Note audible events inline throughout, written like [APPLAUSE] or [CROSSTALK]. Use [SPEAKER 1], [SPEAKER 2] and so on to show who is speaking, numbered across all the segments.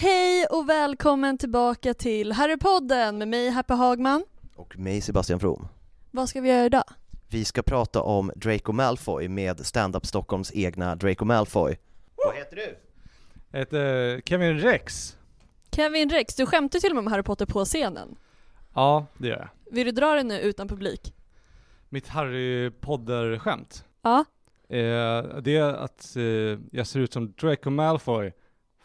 [SPEAKER 1] Hej och välkommen tillbaka till Harrypodden med mig Happy Hagman.
[SPEAKER 2] Och mig Sebastian From.
[SPEAKER 1] Vad ska vi göra idag?
[SPEAKER 2] Vi ska prata om Draco Malfoy med Stand-Up Stockholms egna Draco Malfoy. Vad heter du?
[SPEAKER 3] Jag heter Kevin Rex.
[SPEAKER 1] Kevin Rex, du skämtar till och med om Harry Potter på scenen.
[SPEAKER 3] Ja, det gör jag.
[SPEAKER 1] Vill du dra det nu utan publik?
[SPEAKER 3] Mitt Harry Potter-skämt.
[SPEAKER 1] Ja.
[SPEAKER 3] Eh, det är att eh, jag ser ut som Draco Malfoy,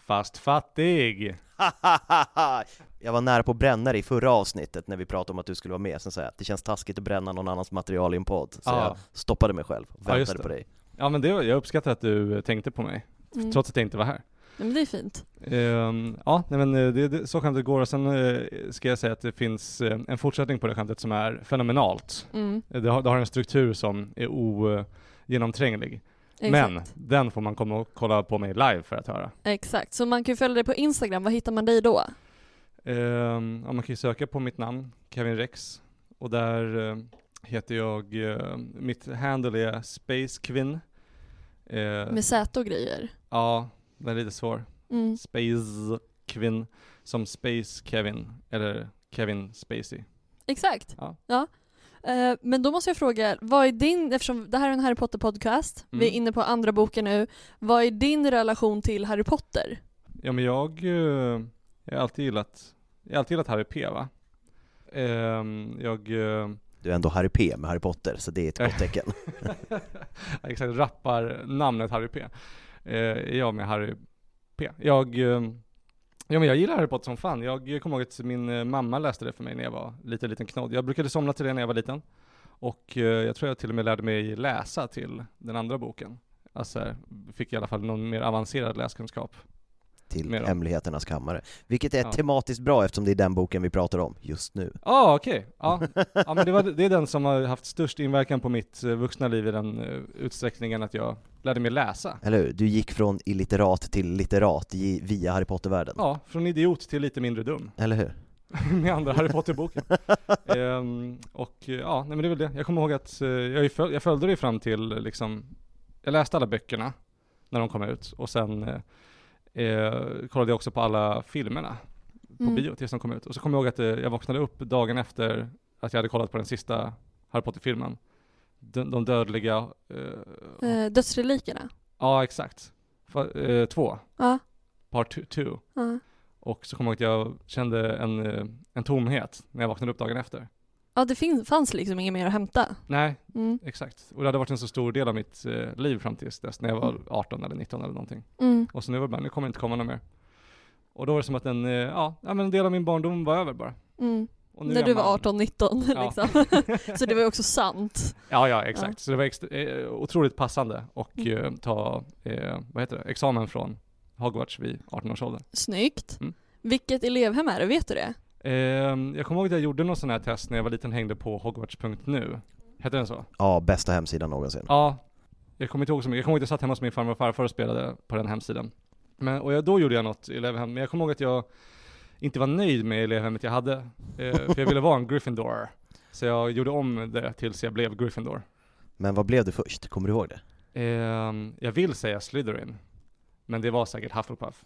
[SPEAKER 3] fast fattig. [LAUGHS]
[SPEAKER 2] jag var nära på att bränna dig i förra avsnittet när vi pratade om att du skulle vara med, sen sa jag att det känns taskigt att bränna någon annans material i en podd, så
[SPEAKER 3] Ja.
[SPEAKER 2] jag stoppade mig själv och
[SPEAKER 3] Ja,
[SPEAKER 2] väntade på
[SPEAKER 3] det.
[SPEAKER 2] dig.
[SPEAKER 3] Ja men det, jag uppskattar att du tänkte på mig,
[SPEAKER 1] Mm.
[SPEAKER 3] trots att jag inte var här.
[SPEAKER 1] Nej, men det är fint.
[SPEAKER 3] Ehm, ja, nej men eh, det, det, så skämtet går och sen eh, ska jag säga att det finns eh, en fortsättning på det skämtet som är fenomenalt.
[SPEAKER 1] Mm.
[SPEAKER 3] Eh, Det har, det har en struktur som är ogenomtränglig.
[SPEAKER 1] Exakt.
[SPEAKER 3] Men den får man komma och kolla på mig live för att höra.
[SPEAKER 1] Exakt, så man kan ju följa dig på Instagram, vad hittar man dig då?
[SPEAKER 3] Ehm, ja, man kan ju söka på mitt namn, Kevin Rex, och där eh, heter jag, eh, mitt handle är Space Quinn. Eh,
[SPEAKER 1] Med Z och grejer.
[SPEAKER 3] ja, den är lite svår.
[SPEAKER 1] Mm.
[SPEAKER 3] Space Quinn, som Space Kevin, eller Kevin Spacey.
[SPEAKER 1] Exakt.
[SPEAKER 3] Ja.
[SPEAKER 1] Eh, men då måste jag fråga, vad är din, eftersom det här är en Harry Potter podcast,
[SPEAKER 3] Mm.
[SPEAKER 1] vi är inne på andra boken nu, vad är din relation till Harry Potter?
[SPEAKER 3] Ja men jag, eh, jag har alltid gillat, jag har alltid gillat Harry P va? Ehm, jag, eh,
[SPEAKER 2] Du är ändå Harry P med Harry Potter, så det är ett gott tecken. [LAUGHS]
[SPEAKER 3] Exakt, rappar namnet Harry P. Är jag med Harry P. Jag, ja men jag gillar Harry Potter som fan. Jag kommer ihåg att min eh, mamma läste det för mig när jag var liten, liten knodd. Jag brukade somna till det när jag var liten. Och eh, jag tror jag till och med lärde mig läsa till den andra boken. Alltså, fick i alla fall någon mer avancerad läskunskap.
[SPEAKER 2] Till
[SPEAKER 3] Mer.
[SPEAKER 2] Hemligheternas kammare. Vilket är
[SPEAKER 3] Ja.
[SPEAKER 2] tematiskt bra eftersom det är den boken vi pratar om just nu.
[SPEAKER 3] Ja, ah, okej. Ja. ja, men det, var, det är den som har haft störst inverkan på mitt eh, vuxna liv i den eh, utsträckningen att jag lärde mig läsa.
[SPEAKER 2] Eller hur? Du gick från illiterat till litterat via Harry Potter-världen.
[SPEAKER 3] Ja, från idiot till lite mindre dum.
[SPEAKER 2] Eller hur? [LAUGHS]
[SPEAKER 3] med andra Harry Potter-boken. [LAUGHS] Ehm, och eh, ja, nej men det är väl det. Jag kommer ihåg att jag, föl- jag följde det fram till liksom, jag läste alla böckerna när de kom ut och sen eh, kollade jag också på alla filmerna på
[SPEAKER 1] Mm.
[SPEAKER 3] bio tills de kom ut. Och så kommer jag ihåg att eh, jag vaknade upp dagen efter att jag hade kollat på den sista Harry Potter-filmen. De, de dödliga, eh,
[SPEAKER 1] Eh, dödsrelikerna?
[SPEAKER 3] ja exakt. Fa- eh, två,
[SPEAKER 1] Ja.
[SPEAKER 3] part two- two.
[SPEAKER 1] ja.
[SPEAKER 3] Och så kommer jag ihåg att jag kände en, eh, en tomhet när jag vaknade upp dagen efter.
[SPEAKER 1] Ja, det fin- fanns liksom inget mer att hämta.
[SPEAKER 3] Nej,
[SPEAKER 1] Mm.
[SPEAKER 3] exakt. Och det hade varit en så stor del av mitt eh, liv fram tills dess, när jag var 18 eller 19 eller någonting.
[SPEAKER 1] Mm.
[SPEAKER 3] Och så nu var det bara, nu kommer det inte komma något mer. Och då var det som att en, eh, ja, ja men en del av min barndom var över bara.
[SPEAKER 1] Mm. När
[SPEAKER 3] är
[SPEAKER 1] du var
[SPEAKER 3] man-
[SPEAKER 1] 18-19
[SPEAKER 3] Ja.
[SPEAKER 1] liksom. [LAUGHS] så det var ju också sant.
[SPEAKER 3] Ja, ja exakt. Så det var extra, eh, otroligt passande och
[SPEAKER 1] Mm.
[SPEAKER 3] eh, ta, eh, vad heter det, examen från Hogwarts vid 18 års ålder.
[SPEAKER 1] Snyggt.
[SPEAKER 3] Mm.
[SPEAKER 1] Vilket elevhem är det, vet du det?
[SPEAKER 3] Eh, jag kommer ihåg att jag gjorde någon sån här test när jag var liten hängde på Hogwarts.nu. Hette den så?
[SPEAKER 2] Ja, bästa hemsidan någonsin.
[SPEAKER 3] Ja. Jag kommer inte ihåg så mycket. Jag kommer ihåg att jag satt hemma hos min farmor och farfar och spelade på den hemsidan. Men, och jag, då gjorde jag något i elevhem, men jag kommer ihåg att jag inte var nöjd med elevhemmet jag hade. Eh, för jag ville vara en Gryffindor. Så jag gjorde om det tills jag blev Gryffindor.
[SPEAKER 2] Men vad blev du först? Kommer du ihåg det?
[SPEAKER 3] Ehm, jag vill säga Slytherin. Men det var säkert Hufflepuff.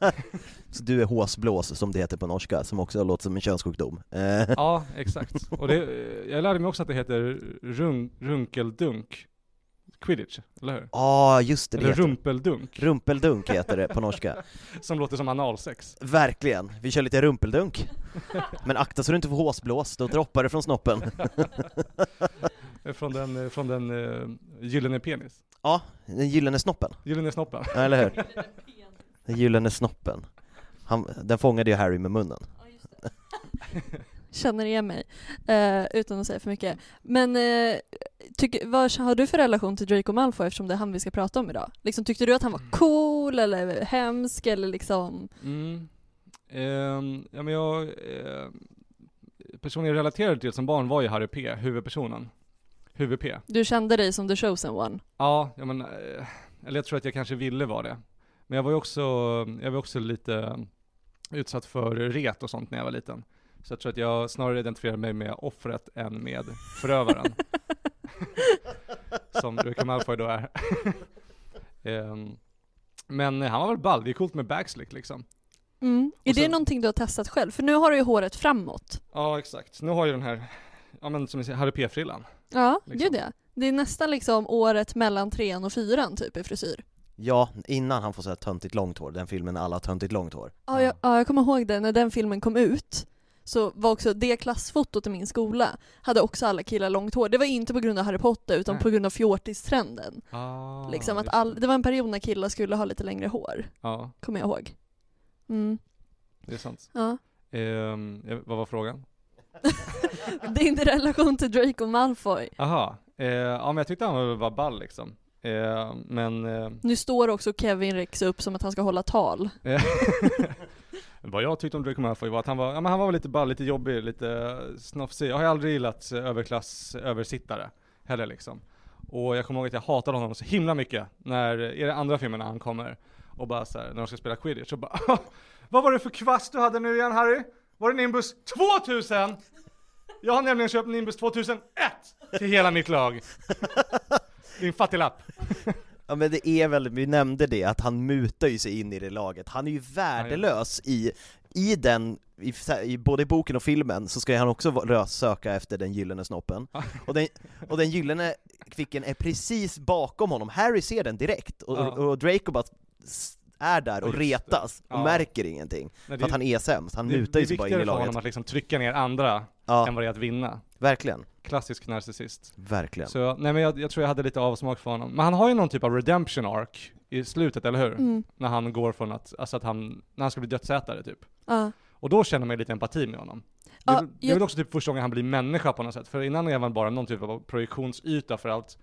[SPEAKER 3] [LAUGHS]
[SPEAKER 2] Så du är håsblås som det heter på norska, som också låter som en könssjukdom. Eh,
[SPEAKER 3] Ja, [LAUGHS] exakt. Och det, jag lärde mig också att det heter run, runkeldunk. Quidditch, eller hur?
[SPEAKER 2] Ja, just det, det
[SPEAKER 3] Eller
[SPEAKER 2] heter
[SPEAKER 3] rumpeldunk,
[SPEAKER 2] Rumpeldunk heter det på norska. [LAUGHS]
[SPEAKER 3] som låter som analsex.
[SPEAKER 2] Verkligen, vi kör lite rumpeldunk. Men akta så du inte får håsblås, då droppar det från snoppen.
[SPEAKER 3] Från den, eh, från den uh, gyllene penis.
[SPEAKER 2] Ja, den gyllene snoppen,
[SPEAKER 3] Gyllene snoppen.
[SPEAKER 2] Ja, eller hur? Den gyllene snoppen. Han, den fångade ju Harry med munnen. [LAUGHS]
[SPEAKER 1] Känner igen mig. Eh, utan att säga för mycket. Men eh, tycker, vad har du för relation till Draco Malfoy eftersom det är han vi ska prata om idag? Liksom, tyckte du att han var cool eller hemsk eller liksom?
[SPEAKER 3] Mm. Ehm, ja men jag, eh, personen jag relaterade till som barn var ju Harry P, huvudpersonen. Huvud-P.
[SPEAKER 1] Du kände dig som the chosen one?
[SPEAKER 3] Ja, ja men, eh, eller jag tror att jag kanske ville vara det. Men jag var ju också, jag var också lite utsatt för ret och sånt när jag var liten. Så jag tror att jag snarare identifierade mig med offret än med förövaren. [LAUGHS] Som Draco Malfoy då är. [LAUGHS] Ehm, men han var väl ball, det är coolt med backslick liksom.
[SPEAKER 1] Mm. Är
[SPEAKER 3] Och
[SPEAKER 1] det
[SPEAKER 3] sen-
[SPEAKER 1] någonting du har testat själv? För nu har du ju håret framåt.
[SPEAKER 3] Ja exakt, nu har jag den här, ja men som ni säger, Harry P-frillan.
[SPEAKER 1] Ja,
[SPEAKER 3] Liksom.
[SPEAKER 1] gud ja. Det är nästan liksom året mellan trean och fyran typ i frisyr.
[SPEAKER 2] Ja, innan han får så här töntigt långt hår, den filmen alla har töntigt långt hår.
[SPEAKER 1] Ja, jag, ja, jag kommer ihåg det när den filmen kom ut. Så var också det klassfotot i min skola hade också alla killar långt hår. Det var inte på grund av Harry Potter utan
[SPEAKER 3] Nej.
[SPEAKER 1] på grund av fjortistrenden.
[SPEAKER 3] Ah,
[SPEAKER 1] liksom att all,
[SPEAKER 3] det.
[SPEAKER 1] var en period när killar skulle ha lite längre hår.
[SPEAKER 3] Ja,
[SPEAKER 1] Kommer jag ihåg. Mm.
[SPEAKER 3] det är sant.
[SPEAKER 1] Ja.
[SPEAKER 3] Eh, vad var frågan? [LAUGHS]
[SPEAKER 1] Din relation till Draco Malfoy.
[SPEAKER 3] Aha, eh, ja men jag tyckte han var, ball liksom. Eh, men eh,
[SPEAKER 1] Nu står också Kevin Rex upp som att han ska hålla tal.
[SPEAKER 3] eh, [LAUGHS] vad jag tyckte om Draco Malfoy var att han var, ja, men han var lite ball, lite jobbig, lite snofsig. Jag har aldrig gillat eh, överklass översittare heller liksom. Och jag kommer ihåg att jag hatade honom så himla mycket när, i den andra filmen när han kommer och bara så här, när de ska spela quidditch så bara [LAUGHS] Vad var det för kvast du hade nu igen Harry? Var det Nimbus 2000? Jag har nämligen köpt Nimbus 2001 till hela mitt lag. Din fattiglapp.
[SPEAKER 2] Ja men det är väl, vi nämnde det, att han mutar ju sig in i det laget. Han är ju värdelös i, i den, i, i både boken och filmen, så ska han också söka efter den gyllene snoppen. Och den, och den gyllene kvicken är precis bakom honom, Harry ser den direkt, och,
[SPEAKER 3] Ja.
[SPEAKER 2] och Draco bara är där och
[SPEAKER 3] det.
[SPEAKER 2] retas, och
[SPEAKER 3] Ja.
[SPEAKER 2] märker ingenting.
[SPEAKER 3] Nej,
[SPEAKER 2] För
[SPEAKER 3] det-
[SPEAKER 2] att han är sämst, han
[SPEAKER 3] det,
[SPEAKER 2] mutar
[SPEAKER 3] det
[SPEAKER 2] ju
[SPEAKER 3] är
[SPEAKER 2] sig bara in i
[SPEAKER 3] viktigare för
[SPEAKER 2] laget.
[SPEAKER 3] honom att liksom trycka ner andra än
[SPEAKER 2] Ja,
[SPEAKER 3] vad det är att vinna.
[SPEAKER 2] verkligen.
[SPEAKER 3] Klassisk narcissist.
[SPEAKER 2] Verkligen.
[SPEAKER 3] Så nej men jag, jag tror jag hade lite avsmak för honom. Men han har ju någon typ av redemption arc i slutet, eller hur?
[SPEAKER 1] Mm.
[SPEAKER 3] När han går från att, alltså att han, när han ska bli dödsätare typ.
[SPEAKER 1] Ja.
[SPEAKER 3] Och då känner man ju lite empati med honom. Det,
[SPEAKER 1] Ja,
[SPEAKER 3] är- det är
[SPEAKER 1] jag-
[SPEAKER 3] väl också typ första gången han blir människa på något sätt. För innan är man bara någon typ av projektionsyta för allt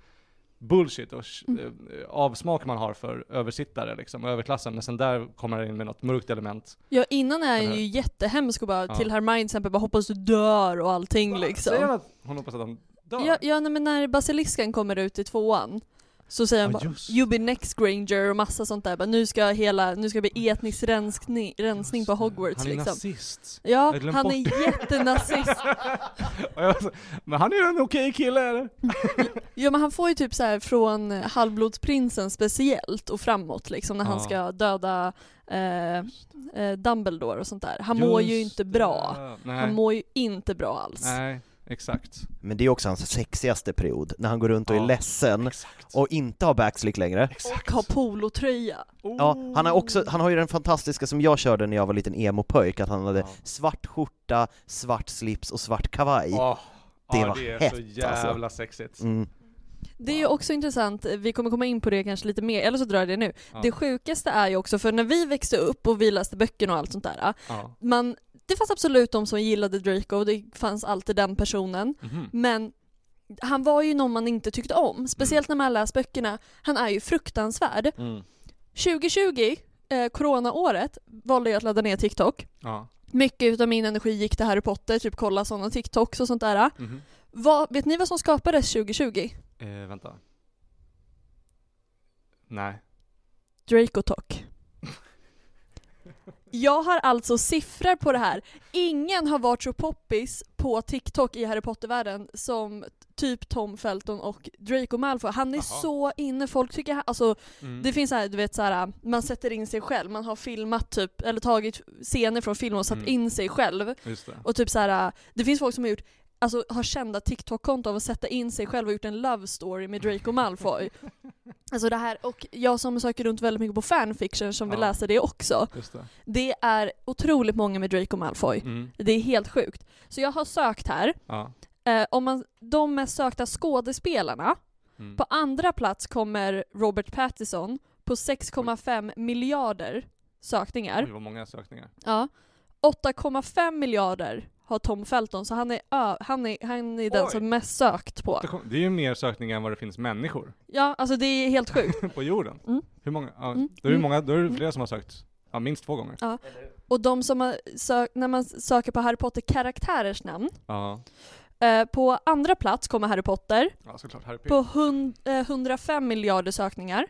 [SPEAKER 3] bullshit och
[SPEAKER 1] Mm.
[SPEAKER 3] eh, avsmak man har för översittare liksom, och överklassen. Men sen där kommer han in med något mörkt element.
[SPEAKER 1] Ja innan är han ju jättehemsk och bara
[SPEAKER 3] Ja.
[SPEAKER 1] till Hermione till exempel bara hoppas du dör och allting liksom.
[SPEAKER 3] Säger han att hon hoppas att han dör?
[SPEAKER 1] Ja, ja nej, men när basilisken kommer ut i tvåan så säger han
[SPEAKER 3] Ja,
[SPEAKER 1] bara
[SPEAKER 3] just.
[SPEAKER 1] You be next Granger och massa sånt där. Bara, nu ska hela, nu ska det bli etnisk renskning, rensning på Hogwarts
[SPEAKER 3] Han är
[SPEAKER 1] liksom.
[SPEAKER 3] nazist.
[SPEAKER 1] Ja, han
[SPEAKER 3] bort
[SPEAKER 1] är jättenazist. [LAUGHS]
[SPEAKER 3] Men han är en okej kille eller? [LAUGHS]
[SPEAKER 1] Ja men han får ju typ så här från Halvblodsprinsen speciellt och framåt liksom när han
[SPEAKER 3] Ja.
[SPEAKER 1] ska döda eh, eh, Dumbledore och sånt där. Han mår ju
[SPEAKER 3] Just
[SPEAKER 1] inte bra.
[SPEAKER 3] det.
[SPEAKER 1] Han mår ju inte bra alls.
[SPEAKER 3] Nej. Exakt.
[SPEAKER 2] Men det är också hans sexigaste period, när han går runt och är
[SPEAKER 3] Ja,
[SPEAKER 2] ledsen
[SPEAKER 3] Exakt.
[SPEAKER 2] och inte har backslick längre.
[SPEAKER 1] Och ha polotröja.
[SPEAKER 2] Ja, han har också, han har ju den fantastiska som jag körde när jag var liten emo-pojk, att han hade
[SPEAKER 3] Ja.
[SPEAKER 2] svart skjorta, svart slips och svart kavaj.
[SPEAKER 3] Åh,
[SPEAKER 2] Det
[SPEAKER 3] ja,
[SPEAKER 2] var
[SPEAKER 3] det är
[SPEAKER 2] hett,
[SPEAKER 3] så
[SPEAKER 2] alltså.
[SPEAKER 3] jävla sexigt.
[SPEAKER 2] Mm.
[SPEAKER 1] Det är ju också intressant, vi kommer komma in på det kanske lite mer, eller så drar jag det nu.
[SPEAKER 3] Ja.
[SPEAKER 1] Det sjukaste är ju också, för när vi växte upp och vi läste böckerna och allt sånt där,
[SPEAKER 3] Ja.
[SPEAKER 1] man, det fanns absolut de som gillade Draco, det fanns alltid den personen,
[SPEAKER 3] Mhm.
[SPEAKER 1] men han var ju någon man inte tyckte om, speciellt när man läst böckerna. Han är ju fruktansvärd.
[SPEAKER 2] Mm.
[SPEAKER 1] 2020, eh, coronaåret, valde jag att ladda ner TikTok.
[SPEAKER 3] Ja.
[SPEAKER 1] Mycket utav min energi gick till Harry Potter, typ kolla sådana TikToks och sånt där.
[SPEAKER 3] Mhm.
[SPEAKER 1] Vad, vet ni vad som skapades 2020?
[SPEAKER 3] Eh, vänta. Nej.
[SPEAKER 1] Draco Talk. Jag har alltså siffror på det här. Ingen har varit så poppis på TikTok i Harry Potter-världen som typ Tom Felton och Draco Malfoy. Han är
[SPEAKER 3] Jaha.
[SPEAKER 1] så inne, folk tycker han, alltså
[SPEAKER 3] Mm.
[SPEAKER 1] det finns så här, du vet så här, man sätter in sig själv, man har filmat typ, eller tagit scener från filmen och satt
[SPEAKER 3] Mm.
[SPEAKER 1] in sig själv. Och typ så här, det finns folk som har gjort Alltså har kända TikTok-konton av att sätta in sig själv och gjort en love story med Draco Malfoy. [LAUGHS] alltså det här, och jag som söker runt väldigt mycket på fanfiction som vill
[SPEAKER 3] Ja.
[SPEAKER 1] läsa det också.
[SPEAKER 3] Det.
[SPEAKER 1] Det är otroligt många med Draco Malfoy.
[SPEAKER 3] Mm.
[SPEAKER 1] Det är helt sjukt. Så jag har sökt här,
[SPEAKER 3] Ja.
[SPEAKER 1] eh, om man, de mest sökta skådespelarna.
[SPEAKER 3] Mm.
[SPEAKER 1] På andra plats kommer Robert Pattinson på 6,5 miljarder sökningar.
[SPEAKER 3] Oj, vad många sökningar.
[SPEAKER 1] Ja. 8,5 miljarder har Tom Felton, så han är, ö, han är, han är den
[SPEAKER 3] Oj.
[SPEAKER 1] som är mest sökt på.
[SPEAKER 3] Det är ju mer sökningar än vad det finns människor
[SPEAKER 1] Ja, alltså det är helt sjukt. [LAUGHS]
[SPEAKER 3] på jorden.
[SPEAKER 1] Mm.
[SPEAKER 3] Hur många? Ja,
[SPEAKER 1] Mm.
[SPEAKER 3] då, är det
[SPEAKER 1] Mm.
[SPEAKER 3] många, då är det flera som har sökt, ja minst två gånger.
[SPEAKER 1] Och de som har sökt, när man söker på Harry Potter-karaktärers namn,
[SPEAKER 3] Ja,
[SPEAKER 1] eh, på andra plats kommer Harry Potter
[SPEAKER 3] ja såklart. Harry
[SPEAKER 1] på hund, eh, 105 miljarder sökningar.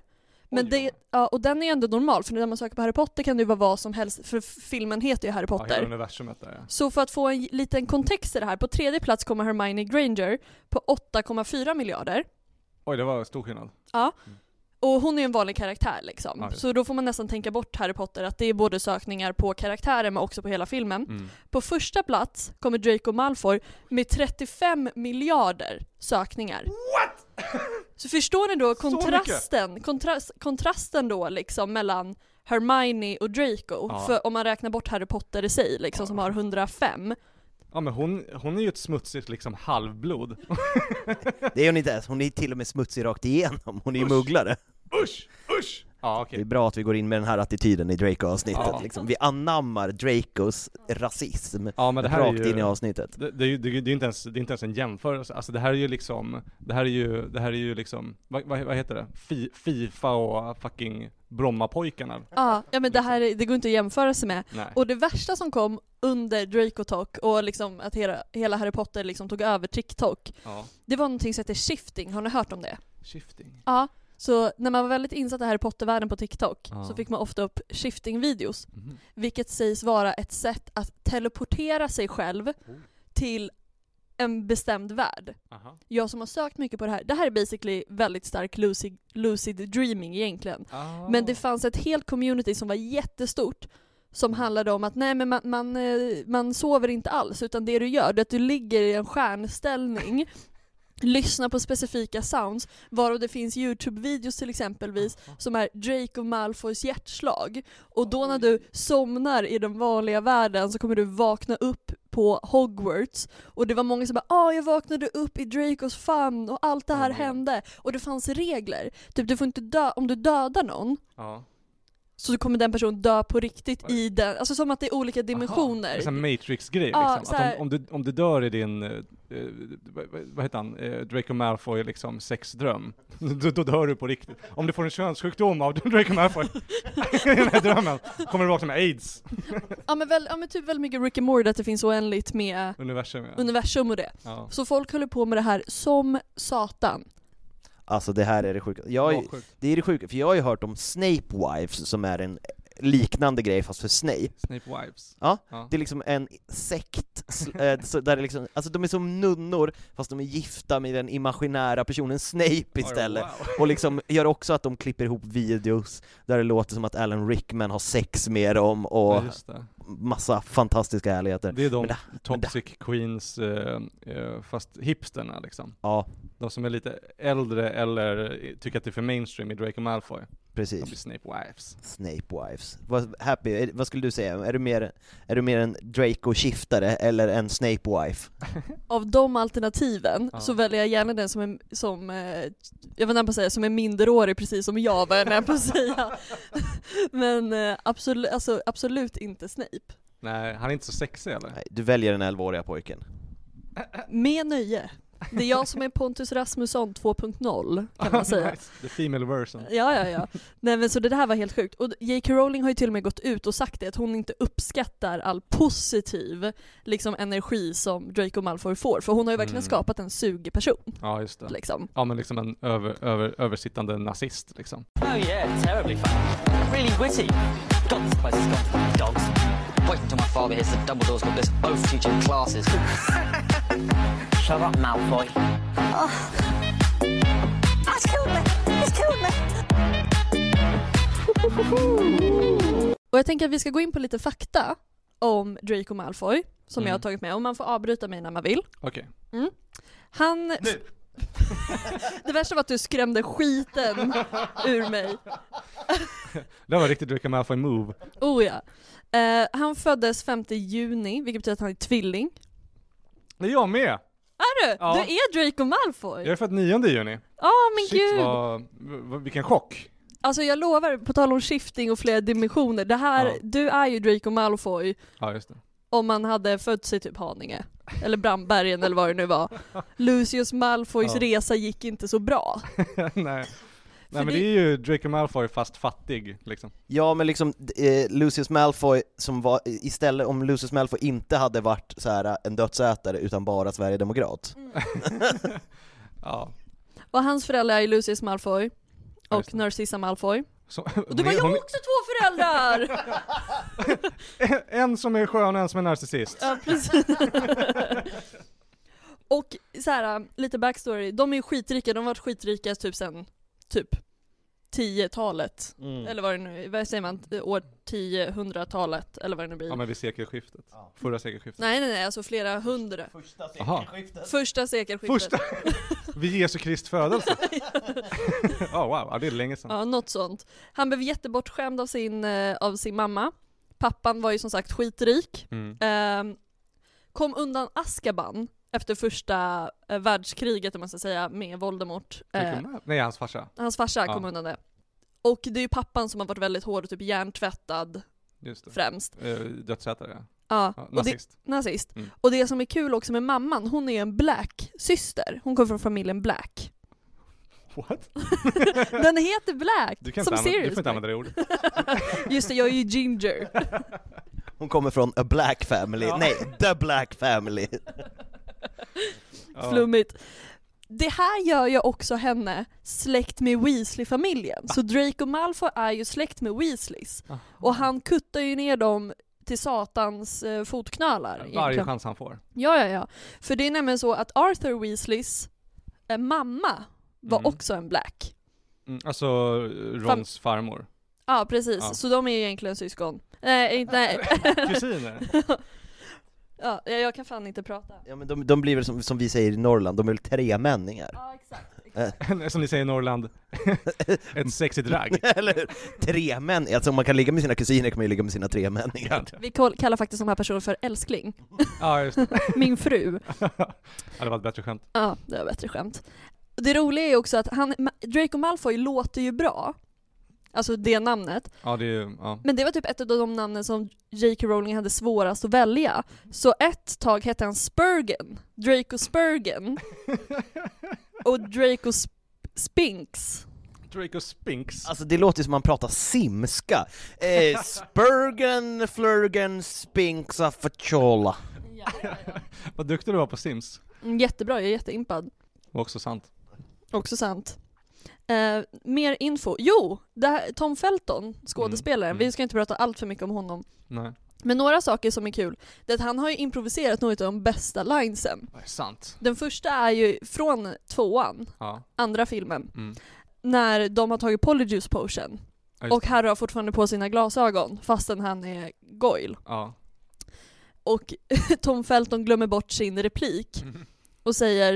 [SPEAKER 1] Men det, ja, och den är ändå normal, för när man söker på Harry Potter kan det ju vara vad som helst, för filmen heter ju Harry
[SPEAKER 3] Ja, hela
[SPEAKER 1] Potter.
[SPEAKER 3] universumet där ja.
[SPEAKER 1] Så för att få en liten kontext i det här, på tredje plats kommer Hermione Granger på 8,4 miljarder.
[SPEAKER 3] Oj, det var stor skillnad.
[SPEAKER 1] Ja. Och hon är en vanlig karaktär liksom.
[SPEAKER 3] Just.
[SPEAKER 1] så då får man nästan tänka bort Harry Potter, att det är både sökningar på karaktärer men också på hela filmen.
[SPEAKER 3] Mm.
[SPEAKER 1] På första plats kommer Draco Malfoy med 35 miljarder sökningar. What? [LAUGHS] Så förstår ni då kontrasten, kontrast, kontrasten då liksom mellan Hermione och Draco,
[SPEAKER 3] Ja.
[SPEAKER 1] för om man räknar bort Harry Potter i sig liksom som har 105.
[SPEAKER 3] Ja men hon, hon är ju ett smutsigt liksom halvblod. [LAUGHS]
[SPEAKER 2] Det är hon inte ens, hon är till och med smutsig rakt igenom, hon är ju mugglare.
[SPEAKER 3] Usch! Usch! Ja okej.
[SPEAKER 2] Det är bra att vi går in med den här attityden i Draco-avsnittet
[SPEAKER 3] Ja.
[SPEAKER 2] liksom. Vi anammar Dracos rasism
[SPEAKER 3] Ja men det här
[SPEAKER 2] rakt
[SPEAKER 3] är ju...
[SPEAKER 2] in i avsnittet.
[SPEAKER 3] Det, det, är ju- det, är inte ens, det är inte ens en jämförelse, alltså det här är ju liksom, det här är ju, det här är ju liksom, vad, vad, vad heter det? Fi, Fifa och fucking Brommapojkarna.
[SPEAKER 1] Ja, ja men det här är- det går inte att jämföra sig med.
[SPEAKER 3] Nej.
[SPEAKER 1] Och det värsta som kom under Draco Talk och liksom att hela, hela Harry Potter liksom tog över TikTok,
[SPEAKER 3] Ja.
[SPEAKER 1] det var någonting som heter shifting, har ni hört om det?
[SPEAKER 3] Shifting.
[SPEAKER 1] Ja. Så när man var väldigt insatt i Harry Potter-världen på TikTok
[SPEAKER 3] Ja.
[SPEAKER 1] så fick man ofta upp shifting-videos,
[SPEAKER 3] Mhm.
[SPEAKER 1] vilket sägs vara ett sätt att teleportera sig själv till en bestämd värld.
[SPEAKER 3] Aha.
[SPEAKER 1] Jag som har sökt mycket på det här, det här är basically väldigt stark lucid, lucid dreaming egentligen.
[SPEAKER 3] Ah.
[SPEAKER 1] Men det fanns ett helt community som var jättestort som handlade om att nej men man, man, eh, man sover inte alls utan det du gör det är att du ligger i en stjärnställning [LAUGHS] lyssnar på specifika sounds, varav det finns YouTube-videos till exempelvis som är Draco Malfoys hjärtslag. Och då när du somnar i den vanliga världen så kommer du vakna upp på Hogwarts och det var många som bara ah jag vaknade upp i Dracos famn och allt det här
[SPEAKER 3] God.
[SPEAKER 1] hände. Och det fanns regler. Typ du får inte dö, om du dödar någon
[SPEAKER 3] Ja.
[SPEAKER 1] Så kommer den personen dö på riktigt i den, alltså som att det är olika dimensioner.
[SPEAKER 3] Det är en Matrix-grej
[SPEAKER 1] Ja,
[SPEAKER 3] liksom. Att om, om, du, om du dör i din, eh, eh, vad heter han, eh, Draco Malfoy liksom sexdröm, [LAUGHS] då, då dör du på riktigt. Om du får en könssjukdom av [LAUGHS] Draco Malfoy [LAUGHS] i den här drömmen, kommer du vakna med aids.
[SPEAKER 1] Ja men, väl, ja men typ väldigt mycket Rick and Morty, att det finns oändligt med
[SPEAKER 3] Universum ja.
[SPEAKER 1] universum och det.
[SPEAKER 3] ja.
[SPEAKER 1] Så folk håller på med det här som satan.
[SPEAKER 2] Alltså det här är det sjuka. Jag, det är det sjuka, för jag har ju hört om Snape Wives som är en liknande grej fast för Snape.
[SPEAKER 3] Snape Wives.
[SPEAKER 2] Ja,
[SPEAKER 3] Ja.
[SPEAKER 2] det är liksom en sekt, eh, där det liksom, alltså de är som nunnor fast de är gifta med den imaginära personen Snape istället.
[SPEAKER 3] Oh, wow.
[SPEAKER 2] Och liksom gör också att de klipper ihop videos där det låter som att Alan Rickman har sex med dem och
[SPEAKER 3] Ja,
[SPEAKER 2] massa fantastiska härligheter.
[SPEAKER 3] Det är de
[SPEAKER 2] det-
[SPEAKER 3] toxic queens, eh, eh, fast hipsterna liksom.
[SPEAKER 2] Ja,
[SPEAKER 3] De som är lite äldre eller tycker att det är för mainstream i Draco Malfoy. De
[SPEAKER 2] precis.
[SPEAKER 3] blir Snape Wives.
[SPEAKER 2] Snape Wives. Vad, happy, vad skulle du säga? Är du mer, är du mer en Draco-skiftare eller en Snape Wife? [LAUGHS]
[SPEAKER 1] Av de alternativen
[SPEAKER 3] Ja.
[SPEAKER 1] så väljer jag gärna den som är, som, eh, jag var nära på att säga, som är minderårig precis som jag var nära på att säga. [LAUGHS] Men eh, absolut, alltså, absolut inte Snape.
[SPEAKER 3] Nej, han är inte så sexig eller?
[SPEAKER 2] Nej, du väljer den 11-åriga pojken.
[SPEAKER 1] Med nöje. Det är jag som är Pontus Rasmusson 2.0 kan man [LAUGHS] säga.
[SPEAKER 3] Nice. The female version.
[SPEAKER 1] Ja, ja, ja. Nej men så det här var helt sjukt. Och J.K. Rowling har ju till och med gått ut och sagt det, att hon inte uppskattar all positiv liksom, energi som Draco Malfoy får. För hon har ju verkligen
[SPEAKER 3] Mm.
[SPEAKER 1] skapat en sugig person.
[SPEAKER 3] Ja, just det.
[SPEAKER 1] Liksom.
[SPEAKER 3] Ja men liksom en över, över, översittande nazist liksom.
[SPEAKER 4] Oh yeah, terribly funny. Really witty. God, this place has gone to dogs. Wait until my father hears that Dumbledore's got this oath teaching classes. [LAUGHS] Shut up, Malfoy.
[SPEAKER 5] That's killed me. It's killed me.
[SPEAKER 1] Och jag tänker att vi ska gå in på lite fakta om Draco Malfoy, som
[SPEAKER 3] Mm.
[SPEAKER 1] jag har tagit med, och man får avbryta mig när man vill.
[SPEAKER 3] Okej.
[SPEAKER 1] Han... [LAUGHS] det värsta var att du skrämde skiten ur mig. [LAUGHS]
[SPEAKER 3] Det var riktigt Draco Malfoy move.
[SPEAKER 1] Oh ja. Eh, han föddes 5 juni, vilket betyder att han är tvilling.
[SPEAKER 3] Det är jag med!
[SPEAKER 1] Är du?
[SPEAKER 3] Ja.
[SPEAKER 1] Du är Draco Malfoy?
[SPEAKER 3] Jag är född 9 juni.
[SPEAKER 1] Ja men
[SPEAKER 3] Shit
[SPEAKER 1] gud!
[SPEAKER 3] vad, vad, vilken chock.
[SPEAKER 1] Alltså jag lovar, på tal om shifting och flera dimensioner, det här,
[SPEAKER 3] Ja.
[SPEAKER 1] du är ju Draco Malfoy
[SPEAKER 3] Ja just det.
[SPEAKER 1] om man hade fötts i typ Haninge. Eller Brandbergen eller vad det nu var. [LAUGHS] Lucius Malfoys
[SPEAKER 3] Ja.
[SPEAKER 1] resa gick inte så bra. [LAUGHS]
[SPEAKER 3] Nej. Nej men
[SPEAKER 1] det-
[SPEAKER 3] det är ju Draco Malfoy fast fattig liksom.
[SPEAKER 2] Ja men liksom, eh, Lucius Malfoy som var, istället om Lucius Malfoy inte hade varit så här en dödsätare utan bara Sverigedemokrat. [LAUGHS]
[SPEAKER 3] Ja.
[SPEAKER 1] Och hans föräldrar är Lucius Malfoy och. Narcissa Malfoy.
[SPEAKER 3] Så,
[SPEAKER 1] Och du bara, jag har också två föräldrar! [LAUGHS]
[SPEAKER 3] En som är skön och en som är narcissist.
[SPEAKER 1] ja, precis. [LAUGHS] och så här, lite backstory, de är ju skitrika, de har varit skitrika typ sen, typ 10-talet.
[SPEAKER 2] Mm.
[SPEAKER 1] Eller vad det nu vad säger man, år 10, 100-talet eller vad det nu blir.
[SPEAKER 3] Ja men vid sekelskiftet. Förra sekelskiftet.
[SPEAKER 1] Nej nej nej, alltså flera hundra.
[SPEAKER 2] Första
[SPEAKER 3] Aha.
[SPEAKER 1] Första sekelskiftet.
[SPEAKER 3] Första! [LAUGHS] vid Jesu Kristi födelse. Ja [LAUGHS] wow, ja, det är länge sedan.
[SPEAKER 1] Ja, något sånt. Han blev jättebortskämd av sin, eh, av sin mamma. Pappan var ju som sagt skitrik.
[SPEAKER 3] Mm.
[SPEAKER 1] Ehm, kom undan Azkaban efter första eh, världskriget om man ska säga med Voldemort. Eh,
[SPEAKER 3] Nej hans farsa.
[SPEAKER 1] hans farsa
[SPEAKER 3] Ja.
[SPEAKER 1] kom undan det. Och det är ju pappan som har varit väldigt hård och typ hjärntvättad
[SPEAKER 3] Just det.
[SPEAKER 1] främst.
[SPEAKER 3] Eh, Dödsätare ja.
[SPEAKER 1] Ja,
[SPEAKER 3] ja
[SPEAKER 1] och det,
[SPEAKER 3] nazist.
[SPEAKER 1] nazist.
[SPEAKER 3] Mm.
[SPEAKER 1] Och det som är kul också med mamman, hon är en black-syster. Hon kommer från familjen Black.
[SPEAKER 3] What? [LAUGHS]
[SPEAKER 1] Den heter Black!
[SPEAKER 3] Du kan
[SPEAKER 1] som
[SPEAKER 3] inte du får inte använda det ordet. [LAUGHS]
[SPEAKER 1] Just det, jag är ju ginger.
[SPEAKER 2] Hon kommer från a black family,
[SPEAKER 3] Ja.
[SPEAKER 2] nej, the black family.
[SPEAKER 3] Ja.
[SPEAKER 1] Flummigt. Det här gör ju också henne släkt med Weasley-familjen. Så Draco Malfoy är ju släkt med Weasleys.
[SPEAKER 3] Aha.
[SPEAKER 1] Och han kuttar ju ner dem till satans eh, fotknölar.
[SPEAKER 3] Varje
[SPEAKER 1] egentligen.
[SPEAKER 3] chans han får.
[SPEAKER 1] Ja, ja, ja. För det är nämligen så att Arthur Weasleys eh, mamma var
[SPEAKER 3] Mm.
[SPEAKER 1] också en black.
[SPEAKER 3] Mm, alltså Rons farmor.
[SPEAKER 1] Ja, precis.
[SPEAKER 3] Ja.
[SPEAKER 1] Så de är ju egentligen syskon. Nej, inte. [LAUGHS]
[SPEAKER 3] Kusiner. [LAUGHS]
[SPEAKER 1] ja, jag kan fan inte prata.
[SPEAKER 2] Ja men de, de blir väl som, som vi säger i Norrland, de är väl tremänningar?
[SPEAKER 1] Ja, exakt. [LAUGHS]
[SPEAKER 3] Som ni säger i Norrland, [LAUGHS] ett sexigt drag. [LAUGHS]
[SPEAKER 2] Eller hur? Tremän, alltså om man kan ligga med sina kusiner kan man ju ligga med sina tremänningar.
[SPEAKER 1] Vi kall- kallar faktiskt de här personerna för älskling.
[SPEAKER 3] Ja just det.
[SPEAKER 1] Min fru.
[SPEAKER 3] Ja, det var ett bättre skämt.
[SPEAKER 1] Ja, det var bättre skämt. Det roliga är också att han, Draco Malfoy låter ju bra. Alltså det namnet.
[SPEAKER 3] Ja det ja.
[SPEAKER 1] Men det var typ ett av de namnen som J.K. Rowling hade svårast att välja. Så ett tag hette han Spurgen. Draco Spurgen. [LAUGHS] Och Draco Sp- Spinks.
[SPEAKER 3] Draco Spinks.
[SPEAKER 2] Alltså det låter som man pratar simska. Eh, [LAUGHS] Spurgen, Flurgen, Spinksa, Fachola. [LAUGHS]
[SPEAKER 3] Vad duktig du var på Sims.
[SPEAKER 1] Mm, Jättebra, jag är jätteimpad.
[SPEAKER 3] Var också sant.
[SPEAKER 1] Också sant. Eh, mer info. Jo! Här, Tom Felton, skådespelaren,
[SPEAKER 3] Mm, mm.
[SPEAKER 1] vi ska inte prata allt för mycket om honom.
[SPEAKER 3] Nej,
[SPEAKER 1] Men några saker som är kul, det är att han har ju improviserat några av de bästa linesen.
[SPEAKER 3] det är sant.
[SPEAKER 1] Den första är ju från tvåan,
[SPEAKER 3] Ja.
[SPEAKER 1] andra filmen,
[SPEAKER 3] Mm.
[SPEAKER 1] när de har tagit Polyjuice Potion.
[SPEAKER 3] Ja,
[SPEAKER 1] Och. Harry har fortfarande på sina glasögon fastän han är Goyle.
[SPEAKER 3] Ja.
[SPEAKER 1] Och [LAUGHS] Tom Felton glömmer bort sin replik och säger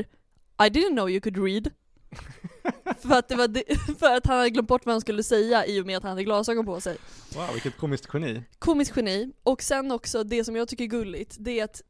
[SPEAKER 1] I didn't know you could read. [LAUGHS] för, att det var det, [LAUGHS] för att han hade glömt bort vad han skulle säga i och med att han hade glasögon på sig.
[SPEAKER 3] Wow, vilket komiskt geni.
[SPEAKER 1] Komiskt geni. Och sen också det som jag tycker är gulligt, det är att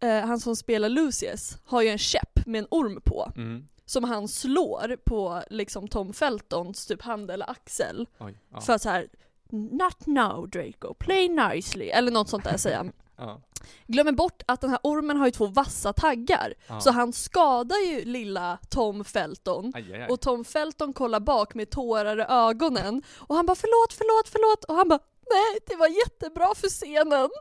[SPEAKER 1] eh, han som spelar Lucius har ju en käpp med en orm på.
[SPEAKER 3] Mm.
[SPEAKER 1] Som han slår på liksom Tom Feltons typ hand eller axel.
[SPEAKER 3] Oj. Ja.
[SPEAKER 1] För att så här. Not now Draco, play nicely. Eller något sånt där säger han.
[SPEAKER 3] Ja.
[SPEAKER 1] Glömmer bort att den här ormen har ju två vassa taggar.
[SPEAKER 3] Ja.
[SPEAKER 1] Så han skadar ju lilla Tom Felton.
[SPEAKER 3] Aj, aj, aj.
[SPEAKER 1] Och Tom Felton kollar bak med tårar i ögonen. Och han bara förlåt, förlåt, förlåt. Och han bara nej, det var jättebra för scenen. [LAUGHS]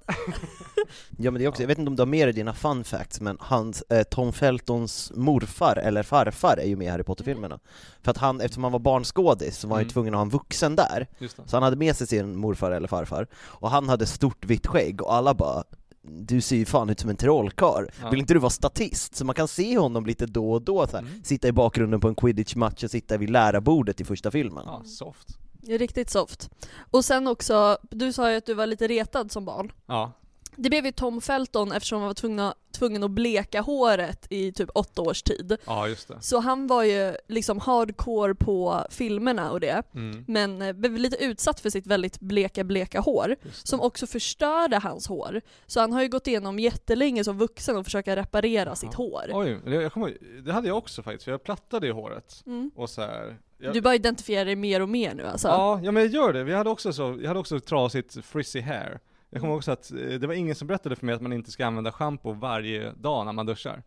[SPEAKER 2] Ja men det är också, jag vet inte om du har med dig dina fun facts, men hans, eh, Tom Feltons morfar, eller farfar, är ju med i Harry Potter-filmerna. För att han, eftersom han var barnskådis, så var han ju
[SPEAKER 3] Mm.
[SPEAKER 2] tvungen att ha en vuxen där. Så han hade med sig sin morfar eller farfar, och han hade stort vitt skägg, och alla bara du ser ju fan ut som en trollkarl,
[SPEAKER 3] Ja.
[SPEAKER 2] vill inte du vara statist? Så man kan se honom lite då och då så här,
[SPEAKER 3] Mm.
[SPEAKER 2] sitta i bakgrunden på en quidditch-match och sitta vid lärarbordet i första filmen.
[SPEAKER 3] Ja, soft.
[SPEAKER 1] Riktigt soft. Och sen också, du sa ju att du var lite retad som barn.
[SPEAKER 3] Ja.
[SPEAKER 1] Det blev ju Tom Felton eftersom han var tvungna, tvungen att bleka håret i typ åtta års tid.
[SPEAKER 3] Ja, just det.
[SPEAKER 1] Så han var ju liksom hardcore på filmerna och det.
[SPEAKER 3] Mm.
[SPEAKER 1] Men eh, blev lite utsatt för sitt väldigt bleka, bleka hår. Som också förstörde hans hår. Så han har ju gått igenom jättelänge som vuxen och försöka reparera sitt hår.
[SPEAKER 3] Oj, det, jag kommer, det hade jag också faktiskt, för jag plattade i håret.
[SPEAKER 1] Mm.
[SPEAKER 3] Och så här, jag,
[SPEAKER 1] Du bara identifierar dig mer och mer nu alltså?
[SPEAKER 3] Ja, ja men jag gör det. Vi hade också så, jag hade också trasigt frizzy hair. Jag kommer också att eh, det var ingen som berättade för mig att man inte ska använda shampoo varje dag när man duschar.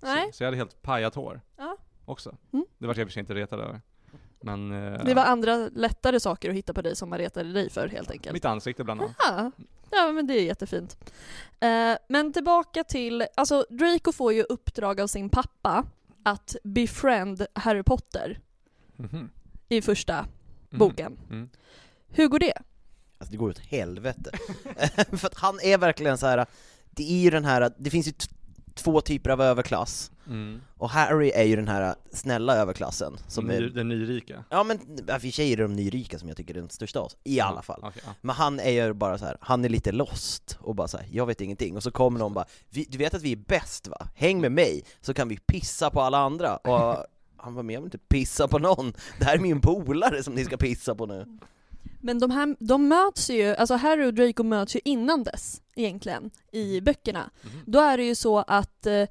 [SPEAKER 1] Nej,
[SPEAKER 3] Så, så jag hade helt pajat hår.
[SPEAKER 1] Ja.
[SPEAKER 3] Också.
[SPEAKER 1] Mm.
[SPEAKER 3] Det var jag i och för sig inte retad över. Men... eh,
[SPEAKER 1] det var andra lättare saker att hitta på dig som man retade dig för helt enkelt.
[SPEAKER 3] Mitt ansikte bland annat.
[SPEAKER 1] Ja, ja men det är jättefint. Eh, men tillbaka till, alltså Draco får ju uppdrag av sin pappa att befriend Harry Potter
[SPEAKER 3] Mhm.
[SPEAKER 1] i första
[SPEAKER 3] Mhm.
[SPEAKER 1] boken.
[SPEAKER 3] Mm.
[SPEAKER 1] Hur går det?
[SPEAKER 2] Alltså det går åt helvete. [LAUGHS] För att han är verkligen så här. det är ju den här, det finns ju t- två typer av överklass,
[SPEAKER 3] Mm.
[SPEAKER 2] och Harry är ju den här snälla överklassen som
[SPEAKER 3] Ny,
[SPEAKER 2] är,
[SPEAKER 3] Den nyrika.
[SPEAKER 2] ja men ja, för sig är det de nyrika som jag tycker är den största av oss, i alla fall.
[SPEAKER 3] Okej, ja.
[SPEAKER 2] Men han är ju bara så här, han är lite lost och bara så här, jag vet ingenting, och så kommer någon bara, vi, du vet att vi är bäst va? Häng med mig, så kan vi pissa på alla andra, och han var med jag vill inte pissa på någon, det här är min polare som ni ska pissa på nu.
[SPEAKER 1] Men de här, de möts ju, alltså Harry och Draco möts ju innan dess egentligen i böckerna.
[SPEAKER 3] Mhm.
[SPEAKER 1] Då är det ju så att eh,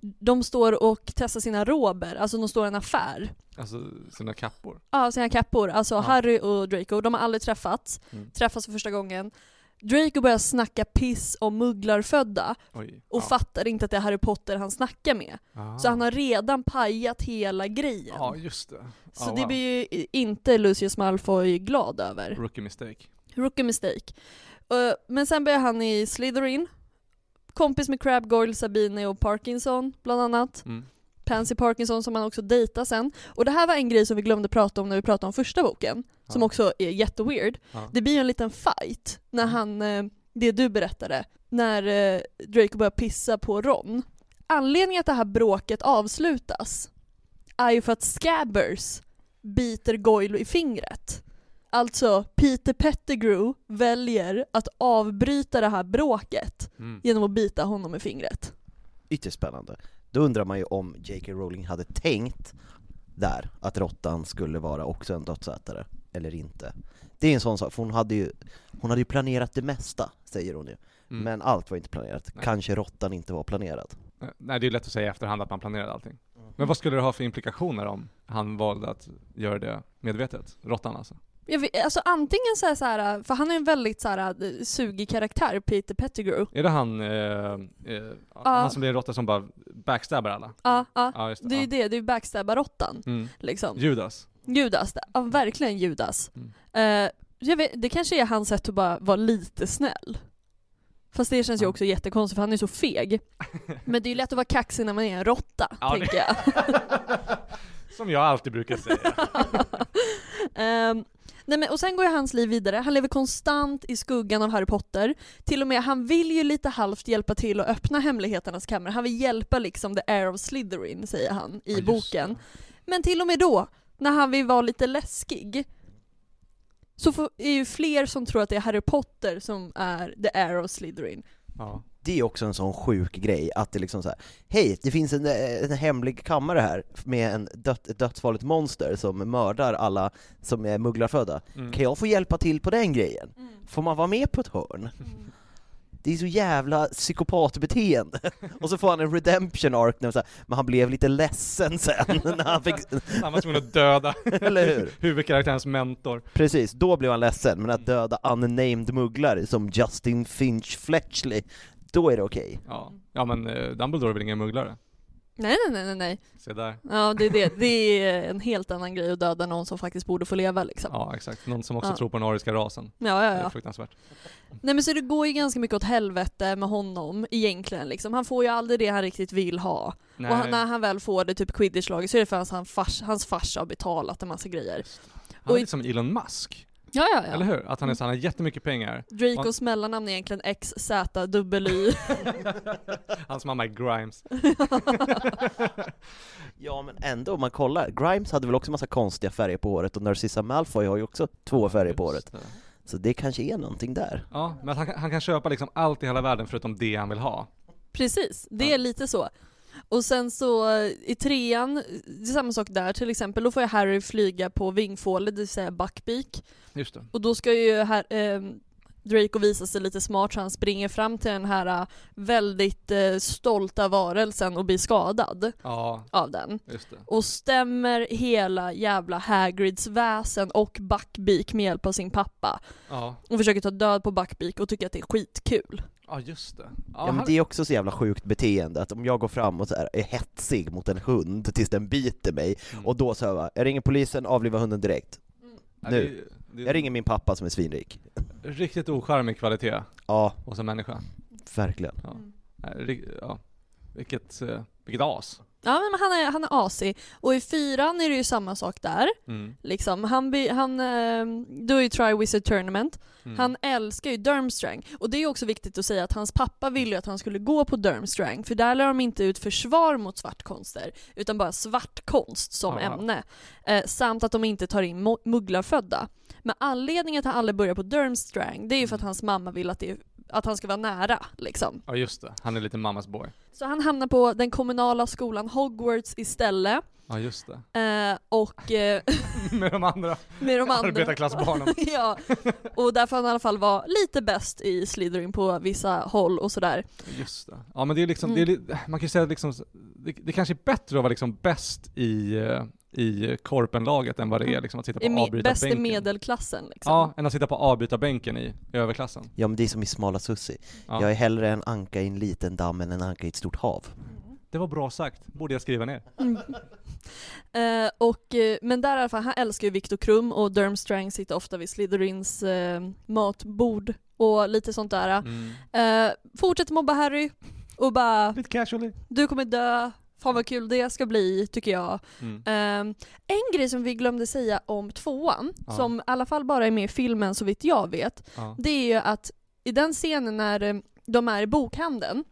[SPEAKER 1] de står och testar sina rober, alltså de står i en affär.
[SPEAKER 3] Alltså sina kappor.
[SPEAKER 1] Ja, sina kappor. Alltså
[SPEAKER 3] Ja.
[SPEAKER 1] Harry och Draco, de har aldrig träffats.
[SPEAKER 3] Mm.
[SPEAKER 1] Träffas för första gången. Draco börjar snacka piss om mugglarfödda
[SPEAKER 3] Oj.
[SPEAKER 1] och fattar inte att det är Harry Potter han snackar med.
[SPEAKER 3] Ah.
[SPEAKER 1] Så han har redan pajat hela grejen.
[SPEAKER 3] Ja, just det.
[SPEAKER 1] Så
[SPEAKER 3] Ah,
[SPEAKER 1] det
[SPEAKER 3] wow.
[SPEAKER 1] blir ju inte Lucius Malfoy glad över.
[SPEAKER 3] Rookie mistake.
[SPEAKER 1] Rookie mistake. Uh, men sen börjar han i Slytherin. Kompis med Crab, Goyle, Sabine och Parkinson bland annat.
[SPEAKER 3] Mm.
[SPEAKER 1] Pansy Parkinson som han också dejtar sen. Och det här var en grej som vi glömde prata om när vi pratade om första boken. Som
[SPEAKER 3] Ja.
[SPEAKER 1] också är jätteweird.
[SPEAKER 3] Ja.
[SPEAKER 1] Det blir ju en liten fight när han, eh, det du berättade, när eh, Draco börjar pissa på Ron. Anledningen att det här bråket avslutas är ju för att Scabbers biter Goyle i fingret. Alltså, Peter Pettigrew väljer att avbryta det här bråket
[SPEAKER 3] Mm.
[SPEAKER 1] genom att bita honom i fingret.
[SPEAKER 2] Ytterst spännande. Då undrar man ju om J.K. Rowling hade tänkt där, att råttan skulle vara också en dödsätare, eller inte. Det är en sån sak, för hon hade ju, hon hade ju planerat det mesta, säger hon ju.
[SPEAKER 3] Mm.
[SPEAKER 2] Men allt var inte planerat.
[SPEAKER 3] Nej.
[SPEAKER 2] Kanske råttan inte var planerad.
[SPEAKER 3] Eh, Nej, det är lätt att säga i efterhand att man planerade allting. Men vad skulle det ha för implikationer om han valde att göra det medvetet? Råttan alltså?
[SPEAKER 1] Vet, alltså antingen så här, så här, för han är en väldigt så här, eh, sugig karaktär, Peter Pettigrew.
[SPEAKER 3] Är det han, eh, eh, han som blir en råtta som bara backstabbar alla?
[SPEAKER 1] Ja, ja.
[SPEAKER 3] Ja, just det.
[SPEAKER 1] Är ju det, det är ju backstabbar-råttan.
[SPEAKER 3] Mm.
[SPEAKER 1] Liksom.
[SPEAKER 3] Judas.
[SPEAKER 1] Judas, ja verkligen Judas.
[SPEAKER 3] Mm.
[SPEAKER 1] Eh, jag vet, det kanske är hans sätt att bara vara lite snäll. Fast det känns ju också jättekonstigt för han är så feg. [LAUGHS] Men det är ju lätt att vara kaxig när man är en råtta,
[SPEAKER 3] Ja,
[SPEAKER 1] tänker jag. [LAUGHS]
[SPEAKER 3] Som jag alltid brukar säga. [LAUGHS]
[SPEAKER 1] Ehm, nej men, och sen går ju hans liv vidare, han lever konstant i skuggan av Harry Potter. Till och med, han vill ju lite halvt hjälpa till att öppna hemligheternas kammare. Han vill hjälpa liksom the air of Slytherin, säger han i
[SPEAKER 3] Ja,
[SPEAKER 1] boken. Men till och med då, när han vill vara lite läskig, så är ju fler som tror att det är Harry Potter som är the air of Slytherin.
[SPEAKER 3] Ja.
[SPEAKER 2] Det är också en sån sjuk grej, att det liksom så här, hej, det finns en, en hemlig kammare här med en dött, ett dödsfarligt monster som mördar alla som är mugglarfödda.
[SPEAKER 3] Mm.
[SPEAKER 2] Kan jag få hjälpa till på den grejen? Får man vara med på ett hörn? Det är så jävla psykopatbeteende. [LAUGHS] Och så får han en redemption arc, när så här, men han blev lite ledsen sen [LAUGHS] när han fick...
[SPEAKER 3] Han var tvungen att döda [LAUGHS]
[SPEAKER 2] Eller hur?
[SPEAKER 3] huvudkaraktärens mentor.
[SPEAKER 2] Precis, då blev han ledsen, men att döda unnamed mugglare som Justin Finch Fletchley, då är det okej.
[SPEAKER 3] Ja, ja men eh, Dumbledore är väl ingen mugglare?
[SPEAKER 1] Nej nej nej nej nej.
[SPEAKER 3] Se där.
[SPEAKER 1] Ja det är det, det är en helt annan grej att döda någon som faktiskt borde få leva liksom.
[SPEAKER 3] Ja exakt, någon som också
[SPEAKER 1] Ja.
[SPEAKER 3] tror på den ariska rasen.
[SPEAKER 1] Ja, ja,
[SPEAKER 3] Det är
[SPEAKER 1] ja.
[SPEAKER 3] fruktansvärt.
[SPEAKER 1] Nej men så det går ju ganska mycket åt helvete med honom egentligen liksom. Han får ju aldrig det han riktigt vill ha.
[SPEAKER 3] Nej.
[SPEAKER 1] Och han, när han väl får det, typ quidditch-laget, så är det för att hans, fars, hans farsa har betalat en massa grejer.
[SPEAKER 3] Han är
[SPEAKER 1] och-
[SPEAKER 3] lite som Elon Musk,
[SPEAKER 1] Ja ja ja.
[SPEAKER 3] eller hur? Att han, är, så- han har jättemycket pengar.
[SPEAKER 1] Dracos mellannamn är egentligen XZY. [LAUGHS]
[SPEAKER 3] Hans mamma är Grimes. [LAUGHS]
[SPEAKER 2] Ja men ändå, om man kollar, Grimes hade väl också massa konstiga färger på håret och Narcissa Malfoy har ju också två färger på håret.
[SPEAKER 3] Det.
[SPEAKER 2] Så det kanske är någonting där.
[SPEAKER 3] Ja, men han, kan- han kan köpa liksom allt i hela världen förutom det han vill ha.
[SPEAKER 1] Precis, det är lite så. Och sen så eh, i trean, det är samma sak där till exempel, då får jag Harry flyga på vingfålet, det vill säga Buckbeak.
[SPEAKER 3] Just det.
[SPEAKER 1] Och då ska ju här, eh, Draco visa sig lite smart så han springer fram till den här eh, väldigt eh, stolta varelsen och blir skadad
[SPEAKER 3] Ja,
[SPEAKER 1] av den. Och stämmer hela jävla Hagrids väsen och Buckbeak med hjälp av sin pappa.
[SPEAKER 3] Ja,
[SPEAKER 1] Och försöker ta död på Buckbeak och tycker att det är skitkul.
[SPEAKER 3] Ja just det. Ja,
[SPEAKER 2] Ja, men
[SPEAKER 3] han-
[SPEAKER 2] det är också så jävla sjukt beteende, att om jag går fram och så här är hetsig mot en hund tills den biter mig,
[SPEAKER 3] Mm.
[SPEAKER 2] och då så här, jag ringer polisen, avlivar hunden direkt.
[SPEAKER 3] Ja,
[SPEAKER 2] nu.
[SPEAKER 3] det- det är
[SPEAKER 2] Jag ringer min pappa som är svinrik.
[SPEAKER 3] Riktigt ocharmig kvalitet
[SPEAKER 2] Ja,
[SPEAKER 3] hos en människa.
[SPEAKER 2] verkligen.
[SPEAKER 3] Ja. Ri- ja. Vilket, eh, vilket as.
[SPEAKER 1] Ja men han är, han är asig. Och i fyran är det ju samma sak där.
[SPEAKER 3] Mm.
[SPEAKER 1] Liksom. Han, by, han då är ju Triwizard Tournament.
[SPEAKER 3] Mm.
[SPEAKER 1] Han älskar ju Durmstrang. Och det är också viktigt att säga att hans pappa ville ju att han skulle gå på Durmstrang. För där lär de inte ut försvar mot svartkonster. Utan bara svartkonst som
[SPEAKER 3] Ja.
[SPEAKER 1] ämne. Eh, samt att de inte tar in mugglarfödda. Men anledningen till att han aldrig börjar på Durmstrang, det är ju för att hans mamma vill att, det, att han ska vara nära. Liksom.
[SPEAKER 3] Ja just det, han är lite mammas boy.
[SPEAKER 1] Så han hamnar på den kommunala skolan Hogwarts istället.
[SPEAKER 3] Ja just det.
[SPEAKER 1] Eh, och eh, [LAUGHS]
[SPEAKER 3] Med de andra
[SPEAKER 1] med de andra.
[SPEAKER 3] arbetarklassbarnen. [LAUGHS]
[SPEAKER 1] ja, och där får han i alla fall vara lite bäst i Slytherin på vissa håll och sådär.
[SPEAKER 3] Just det. Ja men det är liksom, det är, li- man kan ju säga liksom, det, det kanske är bättre att vara liksom bäst i, eh, i korpenlaget än vad det är liksom att sitta på
[SPEAKER 1] Är me- bäst i medelklassen liksom.
[SPEAKER 3] Ja, än att sitta på avbrytarbänken i, i överklassen.
[SPEAKER 2] Ja men det är som i Smala Sussi.
[SPEAKER 3] Ja.
[SPEAKER 2] Jag är hellre en anka i en liten damm än en anka i ett stort hav.
[SPEAKER 3] Det var bra sagt, borde jag skriva ner. [LAUGHS]
[SPEAKER 1] Eh, och, eh, men där i alla fall, han älskar ju Viktor Krum och Durmstrang sitter ofta vid Slytherins eh, matbord och lite sånt där.
[SPEAKER 3] Mm.
[SPEAKER 1] Eh, fortsätter mobba Harry och bara
[SPEAKER 3] Lite casually.
[SPEAKER 1] du kommer dö, fan vad kul det ska bli tycker jag.
[SPEAKER 3] Mm.
[SPEAKER 1] Ehm, en grej som vi glömde säga om tvåan,
[SPEAKER 3] Ja.
[SPEAKER 1] som i alla fall bara är med i filmen så vitt jag vet,
[SPEAKER 3] Ja.
[SPEAKER 1] det är ju att i den scenen när eh, de är i bokhandeln,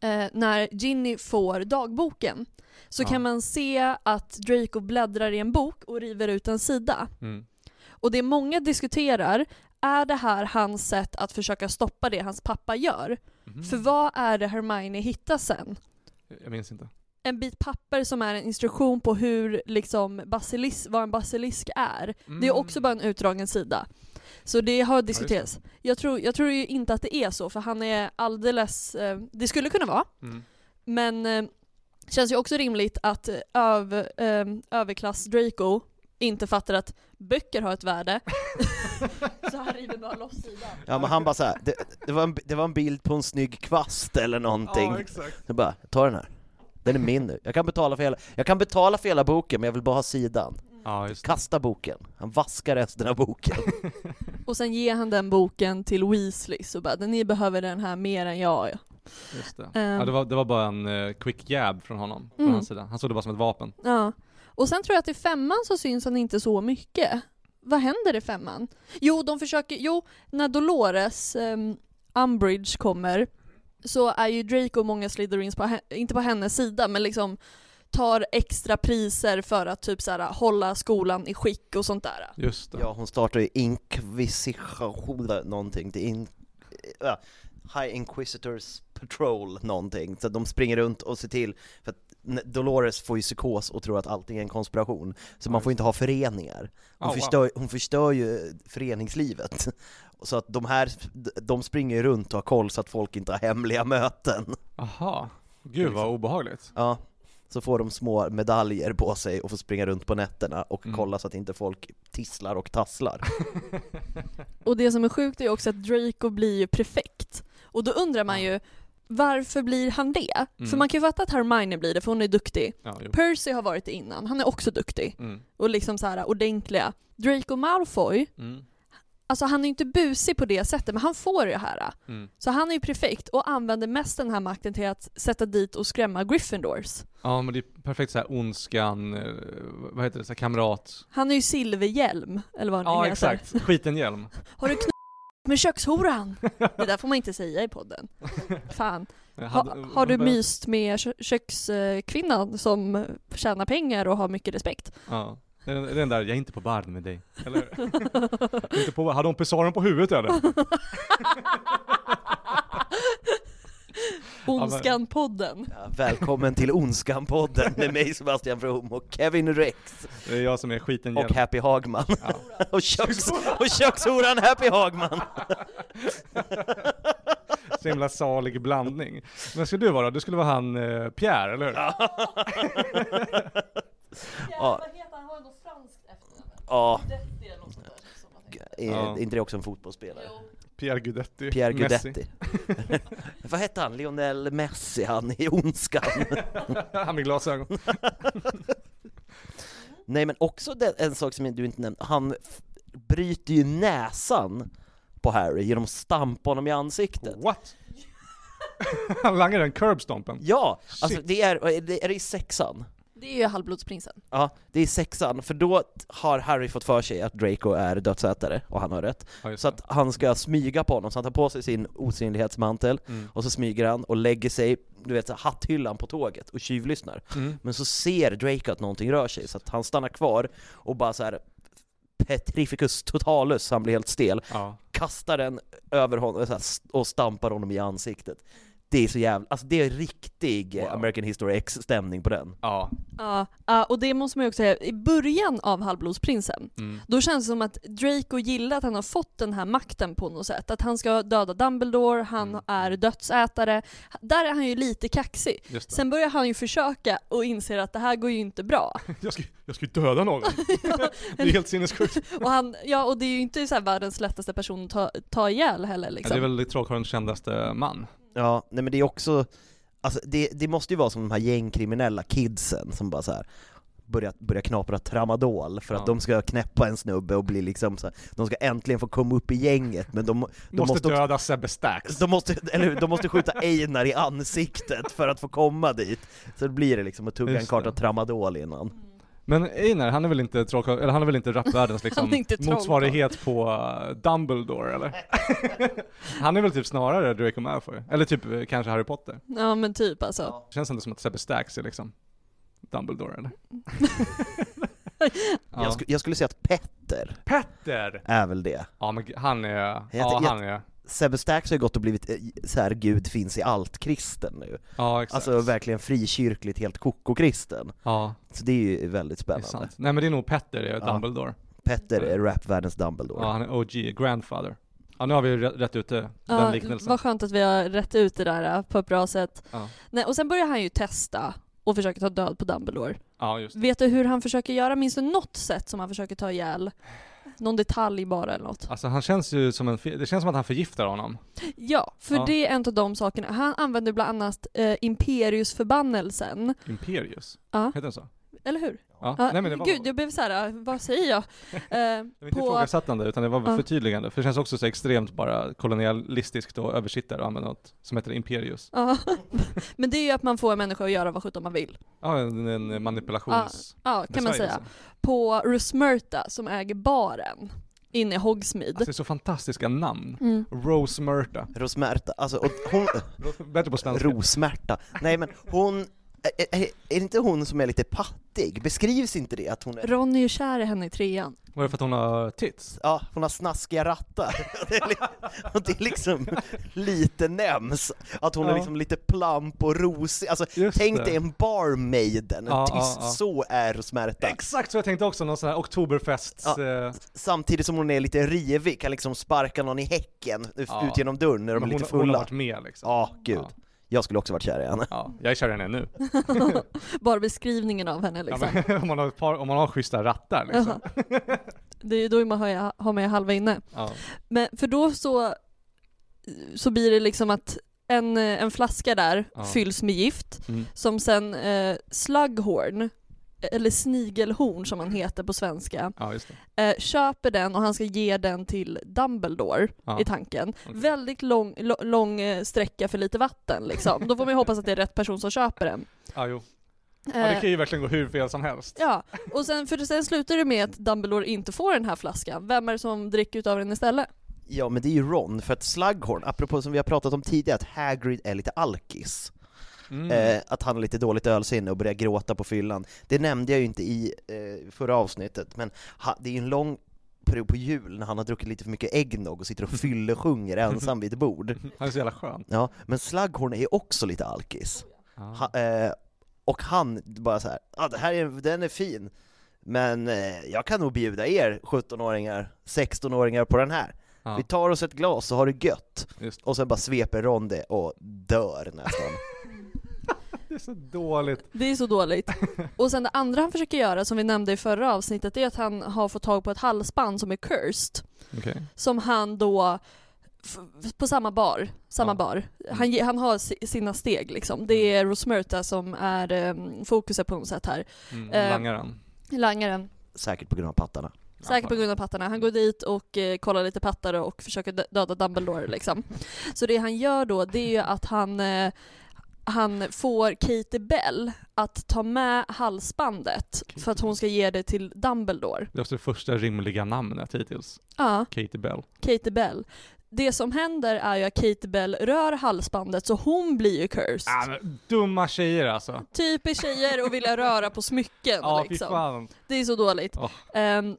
[SPEAKER 1] eh, när Ginny får dagboken, så
[SPEAKER 3] Ja.
[SPEAKER 1] kan man se att Draco bläddrar i en bok och river ut en sida.
[SPEAKER 3] Mm.
[SPEAKER 1] Och det många diskuterar, är det här hans sätt att försöka stoppa det hans pappa gör?
[SPEAKER 3] Mhm.
[SPEAKER 1] För vad är det Hermione hittar sen?
[SPEAKER 3] Jag minns inte.
[SPEAKER 1] En bit papper som är en instruktion på hur liksom basilis, vad en basilisk är. Det är också bara en utdragen sida. Så det har diskuterats. jag, tror, jag tror ju inte att det är så, för han är alldeles... Eh, det skulle kunna vara,
[SPEAKER 3] Mm.
[SPEAKER 1] men eh, känns ju också rimligt att eh, öv, eh, överklass Draco inte fattar att böcker har ett värde. [LAUGHS] så han river bara loss sidan.
[SPEAKER 2] Ja men han bara så här, det, det, var en, det var en bild på en snygg kvast eller någonting.
[SPEAKER 3] Ja, exakt.
[SPEAKER 2] Så bara, ta den här. Den är min nu. Jag kan betala för hela, jag kan betala för hela boken men jag vill bara ha sidan.
[SPEAKER 3] Ja.
[SPEAKER 2] Kasta boken. Han vaskar resten av boken. [LAUGHS]
[SPEAKER 1] Och sen ger han den boken till Weasley, så bara ni behöver den här mer än jag.
[SPEAKER 3] Just det.
[SPEAKER 1] Ehm.
[SPEAKER 3] Ja, det, var, det var bara en eh, quick jab från honom, från
[SPEAKER 1] Mm.
[SPEAKER 3] hans sida. Han såg det bara som ett vapen.
[SPEAKER 1] Ja. Och sen tror jag att i femman så syns han inte så mycket. Vad händer i femman? Jo, de försöker, jo, när Dolores um, Umbridge kommer så är ju Draco och många Slytherins, på, inte på hennes sida, men liksom tar extra priser för att typ så här, hålla skolan i skick och sånt där.
[SPEAKER 3] Just det.
[SPEAKER 2] Ja, hon startar ju Inquisition någonting, det är in, ja, High Inquisitors Patrol någonting, så de springer runt och ser till, för att Dolores får ju psykos och tror att allting är en konspiration, så man får inte ha föreningar. Hon,
[SPEAKER 3] Oh, wow.
[SPEAKER 2] förstör, hon förstör ju föreningslivet. [LAUGHS] Så att de här, de springer ju runt och har koll så att folk inte har hemliga möten.
[SPEAKER 3] Aha. Gud vad obehagligt.
[SPEAKER 2] Ja, så får de små medaljer på sig och får springa runt på nätterna och
[SPEAKER 3] Mm.
[SPEAKER 2] kolla så att inte folk tisslar och tasslar. [LAUGHS]
[SPEAKER 1] Och det som är sjukt är också att Draco blir ju prefekt. Och då undrar man ju, varför blir han det? För
[SPEAKER 3] Mm.
[SPEAKER 1] man kan ju fatta att Hermione blir det, för hon är duktig.
[SPEAKER 3] Ja.
[SPEAKER 1] Percy har varit det innan, han är också duktig.
[SPEAKER 3] Mm.
[SPEAKER 1] Och liksom så här ordentliga. Draco Malfoy,
[SPEAKER 3] Mm.
[SPEAKER 1] alltså han är ju inte busig på det sättet, men han får det här.
[SPEAKER 3] Mm.
[SPEAKER 1] Så han är ju prefekt och använder mest den här makten till att sätta dit och skrämma Gryffindors.
[SPEAKER 3] Ja men det är perfekt såhär ondskan, eh, vad heter det, så här kamrat.
[SPEAKER 1] Han är ju silverhjälm, eller vad han
[SPEAKER 3] Ja
[SPEAKER 1] heter.
[SPEAKER 3] exakt, skitenhjälm.
[SPEAKER 1] Har du med kökshoran? Det där får man inte säga i podden. Fan. Ha, har du myst med kö- kökskvinnan som tjänar pengar och har mycket respekt?
[SPEAKER 3] Ja. Den, den där, jag är inte på baren med dig. Eller [LAUGHS] inte på, hade hon pessaren på huvudet eller? [LAUGHS]
[SPEAKER 1] Ondskan-podden.
[SPEAKER 2] Ja, välkommen till Ondskan-podden med mig Sebastian From och Kevin Rex
[SPEAKER 3] Det är jag som är skitenhjälm.
[SPEAKER 2] och Happy Hagman.
[SPEAKER 3] Ja. [LAUGHS]
[SPEAKER 2] och, köks, och kökshoran Happy Hagman! [LAUGHS]
[SPEAKER 3] Så himla salig blandning. Men ska du vara? Du skulle vara han eh, Pierre, eller hur?
[SPEAKER 2] Ja. [LAUGHS] Ja.
[SPEAKER 1] Vad heter han? Har något franskt efternamn?
[SPEAKER 2] Ja,
[SPEAKER 1] Det är
[SPEAKER 3] Ja.
[SPEAKER 2] inte det också en fotbollsspelare?
[SPEAKER 3] Pierre Gudetti.
[SPEAKER 2] Pierre. Gudetti. [LAUGHS] Vad hette han? Lionel Messi, han i Ondskan. [LAUGHS]
[SPEAKER 3] han med glasögon. [LAUGHS]
[SPEAKER 2] Nej men också det, en sak som du inte nämnde, han bryter ju näsan på Harry genom att stampa honom i ansiktet.
[SPEAKER 3] What? han langar den curbstompen.
[SPEAKER 2] Ja, alltså
[SPEAKER 3] Shit.
[SPEAKER 2] det är, är det i sexan?
[SPEAKER 1] Det är ju halvblodsprinsen.
[SPEAKER 2] Ja, det är sexan, för då har Harry fått för sig att Draco är dödsätare, och han har rätt.
[SPEAKER 3] Ja,
[SPEAKER 2] Så att han ska smyga på honom, så han tar på sig sin osynlighetsmantel,
[SPEAKER 3] Mm.
[SPEAKER 2] och så smyger han och lägger sig, du vet, så hatthyllan på tåget och tjuvlyssnar.
[SPEAKER 3] Mm.
[SPEAKER 2] Men så ser Draco att någonting rör sig, så att han stannar kvar och bara så här petrificus totalus, han blir helt stel,
[SPEAKER 3] Ja.
[SPEAKER 2] kastar den över honom och stampar honom i ansiktet. Det är så jävla, alltså det är riktig
[SPEAKER 3] Wow.
[SPEAKER 2] American History X-stämning på den.
[SPEAKER 3] Ja.
[SPEAKER 1] Ja, ja, och det måste man ju också säga, i början av halvblodsprinsen,
[SPEAKER 3] Mm.
[SPEAKER 1] då känns det som att Draco gillar att han har fått den här makten på något sätt. Att han ska döda Dumbledore, han
[SPEAKER 3] Mm.
[SPEAKER 1] är dödsätare. Där är han ju lite kaxig.
[SPEAKER 3] Det.
[SPEAKER 1] Sen börjar han ju försöka och inser att det här går ju inte bra. [LAUGHS]
[SPEAKER 3] Jag ska, jag ska ju döda någon. [LAUGHS] det är helt sinnessjukt. [LAUGHS]
[SPEAKER 1] Och, han, ja, och det är ju inte så här världens lättaste person att ta, ta ihjäl heller
[SPEAKER 3] Det
[SPEAKER 1] liksom.
[SPEAKER 3] är väl Trollkarlens kändaste man.
[SPEAKER 2] Ja, nej men det är också, alltså det, det måste ju vara som de här gängkriminella kidsen som bara så här börjar, börjar knapra tramadol för att
[SPEAKER 3] Ja.
[SPEAKER 2] de ska knäppa en snubbe och bli liksom så här, de ska äntligen få komma upp i gänget men de, de
[SPEAKER 3] Måste,
[SPEAKER 2] måste,
[SPEAKER 3] döda Sebbe Stax.
[SPEAKER 2] de måste, eller de måste skjuta [LAUGHS] Einar i ansiktet för att få komma dit. Så då blir det liksom att tugga en
[SPEAKER 3] Just
[SPEAKER 2] karta
[SPEAKER 3] det.
[SPEAKER 2] tramadol innan.
[SPEAKER 3] Men Einar, han är väl inte trollkarl, eller han är väl inte rapvärldens [LAUGHS] liksom
[SPEAKER 1] inte
[SPEAKER 3] motsvarighet på uh, Dumbledore eller? [LAUGHS] han är väl typ snarare Draco Malfoy, eller typ eh, kanske Harry Potter.
[SPEAKER 1] Ja men typ alltså.
[SPEAKER 3] Känns ändå som att Sebbe Stax är liksom Dumbledore eller? [LAUGHS] ja.
[SPEAKER 2] Jag, sku, jag skulle säga att Petter
[SPEAKER 3] Petter!
[SPEAKER 2] är väl det.
[SPEAKER 3] Ja men han är, ja
[SPEAKER 2] jag-
[SPEAKER 3] han är,
[SPEAKER 2] Sebbe Stax har ju gått och blivit eh, så här Gud finns i allt-kristen nu.
[SPEAKER 3] ja exakt.
[SPEAKER 2] Alltså verkligen frikyrkligt, helt koko-kristen.
[SPEAKER 3] ja,
[SPEAKER 2] Så det är ju väldigt
[SPEAKER 3] det
[SPEAKER 2] spännande.
[SPEAKER 3] Nej men det är nog Petter, är
[SPEAKER 2] Ja.
[SPEAKER 3] Dumbledore.
[SPEAKER 2] Petter är rapvärldens Dumbledore.
[SPEAKER 3] Ja han är OG, grandfather. Ja nu har vi rätt, rätt ute den
[SPEAKER 1] Ja,
[SPEAKER 3] liknelsen.
[SPEAKER 1] vad skönt att vi har rätt ut det där äh, på ett bra sätt.
[SPEAKER 3] Ja.
[SPEAKER 1] Nej, och sen börjar han ju testa och försöker ta död på Dumbledore.
[SPEAKER 3] ja just det.
[SPEAKER 1] Vet du hur han försöker göra? Minns du något sätt som han försöker ta ihjäl? Någon detalj bara eller något?
[SPEAKER 3] Alltså han känns ju som en, det känns som att han förgiftar honom.
[SPEAKER 1] Ja, för
[SPEAKER 3] Ja.
[SPEAKER 1] det är en av de sakerna. Han använder bland annat eh, Imperiusförbannelsen.
[SPEAKER 3] Imperius,
[SPEAKER 1] Ja,
[SPEAKER 3] heter den så?
[SPEAKER 1] eller hur?
[SPEAKER 3] Ja,
[SPEAKER 1] Ja,
[SPEAKER 3] nej men det var,
[SPEAKER 1] Gud, jag blev så här, vad säger jag? [LAUGHS] Eh,
[SPEAKER 3] det var inte
[SPEAKER 1] på,
[SPEAKER 3] ifrågasättande utan det var
[SPEAKER 1] Ja.
[SPEAKER 3] förtydligande. För det känns också så extremt bara kolonialistiskt och översittare att använda något som heter imperius.
[SPEAKER 1] ja. [LAUGHS] Men det är ju att man får en människa att göra vad sjutton man vill.
[SPEAKER 3] Ja, en, en manipulations...
[SPEAKER 1] Ja, kan man säga. På Rusmerta som äger baren inne i Hogsmeade.
[SPEAKER 3] Alltså det är så fantastiska namn.
[SPEAKER 1] Mm.
[SPEAKER 3] Rose Murta.
[SPEAKER 2] Rosmärta, alltså och hon, [LAUGHS]
[SPEAKER 3] Bättre på svenska.
[SPEAKER 2] Rosmärta, nej men hon, är, är, är det inte hon som är lite pattig? Beskrivs inte det att hon är,
[SPEAKER 1] Ronny är kär i henne i trean.
[SPEAKER 3] Var det för att hon har tits?
[SPEAKER 2] ja hon har snaskiga rattar? [LAUGHS] Det är, och det är liksom lite nämns, att hon är
[SPEAKER 3] Ja.
[SPEAKER 2] liksom lite plump och rosig, alltså
[SPEAKER 3] Just
[SPEAKER 2] tänk
[SPEAKER 3] det.
[SPEAKER 2] dig en barmaiden, en
[SPEAKER 3] Ja,
[SPEAKER 2] tyst,
[SPEAKER 3] ja, ja.
[SPEAKER 2] så är Rosmärta.
[SPEAKER 3] Exakt så jag tänkte också, någon sån här oktoberfest...
[SPEAKER 2] Ja.
[SPEAKER 3] eh,
[SPEAKER 2] Samtidigt som hon är lite rivig, kan liksom sparka någon i häcken
[SPEAKER 3] Ja.
[SPEAKER 2] ut genom dörren när de är
[SPEAKER 3] men hon,
[SPEAKER 2] lite
[SPEAKER 3] hon har
[SPEAKER 2] fulla.
[SPEAKER 3] varit med liksom.
[SPEAKER 2] Ja, gud.
[SPEAKER 3] Ja.
[SPEAKER 2] Jag skulle också varit kär i henne.
[SPEAKER 3] Ja, jag är kär i henne nu. [LAUGHS]
[SPEAKER 1] Bara beskrivningen av henne
[SPEAKER 3] Ja,
[SPEAKER 1] liksom.
[SPEAKER 3] men, [LAUGHS] om, man har ett par, om man har schyssta rattar liksom.
[SPEAKER 1] Det är ju då man har, har med halva inne.
[SPEAKER 3] Ja.
[SPEAKER 1] Men för då så, så blir det liksom att en, en flaska där
[SPEAKER 3] Ja.
[SPEAKER 1] fylls med gift
[SPEAKER 3] Mm.
[SPEAKER 1] som sen eh, Slughorn, eller snigelhorn som han heter på svenska,
[SPEAKER 3] ja, just det.
[SPEAKER 1] eh, köper den och han ska ge den till Dumbledore
[SPEAKER 3] Ja.
[SPEAKER 1] i tanken.
[SPEAKER 3] Okej.
[SPEAKER 1] Väldigt lång, lång eh, sträcka för lite vatten liksom. Då får man ju hoppas att det är rätt person som köper den.
[SPEAKER 3] Ja, jo. Ja, det
[SPEAKER 1] Eh,
[SPEAKER 3] kan ju verkligen gå hur fel som helst.
[SPEAKER 1] Ja, och sen, för sen slutar det med att Dumbledore inte får den här flaskan. Vem är det som dricker utav den istället?
[SPEAKER 2] Ja, men det är ju Ron, för att Slughorn, apropå som vi har pratat om tidigare, att Hagrid är lite alkis.
[SPEAKER 3] Mm.
[SPEAKER 2] Eh, att han har lite dåligt ölsinne och börjar gråta på fyllan. Det nämnde jag ju inte i eh, förra avsnittet, men ha, det är ju en lång period på jul när han har druckit lite för mycket äggnog och sitter och fyllesjunger [LAUGHS] ensam vid ett bord. [LAUGHS]
[SPEAKER 3] Han är så jävla skön.
[SPEAKER 2] Ja, men Slughorn är också lite alkis. Ha, eh, och han bara så här, ah, det här är, den är fin, men eh, jag kan nog bjuda er 17-åringar, 16-åringar på den här.
[SPEAKER 3] Ja,
[SPEAKER 2] Vi tar oss ett glas så har det gött.
[SPEAKER 3] just.
[SPEAKER 2] Och sen bara sveper Ron det och dör nästan. [LAUGHS]
[SPEAKER 3] Det är så dåligt.
[SPEAKER 1] Det är så dåligt. [LAUGHS] Och sen det andra han försöker göra, som vi nämnde i förra avsnittet, är att han har fått tag på ett halsband som är cursed.
[SPEAKER 3] Okej.
[SPEAKER 1] Som han då, på samma bar, samma
[SPEAKER 3] Ja.
[SPEAKER 1] bar. Han, han har si- sina steg liksom. Det är Rosmerta som är um, fokuset på något sätt här.
[SPEAKER 3] Mm,
[SPEAKER 1] Eh,
[SPEAKER 3] langaren.
[SPEAKER 1] Langaren.
[SPEAKER 2] Säkert på grund av pattarna.
[SPEAKER 1] Säkert på grund av pattarna. Han går dit och eh, kollar lite pattar och försöker dö- döda Dumbledore liksom. [LAUGHS] Så det han gör då, det är ju att han, eh, han får Katie Bell att ta med halsbandet för att hon ska ge det till Dumbledore.
[SPEAKER 3] Det är också det första rimliga namnet hittills.
[SPEAKER 1] Ja,
[SPEAKER 3] Katie Bell.
[SPEAKER 1] Katie Bell. Det som händer är ju att Katie Bell rör halsbandet så hon blir ju cursed.
[SPEAKER 3] Ah, men, dumma tjejer alltså.
[SPEAKER 1] Typiskt tjejer och vilja röra på smycken [LAUGHS]
[SPEAKER 3] Ja,
[SPEAKER 1] liksom.
[SPEAKER 3] fan.
[SPEAKER 1] Det är så dåligt.
[SPEAKER 3] Åh.
[SPEAKER 1] Ehm,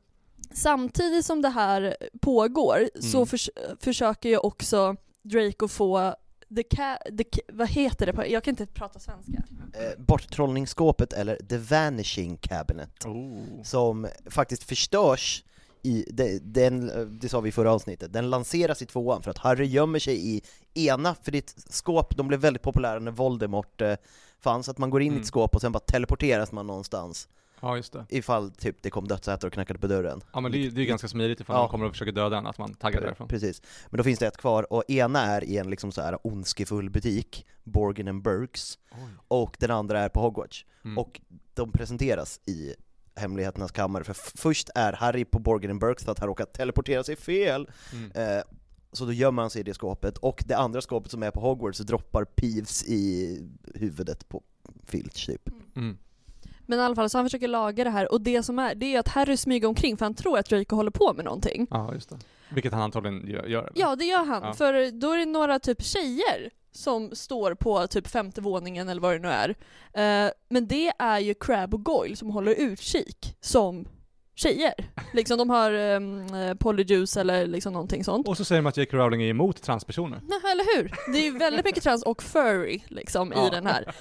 [SPEAKER 1] samtidigt som det här pågår så
[SPEAKER 3] Mm.
[SPEAKER 1] förs- försöker ju också Draco få the ca- the ca- vad heter det på, jag kan inte prata svenska.
[SPEAKER 2] Eh, borttrollningsskåpet, eller The Vanishing Cabinet,
[SPEAKER 3] Oh.
[SPEAKER 2] som faktiskt förstörs i, det, den, det sa vi i förra avsnittet, den lanseras i tvåan för att Harry gömmer sig i ena, för ditt skåp, de blev väldigt populära när Voldemort eh, fanns, att man går in i
[SPEAKER 3] Mm.
[SPEAKER 2] ett skåp och sen bara teleporteras man någonstans,
[SPEAKER 3] Ja, just det.
[SPEAKER 2] ifall typ det kom dödsätare och knackade på dörren.
[SPEAKER 3] Ja men det är ju ganska smidigt ifall
[SPEAKER 2] Ja.
[SPEAKER 3] någon kommer och försöker döda en, att man taggar därifrån.
[SPEAKER 2] Precis. Men då finns det ett kvar, och ena är i en liksom så här ondskefull butik, Borgin and Burkes, och den andra är på Hogwarts.
[SPEAKER 3] Mm.
[SPEAKER 2] Och de presenteras i Hemligheternas kammare, för först är Harry på Borgin and Burkes för att han råkat teleportera sig fel,
[SPEAKER 3] Mm.
[SPEAKER 2] eh, så då gömmer han sig i det skåpet, och det andra skåpet som är på Hogwarts droppar Peeves i huvudet på Filch typ.
[SPEAKER 3] Mm.
[SPEAKER 1] Men i alla fall så han försöker laga det här och det som är, det är att Harry smyger omkring för han tror att Draco håller på med någonting.
[SPEAKER 3] Ja, just det. Vilket han antagligen gör. gör?
[SPEAKER 1] Ja det gör han,
[SPEAKER 3] Ja.
[SPEAKER 1] för då är det några typ tjejer som står på typ femte våningen eller vad det nu är. Eh, men det är ju Crab och Goyle som håller utkik som tjejer. Liksom de har um, polyjuice eller liksom någonting sånt.
[SPEAKER 3] Och så säger de att J.K. Rowling är emot transpersoner.
[SPEAKER 1] Nej, eller hur? Det är ju väldigt mycket trans och furry liksom
[SPEAKER 3] Ja.
[SPEAKER 1] i den här.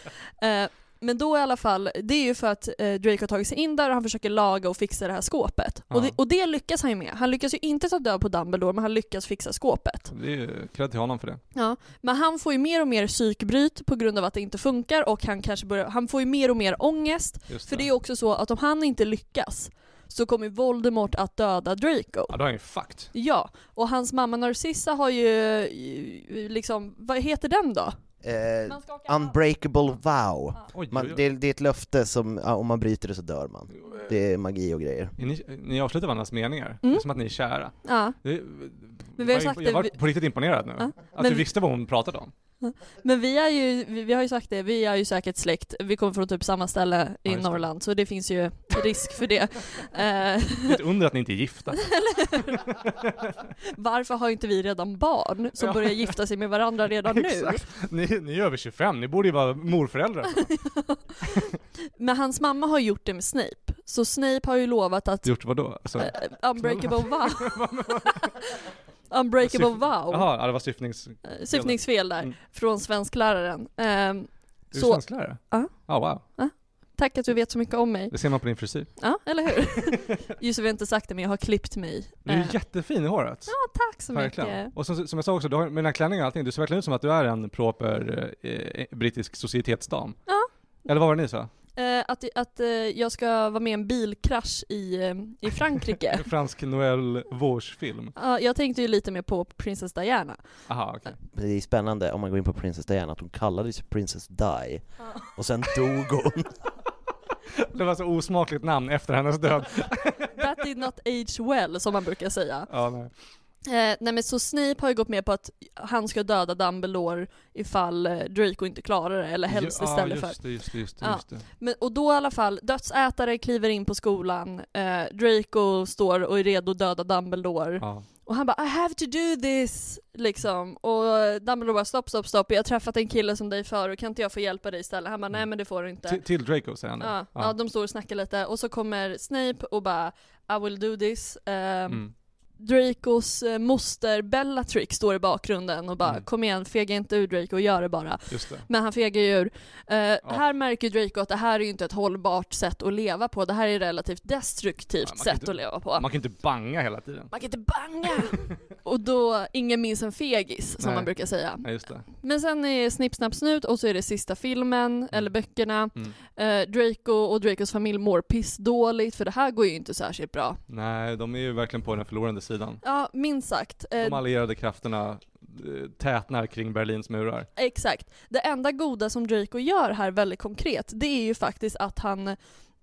[SPEAKER 1] [LAUGHS] Eh, men då i alla fall, det är ju för att eh, Drake har tagit sig in där och han försöker laga och fixa det här skåpet.
[SPEAKER 3] Ja.
[SPEAKER 1] Och, det, och det lyckas han ju med. Han lyckas ju inte ta död på Dumbledore, men han lyckas fixa skåpet.
[SPEAKER 3] Det är ju cred till honom för det.
[SPEAKER 1] Ja. Men han får ju mer och mer psykbryt på grund av att det inte funkar och han kanske börjar, han får ju mer och mer ångest.
[SPEAKER 3] Just
[SPEAKER 1] För det är också så att om han inte lyckas så kommer Voldemort att döda Draco.
[SPEAKER 3] Ja, då är han ju fucked.
[SPEAKER 1] Ja, och hans mamma Narcissa har ju eh, liksom, vad heter den då?
[SPEAKER 2] Eh,
[SPEAKER 1] skakar hand.
[SPEAKER 2] unbreakable vow.
[SPEAKER 3] Oj,
[SPEAKER 2] Man, det, är- det är ett löfte som, ja, om man bryter det så dör man. Det är magi och grejer.
[SPEAKER 3] Ni, ni avslutar varandras meningar.
[SPEAKER 1] Mm.
[SPEAKER 3] Det är som att ni är kära.
[SPEAKER 1] Ja.
[SPEAKER 3] Det,
[SPEAKER 1] Men vi har sagt
[SPEAKER 3] jag var
[SPEAKER 1] vi-
[SPEAKER 3] på riktigt imponerad nu.
[SPEAKER 1] Ja,
[SPEAKER 3] Att du visste vad hon pratade om.
[SPEAKER 1] Men vi är ju, vi, vi har ju sagt det, vi är ju säkert släkt, vi kommer från typ samma ställe
[SPEAKER 3] Ja,
[SPEAKER 1] i
[SPEAKER 3] det.
[SPEAKER 1] Norrland, så det finns ju risk för det. [LAUGHS] Eh,
[SPEAKER 3] Det är ett under att ni inte är gifta. [LAUGHS]
[SPEAKER 1] Varför har inte vi redan barn som
[SPEAKER 3] Ja.
[SPEAKER 1] börjar gifta sig med varandra [LAUGHS] redan nu?
[SPEAKER 3] Ni, ni är över 25, ni borde ju vara morföräldrar.
[SPEAKER 1] Men hans mamma har gjort det med Snape, så Snape har ju lovat att
[SPEAKER 3] Gjort vad då? Alltså,
[SPEAKER 1] eh, Unbreakable vow Unbreakable
[SPEAKER 3] syft-
[SPEAKER 1] vow
[SPEAKER 3] Jaha, ja, det var syftnings...
[SPEAKER 1] Eh, Syftningsfel där,
[SPEAKER 3] Mm.
[SPEAKER 1] från svenskläraren.
[SPEAKER 3] Är du
[SPEAKER 1] så,
[SPEAKER 3] svensklärare?
[SPEAKER 1] Ja.
[SPEAKER 3] Ja, wow.
[SPEAKER 1] tack att du vet så mycket om mig.
[SPEAKER 3] Det ser man på din frisyr.
[SPEAKER 1] Ja, eller hur? [LAUGHS] Just det, vi har inte sagt det, men jag har klippt mig.
[SPEAKER 3] Du är
[SPEAKER 1] Eh,
[SPEAKER 3] jättefin i håret.
[SPEAKER 1] Ja, tack så
[SPEAKER 3] Verkligen.
[SPEAKER 1] mycket.
[SPEAKER 3] Och som, som jag sa också, du har, med den här klänningen och allting, du ser verkligen ut som att du är en proper eh, brittisk societetsdam.
[SPEAKER 1] Ja.
[SPEAKER 3] Eller vad var det ni sa?
[SPEAKER 1] Eh, att att eh, jag ska vara med i en bilkrasch i, eh, i Frankrike. [LAUGHS]
[SPEAKER 3] Fransk Noël Vosge-film.
[SPEAKER 1] Ja, jag tänkte ju lite mer på Princess Diana.
[SPEAKER 3] Aha, okej.
[SPEAKER 2] Det är spännande om man går in på Princess Diana att hon kallades Princess Di, och sen dog hon. [LAUGHS]
[SPEAKER 3] Det var så osmakligt namn efter hennes död. [LAUGHS]
[SPEAKER 1] That did not age well, som man brukar säga.
[SPEAKER 3] ja, nej.
[SPEAKER 1] Eh, nej men så Snape har ju gått med på att han ska döda Dumbledore ifall eh, Draco inte klarar det, eller helst
[SPEAKER 3] Ja,
[SPEAKER 1] istället för.
[SPEAKER 3] det, just det, just det,
[SPEAKER 1] Ja.
[SPEAKER 3] just det.
[SPEAKER 1] Men, och då i alla fall, dödsätare kliver in på skolan, eh, Draco står och är redo att döda Dumbledore.
[SPEAKER 3] Ja.
[SPEAKER 1] Och han bara I have to do this, liksom. Och Dumbledore bara stopp, stopp, stopp, jag har träffat en kille som dig förr, kan inte jag få hjälpa dig istället? Han bara nej men det får du inte.
[SPEAKER 3] Till, till Draco säger han det.
[SPEAKER 1] Ja, ja. de står och snackar lite, och så kommer Snape och bara I will do this. Ehm,
[SPEAKER 3] Mm.
[SPEAKER 1] Dracos eh, moster Bellatrix står i bakgrunden och bara
[SPEAKER 3] Mm.
[SPEAKER 1] kom igen, fega inte ur Draco och gör det bara.
[SPEAKER 3] Det.
[SPEAKER 1] Men han fegar ju ur. Eh, Här märker Draco att det här är ju inte ett hållbart sätt att leva på, det här är ett relativt destruktivt
[SPEAKER 3] Ja,
[SPEAKER 1] sätt
[SPEAKER 3] inte-
[SPEAKER 1] att leva på.
[SPEAKER 3] Man kan inte banga hela tiden.
[SPEAKER 1] Man kan inte banga! [LAUGHS] och då, ingen minns en fegis som
[SPEAKER 3] Nej.
[SPEAKER 1] man brukar säga.
[SPEAKER 3] Ja.
[SPEAKER 1] Men sen är Snipp Snapp Snut och så är det sista filmen, eller böckerna.
[SPEAKER 3] Mm.
[SPEAKER 1] Eh, Draco och Dracos familj mår pissdåligt för det här går ju inte särskilt bra.
[SPEAKER 3] Nej, de är ju verkligen på den förlorande sidan.
[SPEAKER 1] Ja, minst sagt. Eh,
[SPEAKER 3] De allierade krafterna eh, tätnar kring Berlins murar.
[SPEAKER 1] Exakt. Det enda goda som Draco gör här väldigt konkret, det är ju faktiskt att han,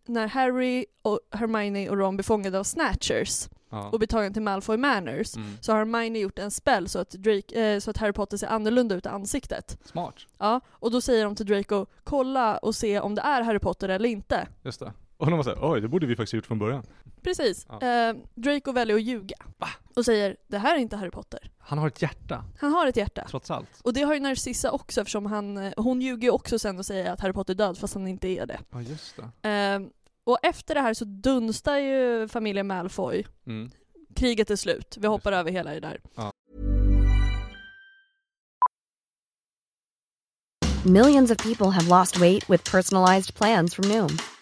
[SPEAKER 1] när Harry, och Hermione och Ron blir fångade av Snatchers
[SPEAKER 3] Ja.
[SPEAKER 1] och blir tagen till Malfoy Manors,
[SPEAKER 3] Mm.
[SPEAKER 1] så har Hermione gjort en spell så att, Drake, eh, så att Harry Potter ser annorlunda ut i ansiktet.
[SPEAKER 3] Smart.
[SPEAKER 1] Ja, och då säger de till Draco, kolla och se om det är Harry Potter eller inte.
[SPEAKER 3] Just det. Och de var såhär, oj det borde vi faktiskt gjort från början.
[SPEAKER 1] Precis.
[SPEAKER 3] Ja.
[SPEAKER 1] Eh, Draco väljer att ljuga. Och säger, det här är inte Harry Potter.
[SPEAKER 3] Han har ett hjärta,
[SPEAKER 1] Han har ett hjärta.
[SPEAKER 3] trots allt.
[SPEAKER 1] Och det har ju Narcissa också eftersom han, eh, hon ljuger ju också sen och säger att Harry Potter är död fast han inte är det.
[SPEAKER 3] Ja just det.
[SPEAKER 1] Ehm, och efter det här så dunstar ju familjen Malfoy.
[SPEAKER 3] Mm.
[SPEAKER 1] Kriget är slut, vi hoppar över hela det där.
[SPEAKER 6] Millions of people have lost weight with personalized plans from Noom,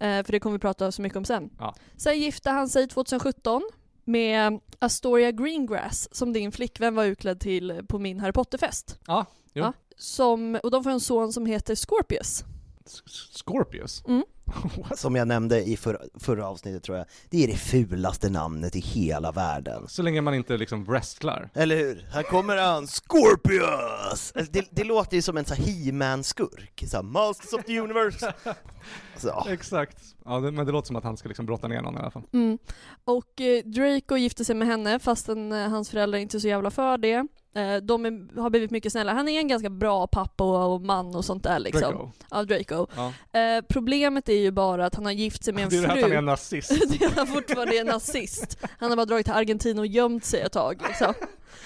[SPEAKER 1] Eh, för det kommer vi prata så mycket om sen.
[SPEAKER 3] Ja.
[SPEAKER 1] Sen gifte han sig 2017 med Astoria Greengrass som din flickvän var utklädd till på min Harry Potter-fest.
[SPEAKER 3] Ja, jo.
[SPEAKER 1] Ja. Som, och de får en son som heter Scorpius.
[SPEAKER 3] Scorpius?
[SPEAKER 1] Mm. [LAUGHS]
[SPEAKER 2] Som jag nämnde i förra, förra avsnittet tror jag, det är det fulaste namnet i hela världen.
[SPEAKER 3] Så länge man inte liksom wrestlar.
[SPEAKER 2] Eller hur? Här kommer han, Scorpius! Alltså, Det, det låter ju som en He-Man-skurk, såhär Masters of the Universe. [LAUGHS] Ja.
[SPEAKER 3] Exakt. Ja, det, men det låter som att han ska liksom brotta ner någon i alla fall.
[SPEAKER 1] Mm. Och eh, Draco gifte sig med henne fastän eh, hans föräldrar inte är så jävla för det. Eh, de är, har blivit mycket snällare. Han är en ganska bra pappa och, man och sånt där liksom.
[SPEAKER 3] Draco.
[SPEAKER 1] Av Draco.
[SPEAKER 3] Ja.
[SPEAKER 1] Eh, problemet är ju bara att han har gift sig med en [LAUGHS]
[SPEAKER 3] Det är det
[SPEAKER 1] fru.
[SPEAKER 3] att han är en nazist. [LAUGHS]
[SPEAKER 1] det är han fortfarande är nazist. Han har bara dragit till Argentina och gömt sig ett tag liksom.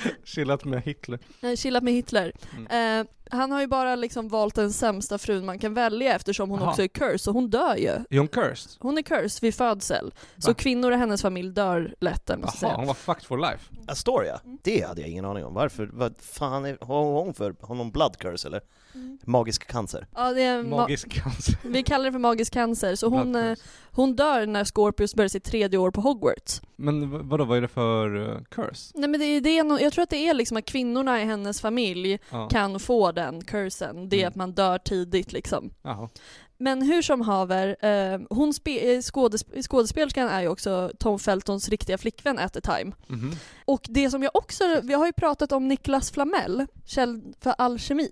[SPEAKER 1] [LAUGHS]
[SPEAKER 3] Chillat med Hitler.
[SPEAKER 1] Chillat med Hitler.
[SPEAKER 3] Mm.
[SPEAKER 1] Eh, han har ju bara liksom valt den sämsta frun man kan välja eftersom hon
[SPEAKER 3] Aha.
[SPEAKER 1] också är cursed, och hon dör ju.
[SPEAKER 3] Är hon cursed?
[SPEAKER 1] Hon är cursed vid födsel. Så
[SPEAKER 3] Va?
[SPEAKER 1] kvinnor i hennes familj dör lätt,
[SPEAKER 3] Jaha,
[SPEAKER 1] säga.
[SPEAKER 3] hon var fucked for life.
[SPEAKER 2] Astoria?
[SPEAKER 1] Mm.
[SPEAKER 2] Det hade jag ingen aning om. Varför? Vad fan är, har hon för, har hon blood curse eller?
[SPEAKER 1] Mm.
[SPEAKER 2] Magisk cancer?
[SPEAKER 1] Ja, det är ma-
[SPEAKER 3] Magisk cancer.
[SPEAKER 1] vi kallar det för magisk cancer, så hon, eh, hon dör när Scorpius börjar sitt tredje år på Hogwarts.
[SPEAKER 3] Men vadå, vad är det för uh, curse?
[SPEAKER 1] Nej men det är det, nog- jag tror att det är liksom att kvinnorna i hennes familj
[SPEAKER 3] Ja.
[SPEAKER 1] kan få den cursen, det är
[SPEAKER 3] Mm.
[SPEAKER 1] att man dör tidigt liksom.
[SPEAKER 3] Jaha.
[SPEAKER 1] Men hur som haver, eh, hon eh, skådesp- skådespelerskan är ju också Tom Feltons riktiga flickvän at the time.
[SPEAKER 3] Mhm.
[SPEAKER 1] Och det som jag också, vi har ju pratat om Niklas Flamel, känd för alkemi.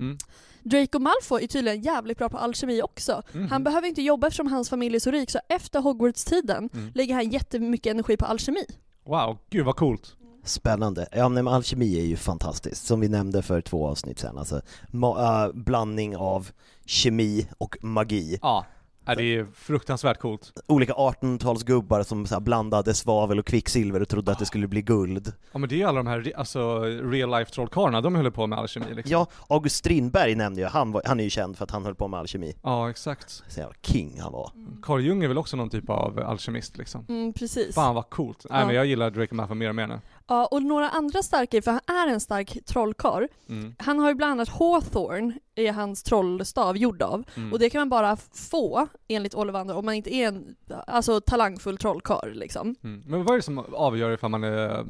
[SPEAKER 3] Mm.
[SPEAKER 1] Draco Malfoy är tydligen jävligt bra på alkemi också.
[SPEAKER 3] Mhm.
[SPEAKER 1] Han behöver inte jobba eftersom hans familj är så rik, så efter Hogwarts-tiden
[SPEAKER 3] Mm.
[SPEAKER 1] lägger han jättemycket energi på alkemi.
[SPEAKER 3] Wow, gud vad coolt.
[SPEAKER 2] Spännande. Ja men alkemi är ju fantastiskt, som vi nämnde för två avsnitt sedan. Alltså, ma- äh, blandning av kemi och magi.
[SPEAKER 3] Ja, ja det är fruktansvärt coolt.
[SPEAKER 2] Olika 1800-talsgubbar som så här blandade svavel och kvicksilver och trodde att det skulle bli guld.
[SPEAKER 3] Ja men det är ju alla de här, alltså real life trollkarlarna, de håller på med alkemi liksom.
[SPEAKER 2] Ja, August Strindberg nämnde jag, han, var, han är ju känd för att han höll på med alkemi.
[SPEAKER 3] Ja, exakt.
[SPEAKER 2] Så jävla king han var.
[SPEAKER 3] Carl Jung är väl också någon typ av alkemist liksom.
[SPEAKER 1] Mm, precis.
[SPEAKER 3] Fan vad coolt. Nej
[SPEAKER 1] Ja.
[SPEAKER 3] men jag gillar Draco Malfoy mer och mer nu.
[SPEAKER 1] Ja, och några andra starka, för han är en stark trollkarl.
[SPEAKER 3] Mm.
[SPEAKER 1] Han har ju bland annat Hawthorne, är hans trollstav gjord av.
[SPEAKER 3] Mm.
[SPEAKER 1] Och det kan man bara få, enligt Ollivander, om man inte är en alltså, talangfull trollkarl liksom.
[SPEAKER 3] Mm. Men vad är det som avgör ifall man är äh,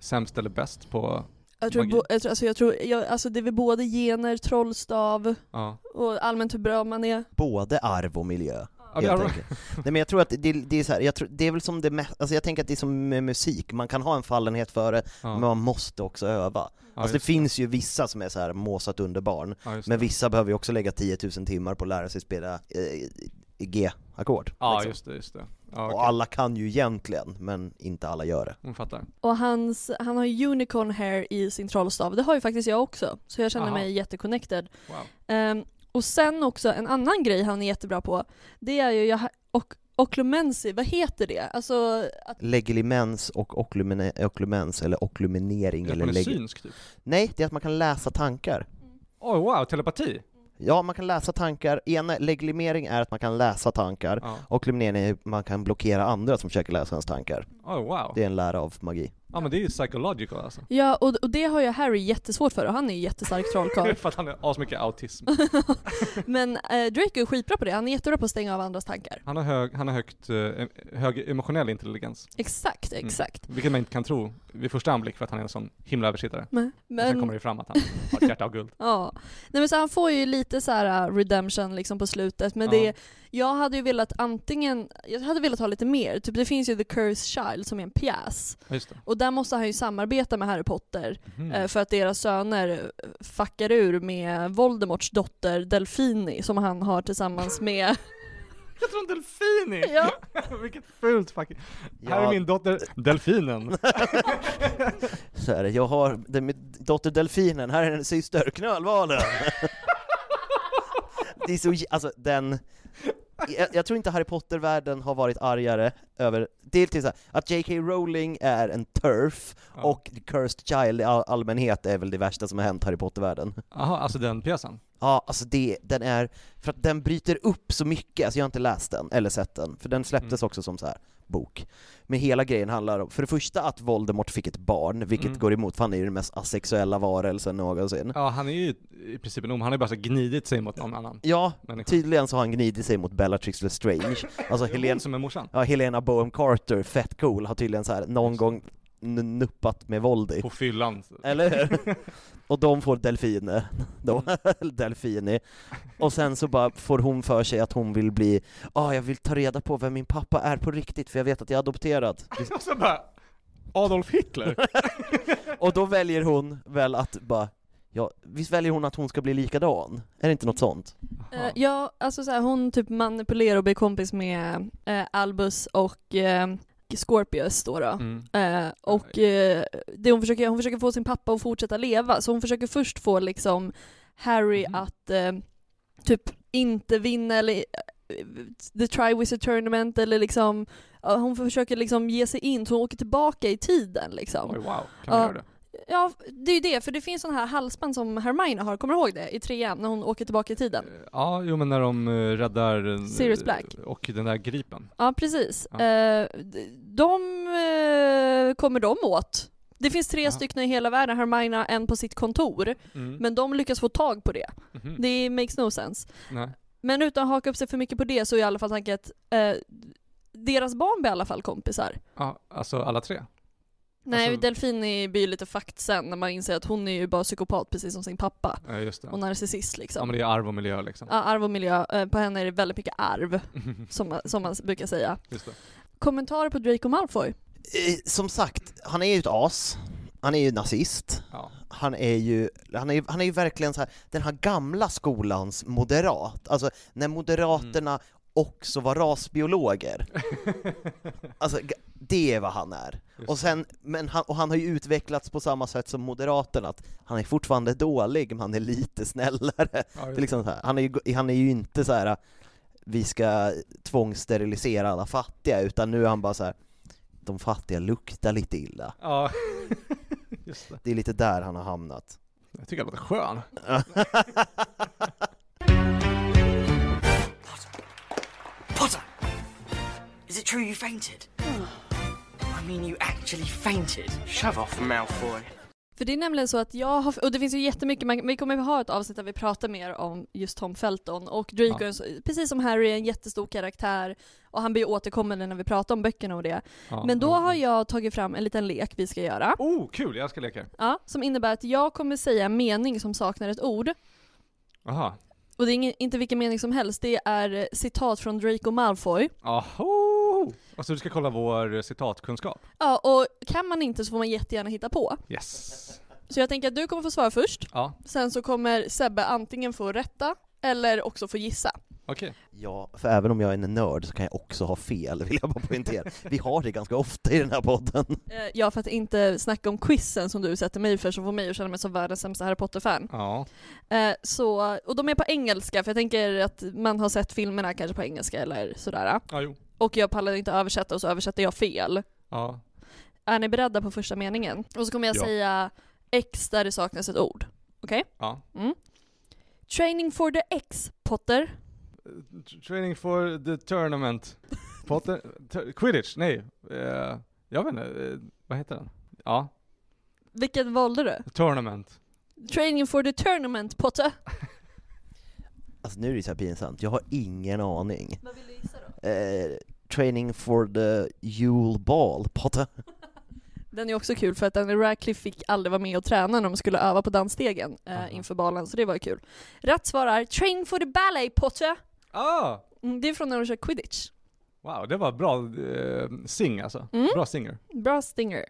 [SPEAKER 3] sämst eller bäst på
[SPEAKER 1] Jag tror, bo, jag tror, alltså, jag tror jag, alltså det är väl både gener, trollstav
[SPEAKER 3] Ja.
[SPEAKER 1] och allmänt hur bra man är.
[SPEAKER 2] Både arv och miljö.
[SPEAKER 3] Ja, det
[SPEAKER 2] helt enkelt. Nej men jag tror att det, det är så här, jag tror, det är väl som det mest, alltså jag tänker att det är som med musik, man kan ha en fallenhet för det,
[SPEAKER 3] Ja.
[SPEAKER 2] men man måste också öva.
[SPEAKER 3] Ja,
[SPEAKER 2] alltså det
[SPEAKER 3] just
[SPEAKER 2] finns ju vissa som är så här måsat under barn, men
[SPEAKER 3] det.
[SPEAKER 2] vissa behöver ju också lägga 10 000 timmar på att lära sig spela eh, G-ackord.
[SPEAKER 3] Ja
[SPEAKER 2] liksom.
[SPEAKER 3] just det, just det. Ja,
[SPEAKER 2] Och
[SPEAKER 3] okej.
[SPEAKER 2] alla kan ju egentligen, men inte alla gör det.
[SPEAKER 3] Hon fattar.
[SPEAKER 1] Och hans, han har ju unicorn hair i sin trollstav, det har ju faktiskt jag också. Så jag känner
[SPEAKER 3] Aha.
[SPEAKER 1] mig jätteconnected.
[SPEAKER 3] Wow.
[SPEAKER 1] Ehm, och sen också en annan grej han är jättebra på, det är ju, jag, och, oklumensi, vad heter det? Alltså, att,
[SPEAKER 2] Legilimens och oklumene, oklumens, eller okluminering,
[SPEAKER 3] Är det att
[SPEAKER 2] eller
[SPEAKER 3] man är
[SPEAKER 2] leg-
[SPEAKER 3] synsk typ?
[SPEAKER 2] Nej, det är att man kan läsa tankar.
[SPEAKER 3] Oj wow, telepati?
[SPEAKER 2] Ja, man kan läsa tankar. Ena, leglimering är att man kan läsa tankar,
[SPEAKER 3] Ja.
[SPEAKER 2] och luminering är att man kan blockera andra som försöker läsa ens tankar.
[SPEAKER 3] Oj wow.
[SPEAKER 2] Det är en lära av magi.
[SPEAKER 3] Ja men det är ju psychological alltså.
[SPEAKER 1] ja, och, och det har ju Harry jättesvårt för och han är ju jättestark trollkarl. [LAUGHS]
[SPEAKER 3] För att han har så mycket autism. [LAUGHS]
[SPEAKER 1] Men eh, Draco är skitbra på det, han är jättebra på att stänga av andras tankar.
[SPEAKER 3] Han har, hög, han har högt, eh, hög emotionell intelligens.
[SPEAKER 1] Exakt,
[SPEAKER 3] Mm.
[SPEAKER 1] exakt.
[SPEAKER 3] Vilket man inte kan tro vid första anblick för att han är en sån himla översittare.
[SPEAKER 1] Men,
[SPEAKER 3] Men sen kommer det fram att han har ett hjärta av guld. [LAUGHS]
[SPEAKER 1] ja. Nej men så han får ju lite så här uh, redemption liksom på slutet, men
[SPEAKER 3] Ja.
[SPEAKER 1] det, jag hade ju velat antingen, jag hade velat ha lite mer, typ det finns ju The Cursed Child som är en pjäs,
[SPEAKER 3] Ja, just det.
[SPEAKER 1] och där måste han ju samarbeta med Harry Potter eh, för att deras söner eh, fuckar ur med Voldemorts dotter Delfini som han har tillsammans med [LAUGHS]
[SPEAKER 3] Jag tror en delfini!
[SPEAKER 1] Ja. [LAUGHS]
[SPEAKER 3] Vilket fult fucking...
[SPEAKER 2] Ja.
[SPEAKER 3] Här är min dotter, delfinen. [LAUGHS]
[SPEAKER 2] Så är det, jag har det, min dotter Delfinen, här är en syster, knölvalen! det är så, alltså den, jag, jag tror inte Harry Potter-världen har varit argare över, dels till så här, att J.K. Rowling är en turf,
[SPEAKER 3] Ja.
[SPEAKER 2] och The Cursed Child i all, allmänhet är väl det värsta som har hänt Harry Potter-världen.
[SPEAKER 3] Jaha, alltså den pjäsen?
[SPEAKER 2] Ja, alltså det, den är, för att den bryter upp så mycket, alltså jag har inte läst den, eller sett den, för den släpptes
[SPEAKER 3] Mm.
[SPEAKER 2] också som så här bok. Men hela grejen handlar om, för det första att Voldemort fick ett barn, vilket
[SPEAKER 3] Mm.
[SPEAKER 2] går emot, för han är ju den mest asexuella varelsen någonsin.
[SPEAKER 3] Ja, han är ju i princip en om, han har ju bara så gnidit sig mot någon annan
[SPEAKER 2] Ja,
[SPEAKER 3] människa.
[SPEAKER 2] tydligen så har han gnidit sig mot Bellatrix Lestrange. [LAUGHS] Alltså
[SPEAKER 3] Helen
[SPEAKER 2] Helen,
[SPEAKER 3] som är morsan.
[SPEAKER 2] ja, Helena Bohem Carter, fett cool, har tydligen så här någon
[SPEAKER 3] Just.
[SPEAKER 2] gång nuppat med våld i.
[SPEAKER 3] På fyllan.
[SPEAKER 2] Eller hur? [LAUGHS] Och de får delfiner, de, [LAUGHS] delfini. Och sen så bara får hon för sig att hon vill bli, ah jag vill ta reda på vem min pappa är på riktigt för jag vet att jag är adopterad. [LAUGHS]
[SPEAKER 3] Och så bara, Adolf Hitler?
[SPEAKER 2] Och då väljer hon väl att bara, ja, visst väljer hon att hon ska bli likadan? Är det inte något sånt?
[SPEAKER 1] Eh, ja, alltså så här, hon typ manipulerar och blir kompis med eh, Albus och eh, Scorpius då. då.
[SPEAKER 3] Mm.
[SPEAKER 1] Eh, och eh, det hon, försöker, hon försöker få sin pappa att fortsätta leva, så hon försöker först få liksom Harry
[SPEAKER 3] Mhm.
[SPEAKER 1] att eh, typ inte vinna eller eh, the Triwizard Tournament eller liksom hon försöker liksom ge sig in, så hon åker tillbaka i tiden liksom.
[SPEAKER 3] Oj, wow, kan man
[SPEAKER 1] Ja.
[SPEAKER 3] göra det?
[SPEAKER 1] Ja, det är ju det, för det finns sån här halsband som Hermione har, kommer du ihåg det? I trean, när hon åker tillbaka i tiden.
[SPEAKER 3] Ja, jo men när de eh, räddar eh,
[SPEAKER 1] Sirius Black.
[SPEAKER 3] och den där gripen.
[SPEAKER 1] Ja, precis.
[SPEAKER 3] Ja.
[SPEAKER 1] Eh, de kommer de åt. Det finns tre
[SPEAKER 3] Ja.
[SPEAKER 1] stycken i hela världen, Hermione en på sitt kontor,
[SPEAKER 3] Mm.
[SPEAKER 1] men de lyckas få tag på det.
[SPEAKER 3] Mhm.
[SPEAKER 1] Det makes no sense.
[SPEAKER 3] Nej.
[SPEAKER 1] Men utan att haka upp sig för mycket på det så är i alla fall tanken att deras barn blir i alla fall kompisar.
[SPEAKER 3] Ja, alltså alla tre?
[SPEAKER 1] Nej,
[SPEAKER 3] Alltså-
[SPEAKER 1] Delfini blir ju lite fakt sen när man inser att hon är ju bara psykopat precis som sin pappa.
[SPEAKER 3] Ja, just det.
[SPEAKER 1] Och narcissist
[SPEAKER 3] Ja
[SPEAKER 1] liksom.
[SPEAKER 3] men det är arv och miljö liksom.
[SPEAKER 1] Ja, arv och miljö, eh, på henne är det väldigt mycket arv, [LAUGHS] som, man- som man brukar säga.
[SPEAKER 3] Just det.
[SPEAKER 1] Kommentarer på Draco Malfoy?
[SPEAKER 2] Som sagt, han är ju ett as, han är ju nazist,
[SPEAKER 3] Ja.
[SPEAKER 2] han är ju, han är, han är ju verkligen så här, den här gamla skolans moderat, alltså när moderaterna också var rasbiologer. [LAUGHS] Alltså det är vad han är.
[SPEAKER 3] Just
[SPEAKER 2] Och, sen, men han, och han har ju utvecklats på samma sätt som moderaterna, att han är fortfarande dålig, men han är lite snällare.
[SPEAKER 3] Ja,
[SPEAKER 2] Det är liksom så här, han, är ju, han är ju inte så här vi ska tvångssterilisera alla fattiga, utan nu är han bara så här de fattiga luktar lite illa.
[SPEAKER 3] Ja, [LAUGHS] just det.
[SPEAKER 2] Det är lite där han har hamnat.
[SPEAKER 3] Jag tycker han låter skön. [LAUGHS]
[SPEAKER 4] Is it true you fainted? I mean, you actually fainted. Shove off, Malfoy.
[SPEAKER 1] För det är nämligen så att jag har, och det finns ju jättemycket, man, vi kommer ha ett avsnitt där vi pratar mer om just Tom Felton och Draco,
[SPEAKER 3] Ja.
[SPEAKER 1] precis som Harry, är en jättestor karaktär och han blir ju återkommande när vi pratar om böckerna och det.
[SPEAKER 3] Ja,
[SPEAKER 1] Men då
[SPEAKER 3] ja.
[SPEAKER 1] har jag tagit fram en liten lek vi ska göra,
[SPEAKER 3] Oh, kul! Jag ska leka.
[SPEAKER 1] ja, som innebär att jag kommer säga en mening som saknar ett ord.
[SPEAKER 3] Aha.
[SPEAKER 1] Och det är ingen, inte vilken mening som helst, det är citat från Draco Malfoy.
[SPEAKER 3] Aho! Alltså du ska kolla vår citatkunskap?
[SPEAKER 1] Ja, och kan man inte så får man jättegärna hitta på.
[SPEAKER 3] Yes.
[SPEAKER 1] Så jag tänker att du kommer få svara först,
[SPEAKER 3] Ja,
[SPEAKER 1] sen så kommer Sebbe antingen få rätta eller också få gissa.
[SPEAKER 3] okej.
[SPEAKER 2] Ja, för även om jag är en nörd så kan jag också ha fel, [LAUGHS] vill jag bara poängtera. Vi har det ganska ofta i den här podden.
[SPEAKER 1] Eh, Ja, för att inte snacka om quizen som du sätter mig för som får mig att känna mig som världens sämsta Harry Potter-fan.
[SPEAKER 3] Ja.
[SPEAKER 1] Eh, Så, och de är på engelska, för jag tänker att man har sett filmerna kanske på engelska eller sådär.
[SPEAKER 3] Ja, jo.
[SPEAKER 1] Och jag pallar inte översätta och så översätter jag fel.
[SPEAKER 3] Ja.
[SPEAKER 1] Är ni beredda på första meningen? Och så kommer jag
[SPEAKER 3] Ja.
[SPEAKER 1] säga X där det saknas ett ord. Okej?
[SPEAKER 3] Ja.
[SPEAKER 1] Mm. Training for the X, Potter.
[SPEAKER 3] T- Training for the tournament. [LAUGHS] Potter? Quidditch? Nej. Eh, jag vet inte. eh, vad heter den? Ja.
[SPEAKER 1] Vilket valde du?
[SPEAKER 3] Tournament.
[SPEAKER 1] Training for the tournament, Potter. [LAUGHS]
[SPEAKER 2] Alltså nu är det så här pinsamt, jag har ingen aning.
[SPEAKER 1] Vad vill du gissa då?
[SPEAKER 2] Eh, training for the Yule Ball, Potter. [LAUGHS]
[SPEAKER 1] Den är också kul för att Daniel Radcliffe fick aldrig vara med och träna när de skulle öva på dansstegen eh, inför balen, så det var kul. Rätt svar är Train for the ballet Potter!
[SPEAKER 3] Ah!
[SPEAKER 1] Mm, det är från när de kör quidditch.
[SPEAKER 3] Wow, det var bra eh, sing alltså.
[SPEAKER 1] Mm.
[SPEAKER 3] Bra singer.
[SPEAKER 1] Bra stinger.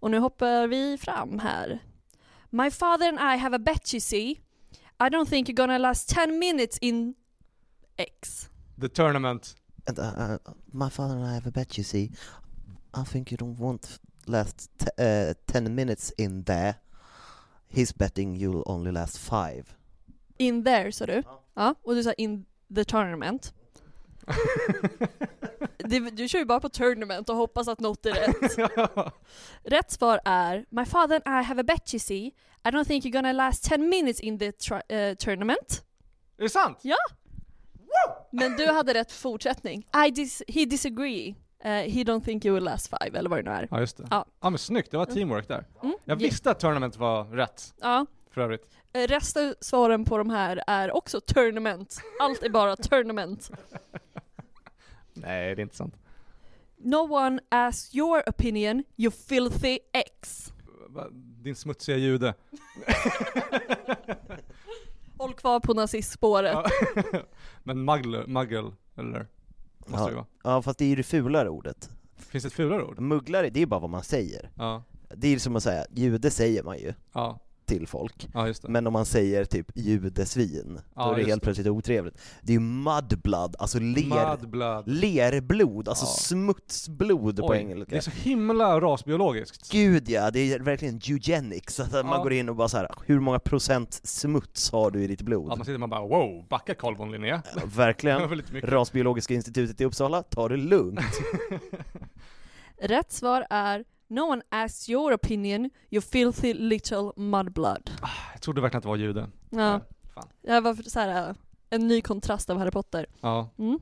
[SPEAKER 1] Och nu hoppar vi fram här. My father and I have a bet you see. I don't think you're gonna last 10 minutes in X.
[SPEAKER 3] The tournament.
[SPEAKER 2] And, uh, uh, my father and I have a bet, you see. I think you don't want last t- uh, ten minutes in there. He's betting you'll only last five.
[SPEAKER 1] In there sa du? Ja. och du sa in the tournament. [LAUGHS] [LAUGHS] Det, du kör ju bara på tournament och hoppas att något är rätt. [LAUGHS] Rätt svar är My father and I have a bet you see. I don't think you're gonna last 10 minutes in the eh, tournament.
[SPEAKER 3] är det sant?
[SPEAKER 1] Ja! Men du hade rätt fortsättning. I dis- he disagree. Eh, he don't think you will last five, eller vad det nu är.
[SPEAKER 3] Ja just det.
[SPEAKER 1] Ja.
[SPEAKER 3] Ja men snyggt, det var teamwork där.
[SPEAKER 1] Mm.
[SPEAKER 3] Jag
[SPEAKER 1] Ja.
[SPEAKER 3] visste att tournament var rätt,
[SPEAKER 1] Ja.
[SPEAKER 3] för övrigt.
[SPEAKER 1] Eh, Resten svaren på de här är också tournament. Allt är bara tournament. [LAUGHS]
[SPEAKER 3] Nej, det är inte sant.
[SPEAKER 1] No one asks your opinion, you filthy X.
[SPEAKER 3] Va- Din smutsiga jude. [LAUGHS]
[SPEAKER 1] Håll kvar på nazistspåret.
[SPEAKER 3] Ja. [LAUGHS] Men muggle, muggle, eller? Måste det
[SPEAKER 2] Ja,
[SPEAKER 3] vara.
[SPEAKER 2] ja, fast det är ju det fulare ordet.
[SPEAKER 3] Finns det ett fulare ord?
[SPEAKER 2] Mugglare, det är ju bara vad man säger.
[SPEAKER 3] Ja.
[SPEAKER 2] Det är som att säga, jude säger man ju.
[SPEAKER 3] Ja.
[SPEAKER 2] Till folk.
[SPEAKER 3] Ja, just det.
[SPEAKER 2] Men om man säger typ judesvin,
[SPEAKER 3] Ja,
[SPEAKER 2] då är det helt
[SPEAKER 3] det.
[SPEAKER 2] plötsligt otrevligt. Det är ju mudblood, alltså ler,
[SPEAKER 3] Mudblood.
[SPEAKER 2] lerblod, alltså
[SPEAKER 3] Ja.
[SPEAKER 2] smutsblod på
[SPEAKER 3] Oj,
[SPEAKER 2] engelska.
[SPEAKER 3] det är så himla rasbiologiskt.
[SPEAKER 2] Gud ja, det är verkligen eugenics, att man går in och bara så här, hur många procent smuts har du i ditt blod?
[SPEAKER 3] Ja, man sitter man bara wow, backa Carl.
[SPEAKER 2] Ja, [LAUGHS]
[SPEAKER 3] Det
[SPEAKER 2] Verkligen. Rasbiologiska institutet i Uppsala, ta det lugnt. [LAUGHS]
[SPEAKER 1] Rätt svar är No one asks your opinion, you filthy little mudblood.
[SPEAKER 3] Jag trodde verkligen att det var jude.
[SPEAKER 1] Ja,
[SPEAKER 3] Fan.
[SPEAKER 1] det var så här, äh, en ny kontrast av Harry Potter.
[SPEAKER 3] Ja.
[SPEAKER 1] Mm.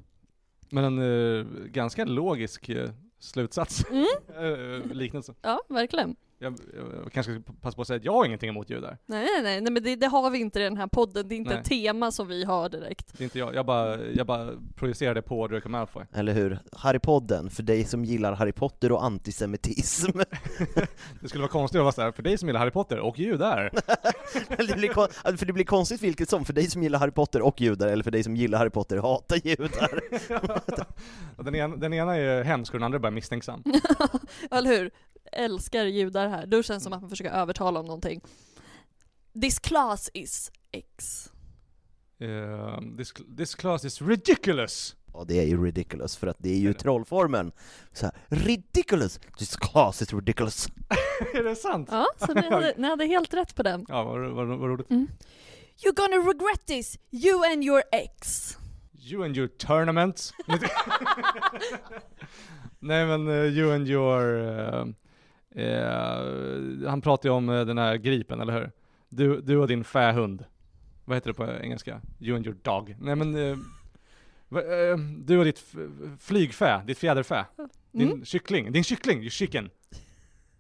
[SPEAKER 3] Men en eh, ganska logisk eh, slutsats.
[SPEAKER 1] Mm. [LAUGHS]
[SPEAKER 3] Eh, liknelse.
[SPEAKER 1] Ja, verkligen.
[SPEAKER 3] Jag, jag kanske ska passa på att säga att jag har ingenting emot judar.
[SPEAKER 1] Nej, nej, nej, nej men det, det har vi inte i den här podden. Det är inte
[SPEAKER 3] Nej.
[SPEAKER 1] ett tema som vi har direkt.
[SPEAKER 3] Det är inte jag. Jag bara, jag bara projicerade på Draco Malfoy.
[SPEAKER 2] Eller hur? Harrypodden, för dig som gillar Harry Potter och antisemitism. [LAUGHS]
[SPEAKER 3] Det skulle vara konstigt att vara såhär, för dig som gillar Harry Potter och judar. [LAUGHS]
[SPEAKER 2] Det blir, kon- alltså, för det blir konstigt vilket som, för dig som gillar Harry Potter och judar, eller för dig som gillar Harry Potter och hatar judar. [LAUGHS]
[SPEAKER 3] Den, ena, den ena är hemsk och den andra är bara misstänksam.
[SPEAKER 1] Eller hur? Älskar judar här. Då känns det som att man försöker övertala om någonting. This class is X.
[SPEAKER 3] Eh, this, this class is ridiculous!
[SPEAKER 2] Ja, det är ju ridiculous, för att det är ju
[SPEAKER 3] Är det?
[SPEAKER 2] trollformen. Så här, ridiculous! This class is ridiculous. [LAUGHS]
[SPEAKER 3] är det sant?
[SPEAKER 1] Ja, så ni hade, ni hade helt rätt på den.
[SPEAKER 3] Ja, vad, vad, vad roligt.
[SPEAKER 1] You're gonna regret this, you and your ex.
[SPEAKER 3] You and your tournament. [LAUGHS] Nej men uh, you and your... eh, eh, han pratar ju om eh, den här gripen, eller hur? Du, du och din fähund. Vad heter det på engelska? You and your dog. Nej men... eh, va- eh, du och ditt flygfä, ditt fjäderfä. Din
[SPEAKER 1] Mm.
[SPEAKER 3] kyckling, din kyckling, your chicken.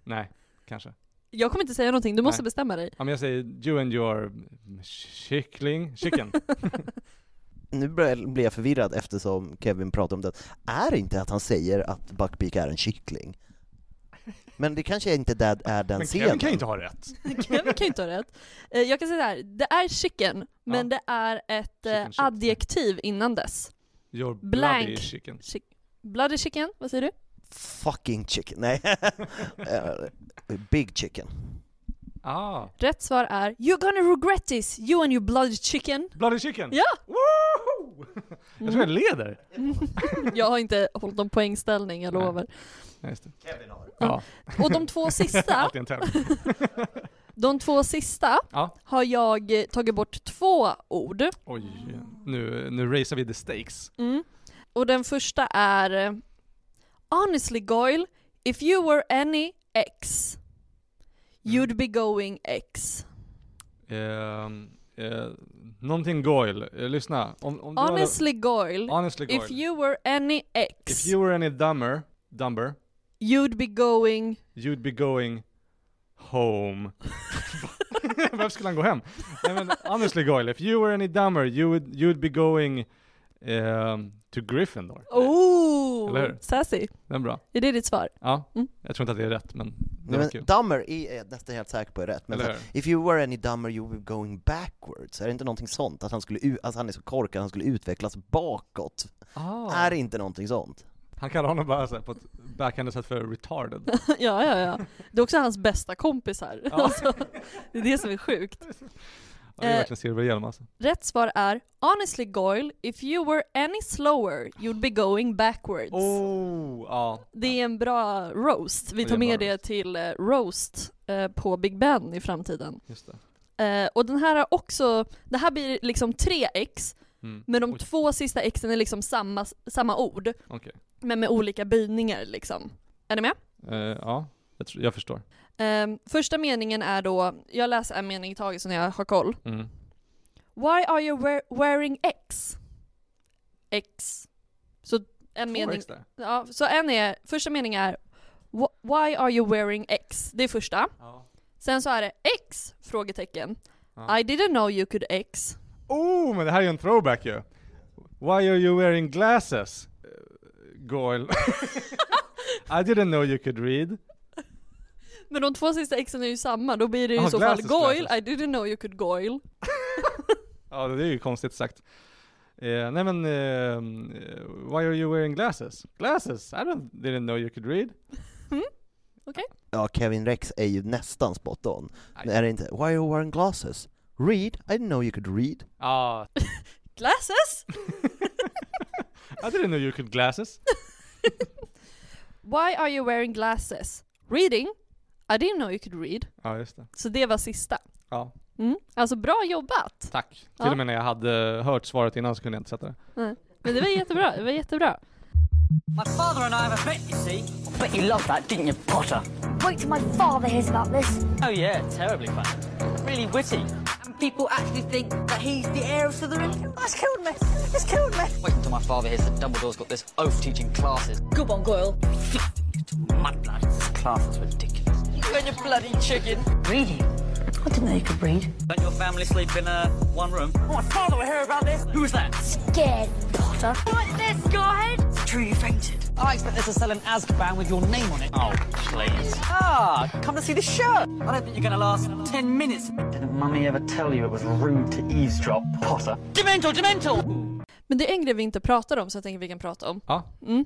[SPEAKER 3] Nej, kanske.
[SPEAKER 1] Jag kommer inte säga någonting, du måste
[SPEAKER 3] Nej.
[SPEAKER 1] bestämma dig.
[SPEAKER 3] Ja men jag säger you and your kyckling, chicken. [LAUGHS]
[SPEAKER 2] Nu blir jag förvirrad eftersom Kevin pratar om det. Är det inte att han säger att Buckbeak är en kyckling? Men det kanske inte där är den
[SPEAKER 3] Men
[SPEAKER 2] scenen.
[SPEAKER 3] Kevin kan ju inte ha rätt. [LAUGHS]
[SPEAKER 1] Kevin kan ju inte ha rätt. Eh, Jag kan säga så här, det är chicken, men det är ett eh, adjektiv innan dess.
[SPEAKER 3] Your
[SPEAKER 1] Blank.
[SPEAKER 3] bloody chicken.
[SPEAKER 1] Chi- Bloody chicken, vad säger du?
[SPEAKER 2] Fucking chicken, nej. [LAUGHS] Eh, Big chicken.
[SPEAKER 3] Ah,
[SPEAKER 1] Rätt svar är You're gonna regret this, you and your bloody chicken.
[SPEAKER 3] bloody chicken!
[SPEAKER 1] Ja!
[SPEAKER 3] Woho! Jag tror jag leder. [LAUGHS]
[SPEAKER 1] Jag har inte hållit någon poängställning, jag
[SPEAKER 3] Nej.
[SPEAKER 1] lovar.
[SPEAKER 3] Ja, just det.
[SPEAKER 2] Kevin har
[SPEAKER 3] Ja,
[SPEAKER 1] Och de två [LAUGHS] sista,
[SPEAKER 3] alltid en tävling. [LAUGHS]
[SPEAKER 1] de två sista
[SPEAKER 3] Ja.
[SPEAKER 1] har jag eh, tagit bort två ord.
[SPEAKER 3] Oj, nu, nu racear vi the stakes.
[SPEAKER 1] Mm. Och den första är eh, Honestly Goyle, if you were any ex, you'd be going ex.
[SPEAKER 3] Ehm, eh, någonting Goyle, eh, lyssna. Om, om du hade-
[SPEAKER 1] Honestly Goyle,
[SPEAKER 3] honestly Goyle.
[SPEAKER 1] if you were any ex,
[SPEAKER 3] If you were any dumber, dumber,
[SPEAKER 1] you'd be going...
[SPEAKER 3] you'd be going home. [LAUGHS] [LAUGHS] Varför skulle han gå hem? Nej men honestly Goyle, if you were any dumber, you would, you'd be going ehm, to Gryffindor.
[SPEAKER 1] Oh!
[SPEAKER 3] Eller hur?
[SPEAKER 1] Sassy.
[SPEAKER 3] Den är bra.
[SPEAKER 1] Är det ditt svar?
[SPEAKER 3] Ja,
[SPEAKER 1] Mm.
[SPEAKER 3] jag tror inte att det är rätt men det
[SPEAKER 2] Nej,
[SPEAKER 3] var
[SPEAKER 2] men
[SPEAKER 3] kul.
[SPEAKER 2] dumber är jag nästan helt säker på är rätt, men
[SPEAKER 3] Eller
[SPEAKER 2] så,
[SPEAKER 3] hur?
[SPEAKER 2] if you were any dumber you were going backwards, är det inte någonting sånt? Att han skulle, u- att han är så korkad, att han skulle utvecklas bakåt?
[SPEAKER 3] Ah.
[SPEAKER 2] Är det inte någonting sånt?
[SPEAKER 3] Han kallar honom bara så här på ett backhanded sätt för retarded. [LAUGHS]
[SPEAKER 1] ja, ja, ja. Det är också hans bästa kompis här.
[SPEAKER 3] Ja. [LAUGHS]
[SPEAKER 1] Alltså, det är det som är sjukt. [LAUGHS]
[SPEAKER 3] Ja, det är
[SPEAKER 1] Eh,
[SPEAKER 3] verkligen silverhjälm alltså.
[SPEAKER 1] Rätt svar är Honestly Goyle, if you were any slower you'd be going backwards.
[SPEAKER 3] Oh, ja.
[SPEAKER 1] Det är en bra roast. Vi
[SPEAKER 3] är
[SPEAKER 1] tar med det
[SPEAKER 3] roast.
[SPEAKER 1] till eh, roast eh, på Big Ben i framtiden.
[SPEAKER 3] Just det.
[SPEAKER 1] Och den här har också, det här blir liksom tre ex,
[SPEAKER 3] Mm.
[SPEAKER 1] men de
[SPEAKER 3] Oj,
[SPEAKER 1] två sista exen är liksom samma, samma ord,
[SPEAKER 3] Okej.
[SPEAKER 1] men med olika böjningar liksom. Är ni med?
[SPEAKER 3] Eh, ja, jag, tror, jag förstår.
[SPEAKER 1] Ehm, första meningen är då, jag läser en mening i taget så när jag har koll.
[SPEAKER 3] Mm.
[SPEAKER 1] Why are you wear- wearing X? X. Så en
[SPEAKER 3] Två
[SPEAKER 1] mening, ja, så en är, första meningen är "Wh- Why are you wearing X? Det är första.
[SPEAKER 3] Ja.
[SPEAKER 1] Sen så är det X? Frågetecken.
[SPEAKER 3] Ja.
[SPEAKER 1] I didn't know you could X.
[SPEAKER 3] Oh, men det här är ju en throwback ju. Why are you wearing glasses? Uh, Goyle. [LAUGHS] [LAUGHS] I didn't know you could read.
[SPEAKER 1] Men de två sista Xen är ju samma, då blir det ju i
[SPEAKER 3] Ah,
[SPEAKER 1] så fall
[SPEAKER 3] glasses.
[SPEAKER 1] I didn't know you could Goyle. [LAUGHS]
[SPEAKER 3] Ja, det är ju konstigt sagt. Eh, nej men, eh, why are you wearing glasses? Glasses? I don't, didn't know you could read. [LAUGHS]
[SPEAKER 1] Okej.
[SPEAKER 2] Ja, Kevin Rex är ju nästan spot on.
[SPEAKER 3] Nej.
[SPEAKER 2] Är det inte Why are you wearing glasses? Read? I didn't know you could read.
[SPEAKER 3] Ja, [LAUGHS]
[SPEAKER 1] Glasses?
[SPEAKER 3] I didn't know you could glasses.
[SPEAKER 1] Why are you wearing glasses? Reading? I didn't know you could read.
[SPEAKER 3] Ja, just det.
[SPEAKER 1] Så det var sista.
[SPEAKER 3] Ja,
[SPEAKER 1] Mm. Alltså bra jobbat!
[SPEAKER 3] tack. Till
[SPEAKER 1] Ja.
[SPEAKER 3] och med när jag hade hört svaret innan så kunde jag inte sätta det.
[SPEAKER 1] Nej. Men det var jättebra, det var jättebra.
[SPEAKER 4] My father and I have a bet, you see. I bet you loved that, didn't you, Potter?
[SPEAKER 5] Wait till my father hears about this.
[SPEAKER 4] Oh yeah, terribly funny. Really witty. And people actually think that he's the heir of Slytherin.
[SPEAKER 5] That's killed me. It's killed me.
[SPEAKER 4] Wait until my father hears that Dumbledore's got this oath teaching classes. Go on, Goyle. Mudblood. This class is ridiculous. You and your bloody chicken.
[SPEAKER 5] Reading. I didn't know you could read.
[SPEAKER 4] Don't your family sleep in uh, one room? Oh, my father will hear about this. Who's that?
[SPEAKER 5] Scared, Potter. What's this, Scarhead?
[SPEAKER 4] It's true you fainted. I expect this to sell in Azkaban with your name on it. Oh, please. Ah, come to see the shirt. I don't think you're going to last 10 minutes. Didn't Mummy ever tell you it was rude to eavesdrop, Potter? Dementor, Dementor!
[SPEAKER 1] Men det är en grej vi inte pratar om så jag tänker vi kan prata om.
[SPEAKER 3] Ja.
[SPEAKER 1] Mm.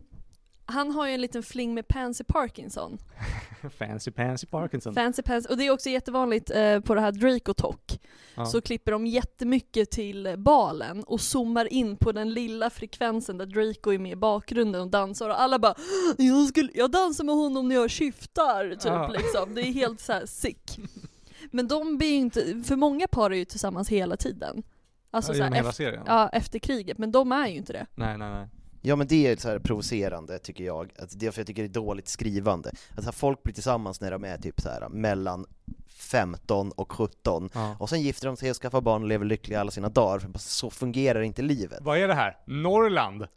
[SPEAKER 1] Han har ju en liten fling med Pansy Parkinson. [LAUGHS]
[SPEAKER 3] Fancy Pansy Parkinson.
[SPEAKER 1] Fancy Pansy, och det är också jättevanligt eh, på det här Draco Talk.
[SPEAKER 3] Ja.
[SPEAKER 1] Så klipper de jättemycket till balen och zoomar in på den lilla frekvensen där Draco är med i bakgrunden och dansar och alla bara jag, skulle, jag dansar med honom när jag skiftar, typ
[SPEAKER 3] Ja.
[SPEAKER 1] liksom. Det är helt så här sick. [LAUGHS] Men de blir ju inte, för många par är ju tillsammans hela tiden. Alltså
[SPEAKER 3] Ja,
[SPEAKER 1] så här, efter,
[SPEAKER 3] serien?
[SPEAKER 1] ja, efter kriget, men de är ju inte det.
[SPEAKER 3] Nej, nej, nej.
[SPEAKER 2] Ja men det är så här provocerande tycker jag, att det är för jag tycker det är dåligt skrivande. Att så här, folk blir tillsammans när de är typ så här mellan 15 och 17,
[SPEAKER 3] Ja.
[SPEAKER 2] och sen gifter de sig och skaffar barn och lever lyckliga alla sina dagar, för så fungerar inte livet.
[SPEAKER 3] Vad är det här? Norrland? [LAUGHS]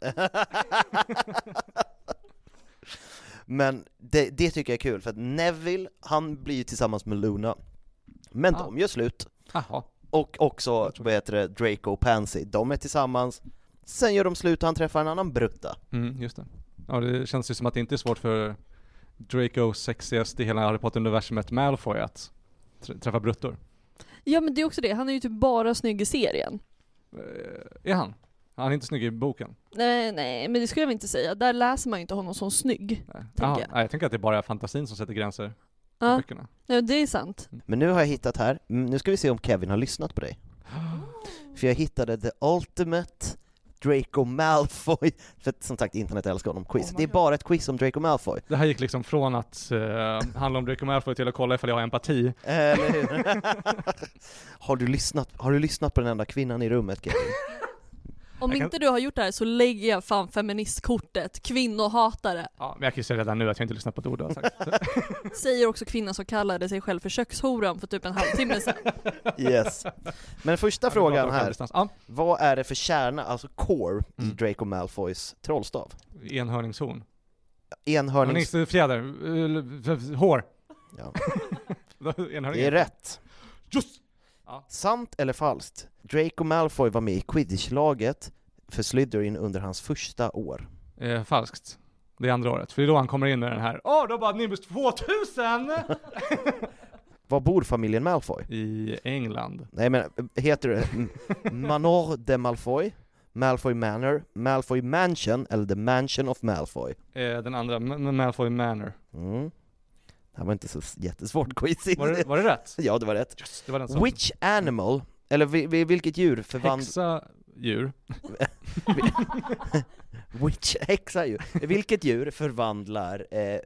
[SPEAKER 2] Men det, det tycker jag är kul, för att Neville, han blir ju tillsammans med Luna, men
[SPEAKER 3] Ah.
[SPEAKER 2] de gör slut.
[SPEAKER 3] Jaha.
[SPEAKER 2] Och också, vad heter det, Draco och Pansy, de är tillsammans, sen gör de slut och han träffar en annan brutta.
[SPEAKER 3] Mm, just det. Ja, det känns ju som att det inte är svårt för Draco sexigaste i hela Harry Potter-universumet Malfoy att tr- träffa bruttor.
[SPEAKER 1] Ja men det är också det, han är ju typ bara snygg i serien.
[SPEAKER 3] Eh, är han? Han är inte snygg i boken?
[SPEAKER 1] Nej, nej, men det skulle jag inte säga. Där läser man ju inte honom som snygg.
[SPEAKER 3] Nej.
[SPEAKER 1] Tänker
[SPEAKER 3] Jaha,
[SPEAKER 1] jag.
[SPEAKER 3] nej, jag tänker att det bara är fantasin som sätter gränser i
[SPEAKER 1] Ja,
[SPEAKER 3] böckerna.
[SPEAKER 1] ja det är sant.
[SPEAKER 2] Men nu har jag hittat här, Mm, nu ska vi se om Kevin har lyssnat på dig. [GASPS] För jag hittade the ultimate Draco Malfoy, [LAUGHS] för att som sagt internet älskar honom, quiz.
[SPEAKER 3] Oh
[SPEAKER 2] det är
[SPEAKER 3] God.
[SPEAKER 2] bara ett quiz om Draco Malfoy.
[SPEAKER 3] Det här gick liksom från att uh, handla om Draco Malfoy till att kolla ifall jag har empati.
[SPEAKER 2] Eller hur? [LAUGHS] har, du lyssnat, har du lyssnat på den enda kvinnan i rummet Kevin? [LAUGHS]
[SPEAKER 1] Om
[SPEAKER 3] Jag kan-
[SPEAKER 1] inte du har gjort det här så lägger jag fan feministkortet, kvinnohatare.
[SPEAKER 3] Ja, men jag kan ju säga redan nu att jag inte lyssnat på ett ord du har sagt. [LAUGHS] [LAUGHS]
[SPEAKER 1] Säger också kvinnan som kallade sig själv för kökshoran för typ en halvtimme sedan.
[SPEAKER 2] Yes. Men första
[SPEAKER 3] Ja,
[SPEAKER 2] frågan här.
[SPEAKER 3] Ja,
[SPEAKER 2] vad är det för kärna, alltså core, i
[SPEAKER 3] Mm.
[SPEAKER 2] Draco Malfoys trollstav?
[SPEAKER 3] enhörningshorn.
[SPEAKER 2] Enhörnings...
[SPEAKER 3] Hörningsfjäder. Uh, hår.
[SPEAKER 2] Ja. [LAUGHS]
[SPEAKER 3] Enhörning.
[SPEAKER 2] Det är rätt.
[SPEAKER 3] Just!
[SPEAKER 2] Sant eller falskt? Draco Malfoy var med i quidditch-laget för Slytherin under hans första år.
[SPEAKER 3] Eh, falskt. Det är andra året, för det är då han kommer in med den här Åh, då bara Nimbus 2000! [LAUGHS]
[SPEAKER 2] Var bor familjen Malfoy?
[SPEAKER 3] I England.
[SPEAKER 2] Nej men, heter det Manor de Malfoy, Malfoy Manor, Malfoy Mansion eller The Mansion of Malfoy?
[SPEAKER 3] Eh, den andra, M- Malfoy Manor.
[SPEAKER 2] Mm. Det här var inte så jättesvårt [LAUGHS] quiz.
[SPEAKER 3] Var det, var det rätt?
[SPEAKER 2] Ja, det var rätt.
[SPEAKER 3] Yes, det var den som...
[SPEAKER 2] Which animal, eller vi- vi- vilket djur förvandlar...
[SPEAKER 3] Häxa djur. [LAUGHS]
[SPEAKER 2] Which, häxa ju. Vilket djur förvandlar eh,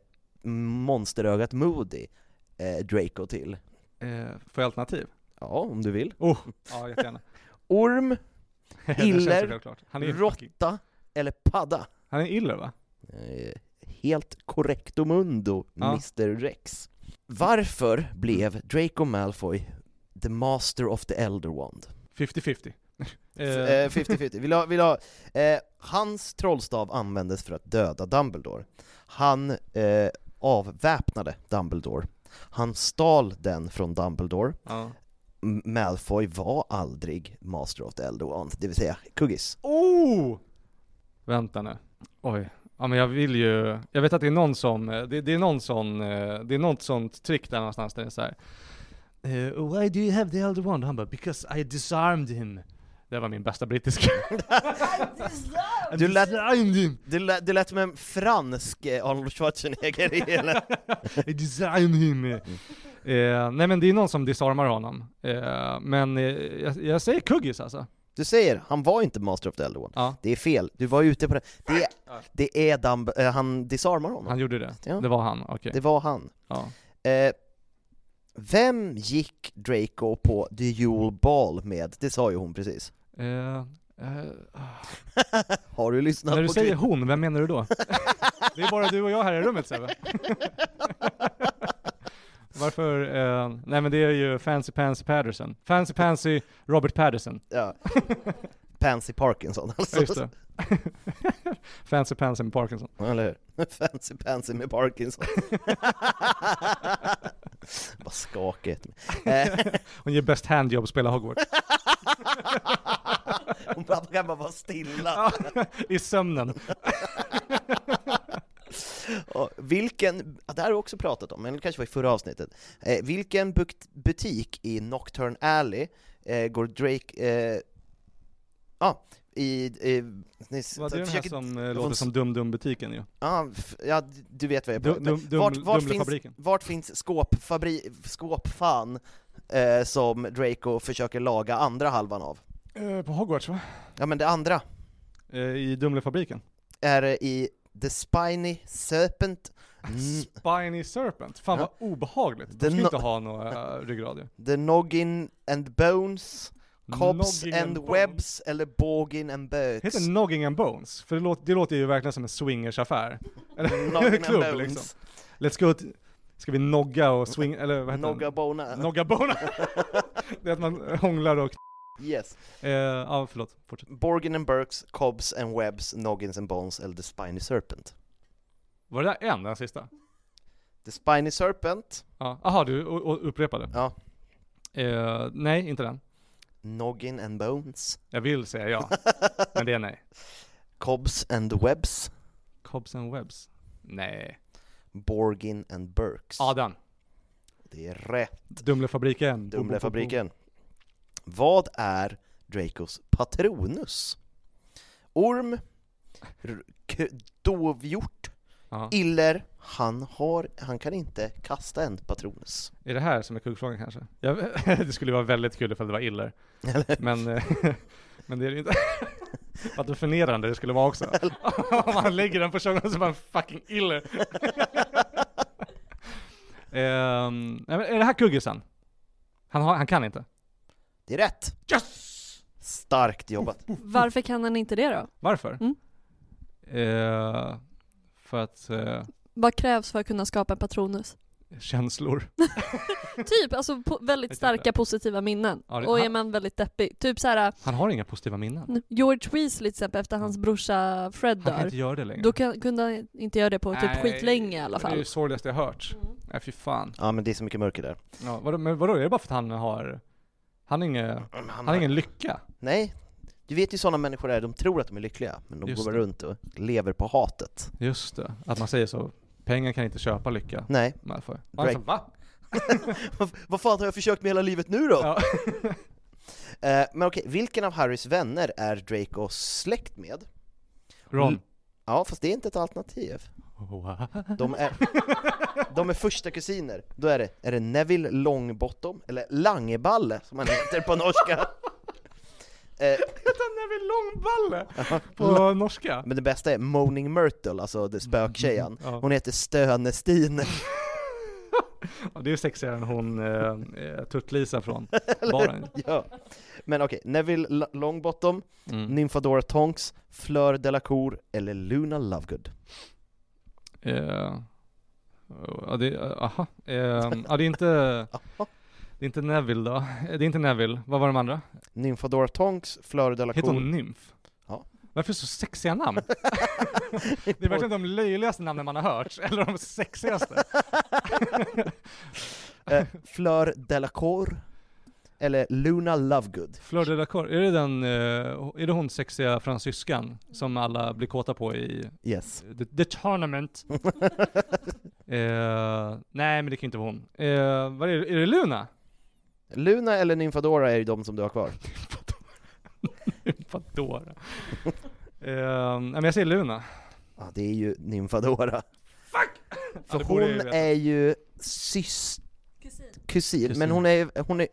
[SPEAKER 2] monsterögat Moody eh, Draco till?
[SPEAKER 3] Eh, får jag alternativ?
[SPEAKER 2] Ja, om du vill.
[SPEAKER 3] Oh, ja jättegärna. [LAUGHS]
[SPEAKER 2] Orm, Iller, råtta eller padda?
[SPEAKER 3] Han är iller va?
[SPEAKER 2] Eh, helt correcto mundo,
[SPEAKER 3] Ja.
[SPEAKER 2] Mr Rex. Varför blev Draco Malfoy the master of the elder wand?
[SPEAKER 3] 50-50. [LAUGHS]
[SPEAKER 2] Eh,
[SPEAKER 3] Eh,
[SPEAKER 2] 50-50. Vill ha, vill ha, eh, hans trollstav användes för att döda Dumbledore. Han eh, avväpnade Dumbledore. Han stal den från Dumbledore.
[SPEAKER 3] ja.
[SPEAKER 2] Malfoy var aldrig Master of the Elder Wand, det vill säga kuggis.
[SPEAKER 3] Oh! Vänta nu. Oj. Ja men jag vill ju, jag vet att det är någon som, eh, det, det är någon sån, eh, det är något sånt trick där någonstans där det är såhär Why do you have the elder wand? Han bara 'Because I disarmed him' Det var min bästa brittiska. [LAUGHS]
[SPEAKER 2] Du lät, du, lät, du lät som en fransk eh, Arnold Schwarzenegger i hela... [LAUGHS]
[SPEAKER 3] I design him. Eh, nej men det är någon som disarmar honom. Eh, men eh, jag, jag säger kuggis alltså.
[SPEAKER 2] Du säger, han var inte Master of the Elder One.
[SPEAKER 3] Ja,
[SPEAKER 2] Det är fel, du var ute på det. Det är, det är Dumb, eh, han disarmar honom.
[SPEAKER 3] han gjorde det.
[SPEAKER 2] Ja.
[SPEAKER 3] Det var han, okej.
[SPEAKER 2] Det var han.
[SPEAKER 3] Ja.
[SPEAKER 2] Eh, vem gick Draco på The Yule Ball med? Det sa ju hon precis.
[SPEAKER 3] Eh, eh, [LAUGHS]
[SPEAKER 2] Har du lyssnat
[SPEAKER 3] när du
[SPEAKER 2] på
[SPEAKER 3] säger hon, vem menar du då? [LAUGHS] det är bara du och jag här i rummet Sebbe. [LAUGHS] Varför? Eh, nej men det är ju Fancy Pansy Patterson. Fancy Pansy Robert Patterson.
[SPEAKER 2] Ja. [LAUGHS] Pansy Parkinson alltså.
[SPEAKER 3] Just det. [LAUGHS] Fancy Pansy med Parkinson.
[SPEAKER 2] Eller hur? [LAUGHS] Fancy Pansy med Parkinson. Vad skakigt. Eh,
[SPEAKER 3] Hon ger bäst handjobb, spela Hogwarts.
[SPEAKER 2] Hon kan bara vara stilla.
[SPEAKER 3] I sömnen. [LAUGHS]
[SPEAKER 2] Vilken, det här har vi också pratat om, men det kanske var i förra avsnittet. Eh, vilken butik i Nocturne Alley eh, går Drake, eh, ja, i, eh, ni,
[SPEAKER 3] Var det den här som
[SPEAKER 2] jag
[SPEAKER 3] låter som Dum-Dum-butiken ju?
[SPEAKER 2] Ja, f- ja, du vet vad jag
[SPEAKER 3] Dum-
[SPEAKER 2] pratar
[SPEAKER 3] dum- dum-
[SPEAKER 2] vart, vart, finns, vart finns skåpfabri, skåpfan eh, som Draco försöker laga andra halvan av?
[SPEAKER 3] Eh, på Hogwarts va?
[SPEAKER 2] Ja men det andra
[SPEAKER 3] Eh, I Dumlefabriken.
[SPEAKER 2] är det i The Spiny Serpent, mm,
[SPEAKER 3] Spiny Serpent. Fan
[SPEAKER 2] Ja.
[SPEAKER 3] vad obehagligt. De ska
[SPEAKER 2] no-
[SPEAKER 3] inte ha några uh, ryggrad ju.
[SPEAKER 2] The Noggin and Bones,
[SPEAKER 3] Nogging
[SPEAKER 2] and,
[SPEAKER 3] Bones.
[SPEAKER 2] Webs eller Boggin and Burks?
[SPEAKER 3] Heter det Nogging and Bones? För det låter, det låter ju verkligen som en swingersaffär. [LAUGHS] Eller
[SPEAKER 2] Noggin and
[SPEAKER 3] klubb
[SPEAKER 2] Bones.
[SPEAKER 3] liksom. Let's go to, Ska vi nogga och swing, eller vad heter
[SPEAKER 2] Nogga? Bona.
[SPEAKER 3] Nogga bona! [LAUGHS] det är att man hånglar och...
[SPEAKER 2] Yes.
[SPEAKER 3] Eh, ja, förlåt. Fortsätt.
[SPEAKER 2] Borgin and Burks, Cobbs and Webs, Noggins and Bones eller The Spiny Serpent?
[SPEAKER 3] Var det där en, den sista?
[SPEAKER 2] The Spiny Serpent,
[SPEAKER 3] Ja. Aha, du upprepade.
[SPEAKER 2] ja.
[SPEAKER 3] Eh, nej, inte den.
[SPEAKER 2] Noggin and Bones,
[SPEAKER 3] Jag vill säga ja, [LAUGHS] men det är nej.
[SPEAKER 2] Cobbs and Webs,
[SPEAKER 3] Cobbs and Webs? Nej.
[SPEAKER 2] Borgin and Burks.
[SPEAKER 3] Ja, den.
[SPEAKER 2] Det är rätt.
[SPEAKER 3] Dumlefabriken.
[SPEAKER 2] Dumlefabriken. Vad är Dracos Patronus? Orm, dovhjort,
[SPEAKER 3] Ja.
[SPEAKER 2] iller, han har, han kan inte kasta en Patronus.
[SPEAKER 3] Är det här som är kuggfrågan kanske? Jag, [LAUGHS] det skulle vara väldigt kul ifall det var iller. Men, eh, [LAUGHS] men det är det inte. [LAUGHS] Vad det förnedrande det skulle vara också. Om man lägger den på showen så bara fucking iller. Men är det här kuggisen? Han, har, han kan inte.
[SPEAKER 2] Det är rätt!
[SPEAKER 3] Yes!
[SPEAKER 2] Starkt jobbat. [LAUGHS]
[SPEAKER 1] Varför kan han inte det då?
[SPEAKER 3] Varför?
[SPEAKER 1] Mm.
[SPEAKER 3] Eh, för att eh,
[SPEAKER 1] Vad krävs för att kunna skapa en Patronus?
[SPEAKER 3] känslor. [LAUGHS]
[SPEAKER 1] Typ, alltså po- väldigt starka positiva minnen.
[SPEAKER 3] Ja, det-
[SPEAKER 1] och är
[SPEAKER 3] han-
[SPEAKER 1] man väldigt deppig. Typ såhär,
[SPEAKER 3] Han har inga positiva minnen.
[SPEAKER 1] George Weasley till exempel, efter hans brorsa Fred
[SPEAKER 3] Han kan
[SPEAKER 1] dör.
[SPEAKER 3] inte göra det längre.
[SPEAKER 1] Då kan, kunde han inte göra det på typ
[SPEAKER 3] Nej,
[SPEAKER 1] skitlänge i alla
[SPEAKER 3] Det är
[SPEAKER 1] fall.
[SPEAKER 3] det sorgligaste jag hört. Nej fy fan.
[SPEAKER 2] Ja men det är så mycket mörker där.
[SPEAKER 3] Ja, vadå, men vadå, är det bara för att han har, han har ingen,
[SPEAKER 2] Han
[SPEAKER 3] han har ingen lycka?
[SPEAKER 2] Nej, du vet ju sådana människor är, de tror att de är lyckliga, men de
[SPEAKER 3] Just
[SPEAKER 2] går
[SPEAKER 3] det.
[SPEAKER 2] runt och lever på hatet.
[SPEAKER 3] Just det, att man säger så. Pengar kan inte köpa lycka.
[SPEAKER 2] Nej.
[SPEAKER 3] Varför?
[SPEAKER 2] Drake.
[SPEAKER 3] Alltså, va? [LAUGHS]
[SPEAKER 2] vad, fan har jag försökt med hela livet nu då?
[SPEAKER 3] Ja. [LAUGHS]
[SPEAKER 2] Eh, men okej, vilken av Harrys vänner är Draco släkt med?
[SPEAKER 3] Ron.
[SPEAKER 2] Ja, fast det är inte ett alternativ.
[SPEAKER 3] What?
[SPEAKER 2] De är, de är första kusiner. Då är det, är det Neville Longbottom, eller Langeballe som han heter på norska. Eh,
[SPEAKER 3] Heter Neville Långballe? På norska?
[SPEAKER 2] men det bästa är Moaning Myrtle, alltså det spöktjejen.
[SPEAKER 3] Ja.
[SPEAKER 2] Hon heter Stönestine.
[SPEAKER 3] Ja, det är sexigare än hon eh, eh, Tutt-Lisa från [LAUGHS] baren.
[SPEAKER 2] ja. Men okej, Neville L- Longbottom,
[SPEAKER 3] Mm.
[SPEAKER 2] Nymphadora Tonks, Fleur Delacour eller Luna Lovegood?
[SPEAKER 3] Eh, ja, det, aha. Eh, ja, det är inte, det är inte Neville då. Eh, Det är inte Neville. Vad var de andra?
[SPEAKER 2] Nymphadora Tonks, Fleur
[SPEAKER 3] Heter
[SPEAKER 2] Delacour.
[SPEAKER 3] hon Nymf?
[SPEAKER 2] Ja.
[SPEAKER 3] Varför så sexiga namn? [LAUGHS] Det är verkligen de löjligaste namnen man har hört, eller de sexigaste. [LAUGHS]
[SPEAKER 2] eh, Fleur Delacour eller Luna Lovegood?
[SPEAKER 3] Fleur de la Cour, är det den, eh, är det hon sexiga fransyskan som alla blir kåta på i
[SPEAKER 2] Yes.
[SPEAKER 3] The, the Tournament? [LAUGHS] eh, nej men det kan inte vara hon. Eh, vad är det, är det Luna?
[SPEAKER 2] Luna eller Nymphadora är ju de som du har kvar.
[SPEAKER 3] Nymfadora. Nej men jag säger Luna.
[SPEAKER 2] Ja, det är ju Nymfadora.
[SPEAKER 3] Fuck!
[SPEAKER 2] För
[SPEAKER 3] jag
[SPEAKER 2] hon
[SPEAKER 3] ju
[SPEAKER 2] är ju syster,
[SPEAKER 1] Kusin.
[SPEAKER 2] kusin,
[SPEAKER 3] Kusin.
[SPEAKER 2] men hon är, hon är,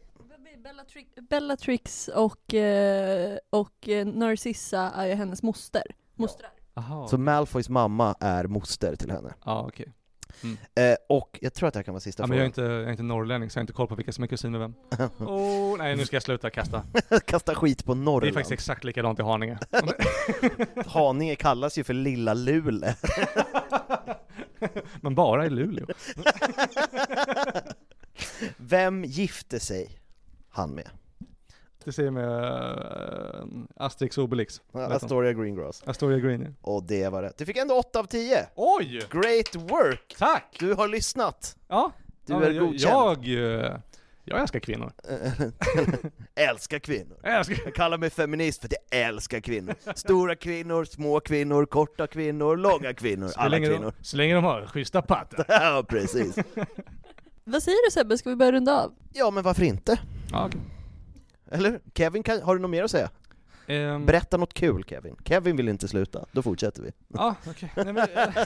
[SPEAKER 1] Bellatrix, Bellatrix och, eh, och eh, Narcissa är ju hennes moster. Mostrar.
[SPEAKER 3] Jaha.
[SPEAKER 2] så Malfoys mamma är moster till henne.
[SPEAKER 3] Ja okej.
[SPEAKER 2] Eh, och jag tror att det här kan vara sista
[SPEAKER 3] Ja, men jag är,
[SPEAKER 2] frågan.
[SPEAKER 3] inte, jag är inte norrlänning så jag har inte koll på vilka som är kusin med vem. [LAUGHS] oh, nej nu ska jag sluta kasta. [LAUGHS]
[SPEAKER 2] Kasta skit på
[SPEAKER 3] Det är
[SPEAKER 2] Norrland.
[SPEAKER 3] faktiskt exakt likadant i Haninge. [LAUGHS]
[SPEAKER 2] Haninge kallas ju för Lilla Luleå.
[SPEAKER 3] Men bara i Luleå.
[SPEAKER 2] Vem gifte sig han med?
[SPEAKER 3] Det säger med uh, Asterix Obelix.
[SPEAKER 2] Astoria Greengrass.
[SPEAKER 3] Astoria Green ja.
[SPEAKER 2] Och det var rätt. Du fick ändå 8 av 10!
[SPEAKER 3] Oj!
[SPEAKER 2] Great work!
[SPEAKER 3] Tack!
[SPEAKER 2] Du har lyssnat!
[SPEAKER 3] Ja.
[SPEAKER 2] Du
[SPEAKER 3] ja,
[SPEAKER 2] är
[SPEAKER 3] jag,
[SPEAKER 2] godkänd.
[SPEAKER 3] Jag, eh, jag älskar kvinnor. [LAUGHS]
[SPEAKER 2] älskar kvinnor.
[SPEAKER 3] Jag älskar...
[SPEAKER 2] Jag kallar mig feminist för att jag älskar kvinnor. Stora kvinnor, små kvinnor, korta kvinnor, långa kvinnor,
[SPEAKER 3] Så
[SPEAKER 2] alla kvinnor.
[SPEAKER 3] de, så länge de har schyssta pattar. [LAUGHS]
[SPEAKER 2] Ja, precis. [LAUGHS]
[SPEAKER 1] Vad säger du Sebbe, ska vi börja runda av?
[SPEAKER 2] Ja, men varför inte?
[SPEAKER 3] Ja, okej.
[SPEAKER 2] Eller? Kevin, kan, har du något mer att säga?
[SPEAKER 3] Ehm,
[SPEAKER 2] Berätta något kul Kevin. Kevin vill inte sluta, då fortsätter vi.
[SPEAKER 3] Ja, okej. Nej, men, eh, [LAUGHS]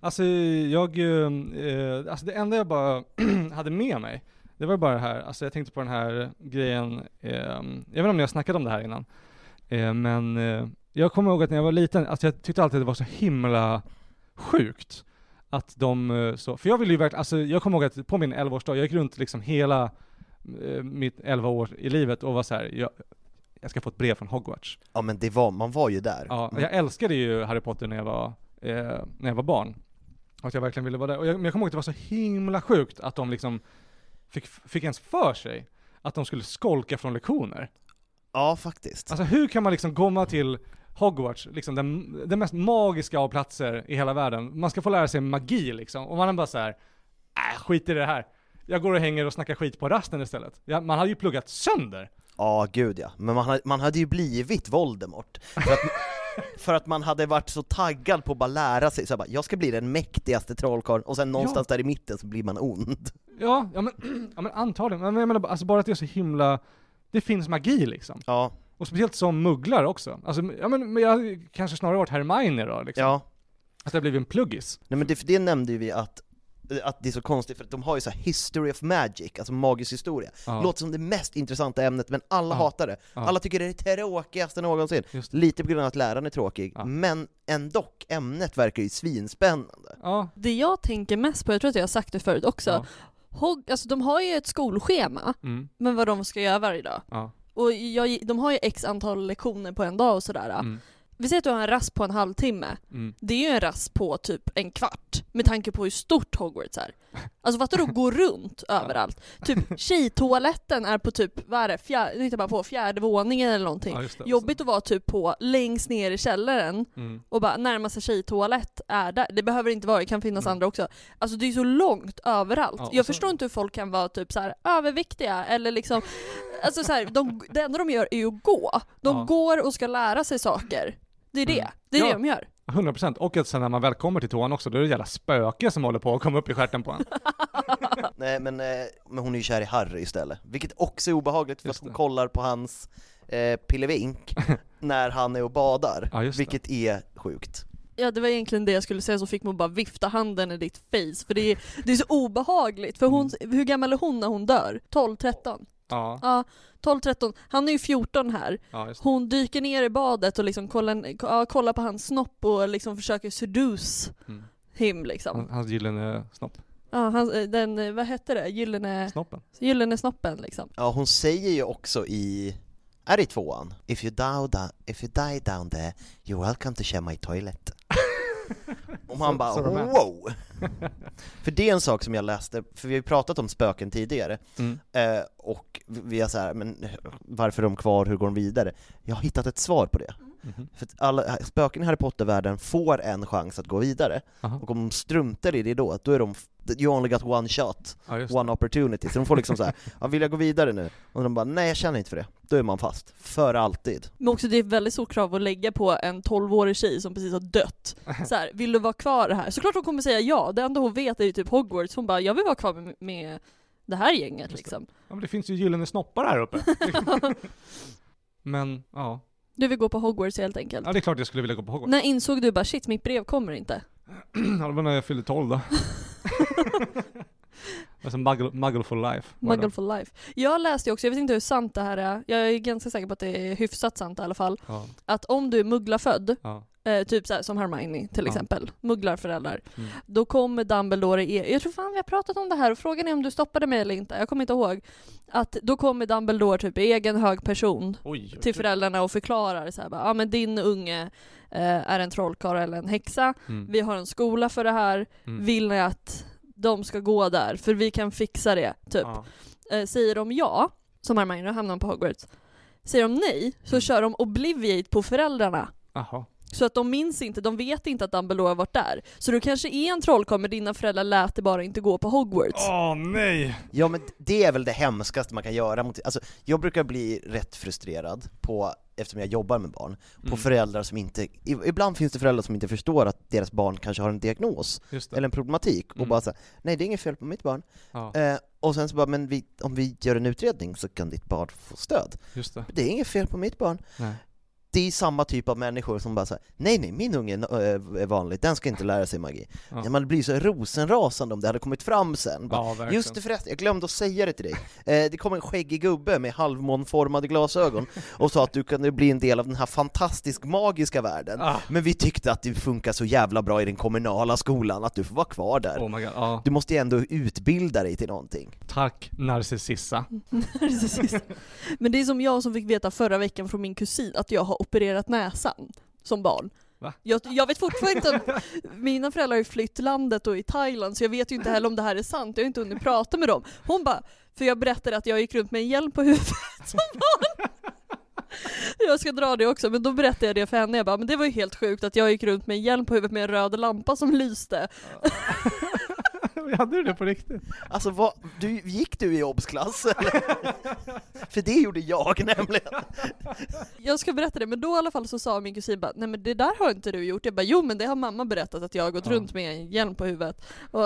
[SPEAKER 3] Alltså jag, eh, eh, alltså det enda jag bara [CLEARS THROAT] hade med mig, det var bara det här, alltså jag tänkte på den här grejen, eh, jag vet inte om ni har snackat om det här innan, eh, men eh, jag kommer ihåg att när jag var liten, alltså jag tyckte alltid att det var så himla sjukt att de eh, så, för jag ville ju verkligen, alltså jag kommer ihåg att på min 11-årsdag, jag gick runt liksom hela eh, mitt 11 år i livet och var så här, jag, jag ska få ett brev från Hogwarts.
[SPEAKER 2] Ja men det var, man var ju där.
[SPEAKER 3] Ja, jag älskade ju Harry Potter när jag var, eh, när jag var barn. Och att jag verkligen ville vara där. Och jag, men jag kommer ihåg att det var så himla sjukt att de liksom fick, fick ens för sig att de skulle skolka från lektioner.
[SPEAKER 2] Ja, faktiskt.
[SPEAKER 3] Alltså hur kan man liksom komma till Hogwarts, liksom den, den mest magiska av platser i hela världen. Man ska få lära sig magi liksom. Och man är bara så här, äh, skit i det här. Jag går och hänger och snackar skit på rasten istället. Ja, man hade ju pluggat sönder.
[SPEAKER 2] Ja, gud ja. Men man hade, man hade ju blivit Voldemort. För att, [LAUGHS] för att man hade varit så taggad på att bara lära sig, så jag, bara, jag ska bli den mäktigaste trollkarlen, och sen någonstans där i mitten så blir man ond.
[SPEAKER 3] Ja, ja men, [CLEARS THROAT] ja, men antagligen. Men jag menar alltså bara att det är så himla, det finns magi liksom.
[SPEAKER 2] Ja,
[SPEAKER 3] Och speciellt som mugglar också. Alltså, ja men, men jag hade kanske snarare varit Hermione då liksom.
[SPEAKER 2] ja.
[SPEAKER 3] Att jag blivit en pluggis.
[SPEAKER 2] Nej men det, för det nämnde ju vi att att det är så konstigt för att de har ju så här history of magic, alltså magisk historia.
[SPEAKER 3] Ja.
[SPEAKER 2] Låter som det mest intressanta ämnet, men alla
[SPEAKER 3] Ja.
[SPEAKER 2] hatar det.
[SPEAKER 3] Ja.
[SPEAKER 2] Alla tycker det är det tråkigaste någonsin.
[SPEAKER 3] Just det.
[SPEAKER 2] Lite på grund av att läraren är tråkig,
[SPEAKER 3] Ja.
[SPEAKER 2] men ändå, ämnet verkar ju svinspännande.
[SPEAKER 3] Ja.
[SPEAKER 1] Det jag tänker mest på, jag tror att jag har sagt det förut också,
[SPEAKER 3] Ja.
[SPEAKER 1] Hog, alltså de har ju ett skolschema
[SPEAKER 3] Mm.
[SPEAKER 1] med vad de ska göra varje dag. Och jag, de har ju x antal lektioner på en dag och sådär.
[SPEAKER 3] Mm.
[SPEAKER 1] Vi säger att du har en rast på en halvtimme.
[SPEAKER 3] Mm.
[SPEAKER 1] Det är ju en rast på typ en kvart, med tanke på hur stort Hogwarts är. Alltså fattar du att gå runt [LAUGHS] överallt? Typ tjejtoaletten är på typ, vad är det, fjär, inte bara på fjärde våningen eller någonting.
[SPEAKER 3] Ja, det.
[SPEAKER 1] Jobbigt att vara typ på längst ner i källaren
[SPEAKER 3] Mm.
[SPEAKER 1] och bara närmaste tjejtoalett är där. Det behöver inte vara, det kan finnas
[SPEAKER 3] Mm.
[SPEAKER 1] andra också. Alltså det är så långt överallt.
[SPEAKER 3] Ja,
[SPEAKER 1] jag
[SPEAKER 3] så-
[SPEAKER 1] förstår inte hur folk kan vara typ så här överviktiga eller liksom, alltså så här, de, det enda de gör är ju att gå. De
[SPEAKER 3] Ja.
[SPEAKER 1] går och ska lära sig saker. Det är det,
[SPEAKER 3] Mm.
[SPEAKER 1] det är
[SPEAKER 3] Ja.
[SPEAKER 1] det de gör.
[SPEAKER 3] 100% och att sen när man väl kommer till toan också, då är det jävla spöke som håller på att komma upp i stjärten på en. [LAUGHS]
[SPEAKER 2] Nej men, eh, men hon är ju kär i Harry istället, vilket också är obehagligt för att hon kollar på hans eh, pillevink [LAUGHS] när han är och badar,
[SPEAKER 3] Ja,
[SPEAKER 2] vilket är sjukt.
[SPEAKER 1] Ja det var egentligen det jag skulle säga, så fick man bara vifta handen i ditt face, för det är, det är så obehagligt. För hon,
[SPEAKER 3] Mm.
[SPEAKER 1] hur gammal är hon när hon dör? 12, 13?
[SPEAKER 3] Ja,
[SPEAKER 1] Ja, 12, 13. Han är ju 14 här.
[SPEAKER 3] ja.
[SPEAKER 1] Hon dyker ner i badet och liksom kollar, ja, kollar på hans snopp och liksom försöker seduce
[SPEAKER 3] Mm.
[SPEAKER 1] him liksom.
[SPEAKER 3] Han- Hans gyllene snopp.
[SPEAKER 1] Ja, han, den, eh, vad hette det? Gyllene,
[SPEAKER 3] Snoppen.
[SPEAKER 1] gyllene snoppen liksom.
[SPEAKER 2] Ja hon säger ju också i, är det i tvåan? If you, die down, if you die down there, you're welcome to share my toilet. [LAUGHS] [LAUGHS] Och man
[SPEAKER 3] Så-
[SPEAKER 2] bara
[SPEAKER 3] så
[SPEAKER 2] wow! [LAUGHS] för det är en sak som jag läste, för vi har ju pratat om spöken tidigare,
[SPEAKER 3] Mm.
[SPEAKER 2] eh, och vi har så här, men varför är de kvar, hur går de vidare? Jag har hittat ett svar på det.
[SPEAKER 3] Mhm.
[SPEAKER 2] För att alla, spöken i Harry Potter-världen får en chans att gå vidare,
[SPEAKER 3] Aha.
[SPEAKER 2] och om de struntar i det då, då är de, you only got one shot,
[SPEAKER 3] Ja,
[SPEAKER 2] one opportunity, så de får liksom så här, [LAUGHS] ja, vill jag gå vidare nu? Och de bara, nej jag känner inte för det. Då är man fast, för alltid.
[SPEAKER 1] Men också det är ett väldigt stort krav att lägga på en 12-årig tjej som precis har dött. [LAUGHS] Så här, vill du vara kvar här? Såklart hon kommer säga ja, det enda hon vet är ju typ Hogwarts, hon bara jag vill vara kvar med, med det här gänget
[SPEAKER 3] det.
[SPEAKER 1] liksom.
[SPEAKER 3] Ja men det finns ju gyllene snoppar här uppe. [LAUGHS] men, ja.
[SPEAKER 1] Du vill gå på Hogwarts helt enkelt.
[SPEAKER 3] Ja det är klart jag skulle vilja gå på Hogwarts.
[SPEAKER 1] När insåg du bara shit, mitt brev kommer inte? [CLEARS THROAT]
[SPEAKER 3] ja, det var när jag fyllde 12 då. [LAUGHS] alltså muggle, muggle for life.
[SPEAKER 1] Muggle for life. Jag läste också, jag vet inte hur sant det här är, jag är ganska säker på att det är hyfsat sant i alla fall,
[SPEAKER 3] Ja,
[SPEAKER 1] att om du är mugglafödd,
[SPEAKER 3] ja.
[SPEAKER 1] Eh, typ så här, som Hermione till
[SPEAKER 3] Ja.
[SPEAKER 1] exempel, mugglarföräldrar,
[SPEAKER 3] Mm.
[SPEAKER 1] då kommer Dumbledore, i, jag tror fan vi har pratat om det här och frågan är om du stoppade mig eller inte, jag kommer inte ihåg, att då kommer Dumbledore typ i egen hög person
[SPEAKER 3] Oj,
[SPEAKER 1] till föräldrarna och förklarar så här, bara, ja men din unge eh, är en trollkarl eller en häxa,
[SPEAKER 3] Mm.
[SPEAKER 1] vi har en skola för det här,
[SPEAKER 3] Mm.
[SPEAKER 1] vill ni att de ska gå där? För vi kan fixa det, typ.
[SPEAKER 3] Ja.
[SPEAKER 1] Eh, säger de ja, som Hermione hamnar på Hogwarts, säger de nej, så
[SPEAKER 3] Mm.
[SPEAKER 1] kör de Obliviate på föräldrarna.
[SPEAKER 3] Jaha.
[SPEAKER 1] Så att de minns inte, de vet inte att Dumbledore har varit där. Så du kanske är en trollkarl men dina föräldrar lät det bara inte gå på Hogwarts.
[SPEAKER 3] Åh nej!
[SPEAKER 2] Ja men det är väl det hemskaste man kan göra mot, alltså jag brukar bli rätt frustrerad på, eftersom jag jobbar med barn, på
[SPEAKER 3] Mm.
[SPEAKER 2] föräldrar som inte, ibland finns det föräldrar som inte förstår att deras barn kanske har en diagnos, eller en problematik, och
[SPEAKER 3] Mm.
[SPEAKER 2] bara säga nej det är inget fel på mitt barn.
[SPEAKER 3] Ja,
[SPEAKER 2] Eh, och sen så bara, men vi, om vi gör en utredning så kan ditt barn få stöd.
[SPEAKER 3] just det.
[SPEAKER 2] Det är inget fel på mitt barn.
[SPEAKER 3] Nej.
[SPEAKER 2] Det är samma typ av människor som bara säger nej nej, min unge är är vanlig, den ska inte lära sig magi.
[SPEAKER 3] Ja.
[SPEAKER 2] Ja. Man blir så rosenrasande om det hade kommit fram sen. Bara,
[SPEAKER 3] Ja.
[SPEAKER 2] Just det förresten, jag glömde att säga det till dig. Eh, det kom en skäggig gubbe med halvmånformade glasögon och sa att du kunde bli en del av den här fantastiskt magiska världen.
[SPEAKER 3] Ah.
[SPEAKER 2] Men vi tyckte att du funkar så jävla bra i den kommunala skolan att du får vara kvar där.
[SPEAKER 3] Oh my god, ja.
[SPEAKER 2] Du måste ju ändå utbilda dig till någonting.
[SPEAKER 3] Tack Narcissa.
[SPEAKER 1] Precis. [LAUGHS] men det är som jag som fick veta förra veckan från min kusin att jag har opererat näsan som barn. Jag, jag vet fortfarande inte om, [LAUGHS] mina föräldrar har ju flytt landet och i Thailand så jag vet ju inte heller om det här är sant, jag har inte hunnit prata med dem. Hon bara, för jag berättade att jag gick runt med en hjälm på huvudet som barn. [LAUGHS] Jag ska dra det också, men då berättade jag det för henne, jag bara, men det var ju helt sjukt att jag gick runt med en hjälm på huvudet med en röd lampa som lyste. [LAUGHS]
[SPEAKER 3] Hade du det på riktigt?
[SPEAKER 2] Alltså vad, du, gick du i obsklass? [LAUGHS] För det gjorde jag nämligen. [LAUGHS]
[SPEAKER 1] Jag ska berätta det, men då i alla fall så sa min kusin bara, nej men det där har inte du gjort. Jag bara, jo men det har mamma berättat att jag har gått
[SPEAKER 3] Ja.
[SPEAKER 1] runt med en hjälm på huvudet. Och,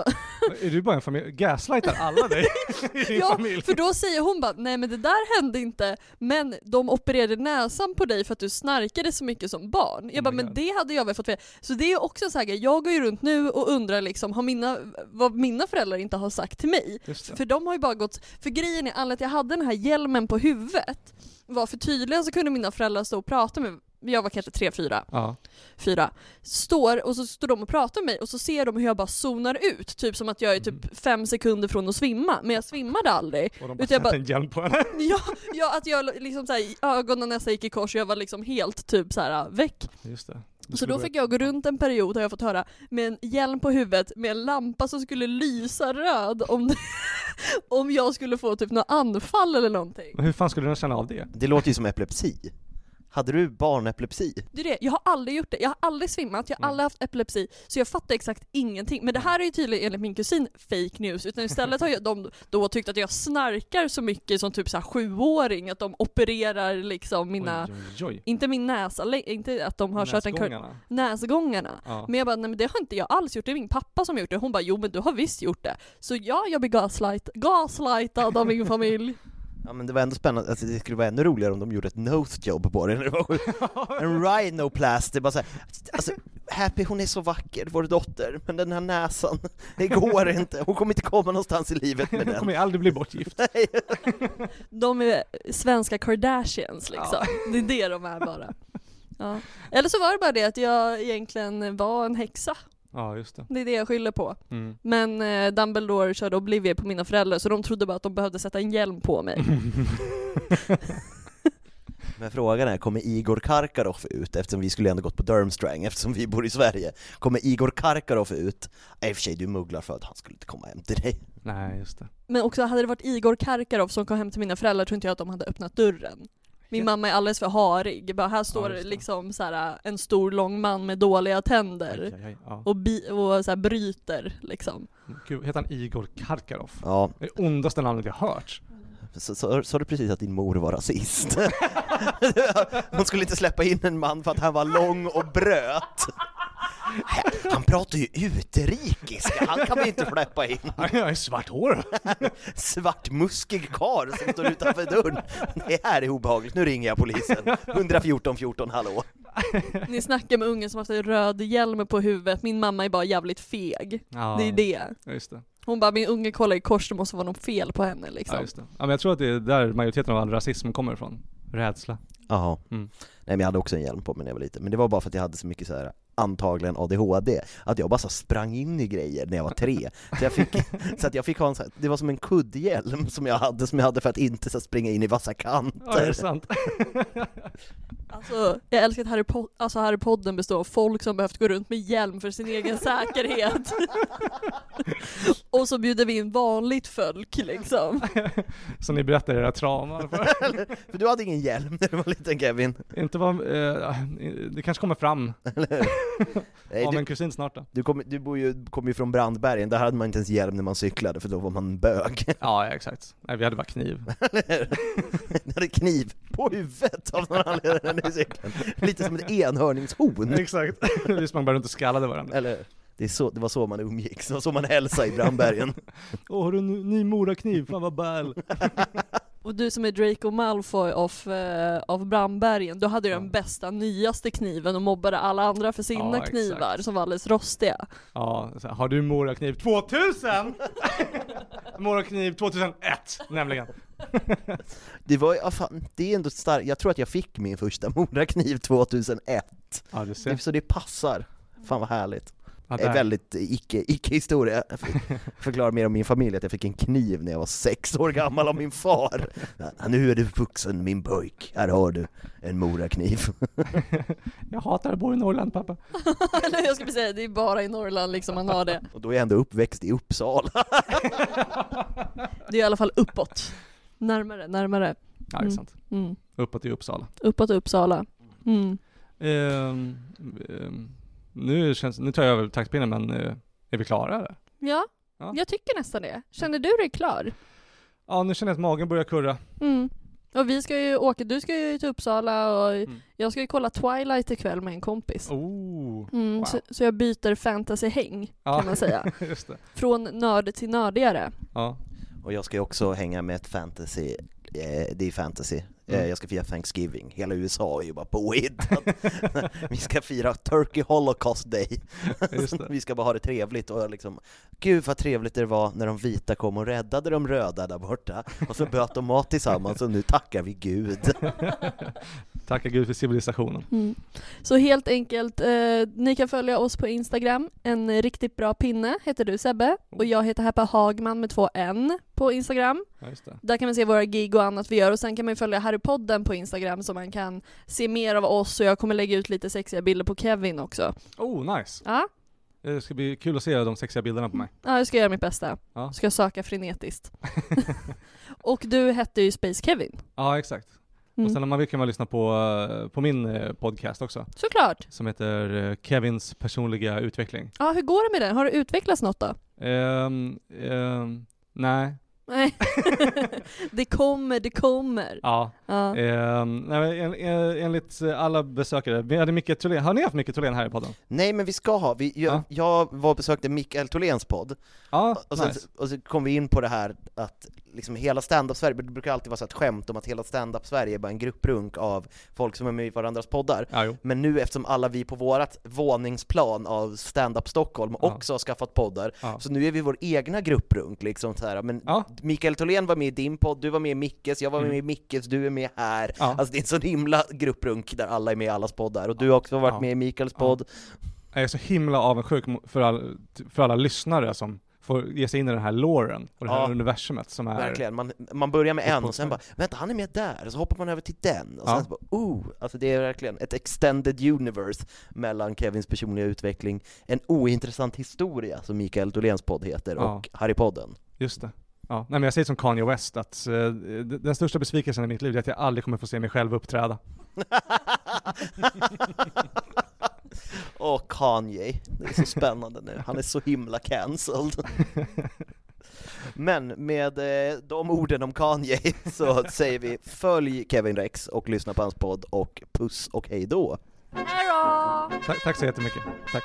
[SPEAKER 3] Är du bara en familj? Gaslightar alla dig i din
[SPEAKER 1] ja,
[SPEAKER 3] familj?
[SPEAKER 1] för då säger hon bara, nej men det där hände inte, men de opererade näsan på dig för att du snarkade så mycket som barn. Jag
[SPEAKER 3] Oh
[SPEAKER 1] bara,
[SPEAKER 3] my
[SPEAKER 1] men
[SPEAKER 3] God.
[SPEAKER 1] det hade jag väl fått veta. Så det är också så här, jag går ju runt nu och undrar liksom, har mina, vad mina föräldrar inte har sagt till mig. För de har ju bara gått, för grejen är att jag hade den här hjälmen på huvudet var för tydligen så kunde mina föräldrar stå och prata med jag var kanske tre, fyra,
[SPEAKER 3] Ja.
[SPEAKER 1] fyra, står och så står de och pratar med mig och så ser de hur jag bara zonar ut, typ som att jag är typ fem sekunder från att svimma, men jag svimmade aldrig.
[SPEAKER 3] Och de bara
[SPEAKER 1] jag bara,
[SPEAKER 3] en hjälm på henne. [LAUGHS]
[SPEAKER 1] ja, ja, att jag liksom såhär, ögonen och nästan gick i kors och jag var liksom helt typ såhär väck.
[SPEAKER 3] Just det.
[SPEAKER 1] Så då fick jag gå runt en period har jag fått höra med en hjälm på huvudet med en lampa som skulle lysa röd om, [LAUGHS] om jag skulle få typ något anfall eller någonting.
[SPEAKER 3] Men hur fan skulle du känna av det?
[SPEAKER 2] Det låter ju som epilepsi. Hade du barnepilepsi?
[SPEAKER 1] Det är det, jag har aldrig gjort det, jag har aldrig svimmat, jag har
[SPEAKER 3] Nej.
[SPEAKER 1] aldrig haft epilepsi, så jag fattar exakt ingenting. Men det här är ju tydligen enligt min kusin fake news, utan istället har jag, de då tyckt att jag snarkar så mycket som typ så här sjuåring, att de opererar liksom mina,
[SPEAKER 3] Oj, oj, oj.
[SPEAKER 1] inte min näsa, inte att de har kört en kör,
[SPEAKER 3] Näsgångarna.
[SPEAKER 1] näsgångarna.
[SPEAKER 3] Ja.
[SPEAKER 1] Men jag bara, nej men det har inte jag alls gjort, det är min pappa som har gjort det. Hon bara, jo men du har visst gjort det. Så ja, jag blir gaslight, gaslightad av min familj.
[SPEAKER 2] Ja men det var ändå spännande, alltså, det skulle vara ännu roligare om de gjorde ett nose job på det [LAUGHS] det sjukt. En rhinoplasty, bara såhär, alltså Happy hon är så vacker, vår dotter, men den här näsan, det går inte, hon kommer inte komma någonstans i livet med
[SPEAKER 3] Hon
[SPEAKER 2] den.
[SPEAKER 3] kommer ju aldrig bli bortgift. [LAUGHS]
[SPEAKER 2] Nej.
[SPEAKER 1] De är svenska Kardashians liksom. Det är det de är bara. Ja. Eller så var det bara det att jag egentligen var en häxa.
[SPEAKER 3] Ja, just det.
[SPEAKER 1] Det är det jag skyller på.
[SPEAKER 3] Mm.
[SPEAKER 1] Men eh, Dumbledore körde Oblivion på mina föräldrar så de trodde bara att de behövde sätta en hjälm på mig. [LAUGHS] [LAUGHS]
[SPEAKER 2] Men frågan är, kommer Igor Karkaroff ut, eftersom vi skulle ändå gått på Durmstrang, eftersom vi bor i Sverige, kommer Igor Karkaroff ut? I och för sig, du mugglar för att han skulle inte komma hem till dig.
[SPEAKER 3] Nej, just det.
[SPEAKER 1] Men också hade det varit Igor Karkaroff som kom hem till mina föräldrar tror inte jag att de hade öppnat dörren. Min mamma är alldeles för harig. Bara här står
[SPEAKER 3] det.
[SPEAKER 1] liksom så här, en stor lång man med dåliga tänder.
[SPEAKER 3] Aj, aj, aj. Ja.
[SPEAKER 1] Och, bi- och så här bryter liksom.
[SPEAKER 3] Gud, heter han Igor Karkaroff?
[SPEAKER 2] Ja,
[SPEAKER 3] Det är ondaste namnet jag hört.
[SPEAKER 2] sa du precis att din mor var rasist? [LAUGHS] Hon skulle inte släppa in en man för att han var lång och bröt. Han pratar ju utrikiska, han kan vi inte släppa in.
[SPEAKER 3] Jag har svart hår.
[SPEAKER 2] Svartmuskig karl som står utanför dörren. Det här är obehagligt, nu ringer jag polisen. 114 14, hallå.
[SPEAKER 1] Ni snackar med ungen som haft en röd hjälm på huvudet, min mamma är bara jävligt feg.
[SPEAKER 3] Ja,
[SPEAKER 1] Det är det.
[SPEAKER 3] Just det.
[SPEAKER 1] Hon bara, min unge kollar i kors, det måste vara något fel på henne liksom.
[SPEAKER 3] Ja, just det. Ja, men jag tror att det är där majoriteten av all rasism kommer ifrån. Rädsla.
[SPEAKER 2] Jaha.
[SPEAKER 3] Mm.
[SPEAKER 2] Nej men jag hade också en hjälm på mig när jag var liten, men det var bara för att jag hade så mycket så här antagligen ADHD, att jag bara så sprang in i grejer när jag var tre. Så, jag fick, så att jag fick ha en det var som en kuddhjälm som jag hade, som jag hade för att inte så springa in i vassa
[SPEAKER 3] Ja, det är
[SPEAKER 2] kanter.
[SPEAKER 3] sant. [LAUGHS]
[SPEAKER 1] Alltså, jag älskar att Harry, po- alltså, Harry Podden består av folk som behövt gå runt med hjälm för sin egen [LAUGHS] säkerhet. [LAUGHS] och så bjuder vi in vanligt folk liksom.
[SPEAKER 3] Så ni berättar era trauman. För.
[SPEAKER 2] För du hade ingen hjälm när du var liten Kevin?
[SPEAKER 3] Inte vad, eh, det kanske kommer fram [LAUGHS]
[SPEAKER 2] Nej,
[SPEAKER 3] av
[SPEAKER 2] du,
[SPEAKER 3] en kusin snart då.
[SPEAKER 2] du, kom, du bor ju, kom ju från Brandbergen, där hade man inte ens hjälm när man cyklade för då var man bög. [LAUGHS]
[SPEAKER 3] Ja, ja, exakt. Nej, vi hade bara kniv. [LAUGHS]
[SPEAKER 2] Du hade kniv på huvudet av någon anledning i cykeln. Lite som ett enhörningshorn.
[SPEAKER 3] exakt. Vi sprang bara och skallade varandra.
[SPEAKER 2] Eller, det, så, det var så man umgicks, det var så man hälsade i Brandbergen.
[SPEAKER 3] Åh, har du en ny morakniv? Fan vad bäl.
[SPEAKER 1] Och du som är Draco Malfoy av, eh, av Brandbergen, du hade ju den bästa, nyaste kniven och mobbade alla andra för sina
[SPEAKER 3] Ja, exakt.
[SPEAKER 1] knivar som var alldeles rostiga.
[SPEAKER 3] Ja, så har du morakniv 2000? morakniv 2001, nämligen. [LAUGHS]
[SPEAKER 2] Det var ja, fan, det är ändå starkt, jag tror att jag fick min första morakniv 2001.
[SPEAKER 3] Ja, du ser.
[SPEAKER 2] Så det passar. Fan vad härligt.
[SPEAKER 3] Ja,
[SPEAKER 2] Det är väldigt icke, icke-historia. Jag [LAUGHS] får förklara mer om min familj, att jag fick en kniv när jag var sex år gammal av min far. Nu är du vuxen min pojk, här har du en morakniv. [LAUGHS]
[SPEAKER 3] Jag hatar att bo i Norrland pappa. [LAUGHS]
[SPEAKER 1] Eller jag skulle säga, det är bara i Norrland liksom man har det.
[SPEAKER 2] Och då är jag ändå uppväxt i Uppsala.
[SPEAKER 1] Det är i alla fall uppåt. Närmare, närmare.
[SPEAKER 3] Ja, det är
[SPEAKER 1] Mm.
[SPEAKER 3] sant.
[SPEAKER 1] Mm.
[SPEAKER 3] Uppåt i Uppsala.
[SPEAKER 1] Uppåt Uppsala. Mm.
[SPEAKER 3] Ehm, ehm, nu, känns, nu tar jag över taktpinnen men eh, är vi klara eller?
[SPEAKER 1] Ja,
[SPEAKER 3] Ja.
[SPEAKER 1] jag tycker nästan det. Känner du dig klar?
[SPEAKER 3] Ja, nu känner jag att magen börjar kurra.
[SPEAKER 1] Mm. Och vi ska ju åka, du ska ju till Uppsala och
[SPEAKER 3] Mm.
[SPEAKER 1] jag ska ju kolla Twilight ikväll med en kompis.
[SPEAKER 3] Oh,
[SPEAKER 1] Mm,
[SPEAKER 3] wow.
[SPEAKER 1] så, så jag byter fantasyhäng
[SPEAKER 3] Ja.
[SPEAKER 1] kan man säga. [LAUGHS]
[SPEAKER 3] just det.
[SPEAKER 1] Från nörd till nördigare.
[SPEAKER 3] Ja.
[SPEAKER 2] Och jag ska ju också hänga med ett fantasy, eh, det är fantasy. Eh,
[SPEAKER 3] Mm.
[SPEAKER 2] jag ska fira Thanksgiving, hela USA är ju bara påhittat. [LAUGHS] Vi ska fira Turkey Holocaust Day. [LAUGHS] Vi ska bara ha det trevligt och liksom, gud vad trevligt det var när de vita kom och räddade de röda där borta. Och så böt de mat tillsammans och nu tackar vi Gud. [LAUGHS]
[SPEAKER 3] Tacka gud för civilisationen.
[SPEAKER 1] Mm. Så helt enkelt, eh, ni kan följa oss på Instagram, en riktigt bra pinne heter du Sebbe, och jag heter Happa Hagman med två N på Instagram.
[SPEAKER 3] Ja.
[SPEAKER 1] Där kan man se våra gig och annat vi gör och sen kan man ju följa Harrypodden på Instagram så man kan se mer av oss och jag kommer lägga ut lite sexiga bilder på Kevin också.
[SPEAKER 3] Oh, nice.
[SPEAKER 1] Ja,
[SPEAKER 3] Det ska bli kul att se de sexiga bilderna på mig.
[SPEAKER 1] ja jag ska göra mitt bästa.
[SPEAKER 3] Ja.
[SPEAKER 1] Ska söka frenetiskt. [LAUGHS] [LAUGHS] och du hette ju Space Kevin.
[SPEAKER 3] Ja, exakt. Och
[SPEAKER 1] Mm.
[SPEAKER 3] sen om man vill kan man lyssna på, eh, på min eh, podcast också,
[SPEAKER 1] Såklart.
[SPEAKER 3] som heter eh, Kevins personliga utveckling.
[SPEAKER 1] Ja, hur går det med den? Har det utvecklats något då?
[SPEAKER 3] Ehm, ehm, nej,
[SPEAKER 1] Nej. [LAUGHS] det kommer, det kommer.
[SPEAKER 3] ja.
[SPEAKER 1] Ja.
[SPEAKER 3] Men en, en, enligt alla besökare, vi hade Micke Thulén, har ni haft Micke Thulén här i podden?
[SPEAKER 2] Nej men vi ska ha, vi, jag,
[SPEAKER 3] Ja.
[SPEAKER 2] jag var och besökte Mikael Tholéns podd,
[SPEAKER 3] Ja,
[SPEAKER 2] och sen,
[SPEAKER 3] nice.
[SPEAKER 2] och så kom vi in på det här att liksom hela stand-up-Sverige, det brukar alltid vara så ett skämt om att hela stand-up-Sverige är bara en grupprunk av folk som är med i varandras poddar.
[SPEAKER 3] Ja.
[SPEAKER 2] Men nu eftersom alla vi på vårat våningsplan av stand-up Stockholm
[SPEAKER 3] Ja.
[SPEAKER 2] också har skaffat poddar,
[SPEAKER 3] Ja.
[SPEAKER 2] så nu är vi vår egna grupprunk liksom så här. men. Mikael Tholén var med i din podd, du var med i Mickes, jag var
[SPEAKER 3] Mm.
[SPEAKER 2] med i Mickes, du är med här. Alltså det är en sån himla grupprunk där alla är med i allas poddar, och du har också varit med i Mikaels podd.
[SPEAKER 3] Jag är så himla avundsjuk för, all, för alla lyssnare som får ge sig in i den här låren och det här
[SPEAKER 2] Ja.
[SPEAKER 3] universumet som är...
[SPEAKER 2] Verkligen, man, man börjar med en och sen bara vänta han är med där, och så hoppar man över till den, och sen
[SPEAKER 3] Ja.
[SPEAKER 2] så bara oh! Alltså det är verkligen ett extended universe mellan Kevins personliga utveckling, en ointressant historia som Mikael Tholéns podd heter,
[SPEAKER 3] Ja.
[SPEAKER 2] och Harrypodden.
[SPEAKER 3] Just det. Ja. Nej men jag säger som Kanye West att d- den största besvikelsen i mitt liv är att jag aldrig kommer få se mig själv uppträda. [LAUGHS] [LAUGHS] [LAUGHS]
[SPEAKER 2] Och Kanye, det är så spännande nu, han är så himla cancelled. [LAUGHS] Men med eh, de orden om Kanye [LAUGHS] så säger vi följ Kevin Rex och lyssna på hans podd och puss och hej då.
[SPEAKER 1] Hej då!
[SPEAKER 3] Tack, tack så jättemycket. Tack.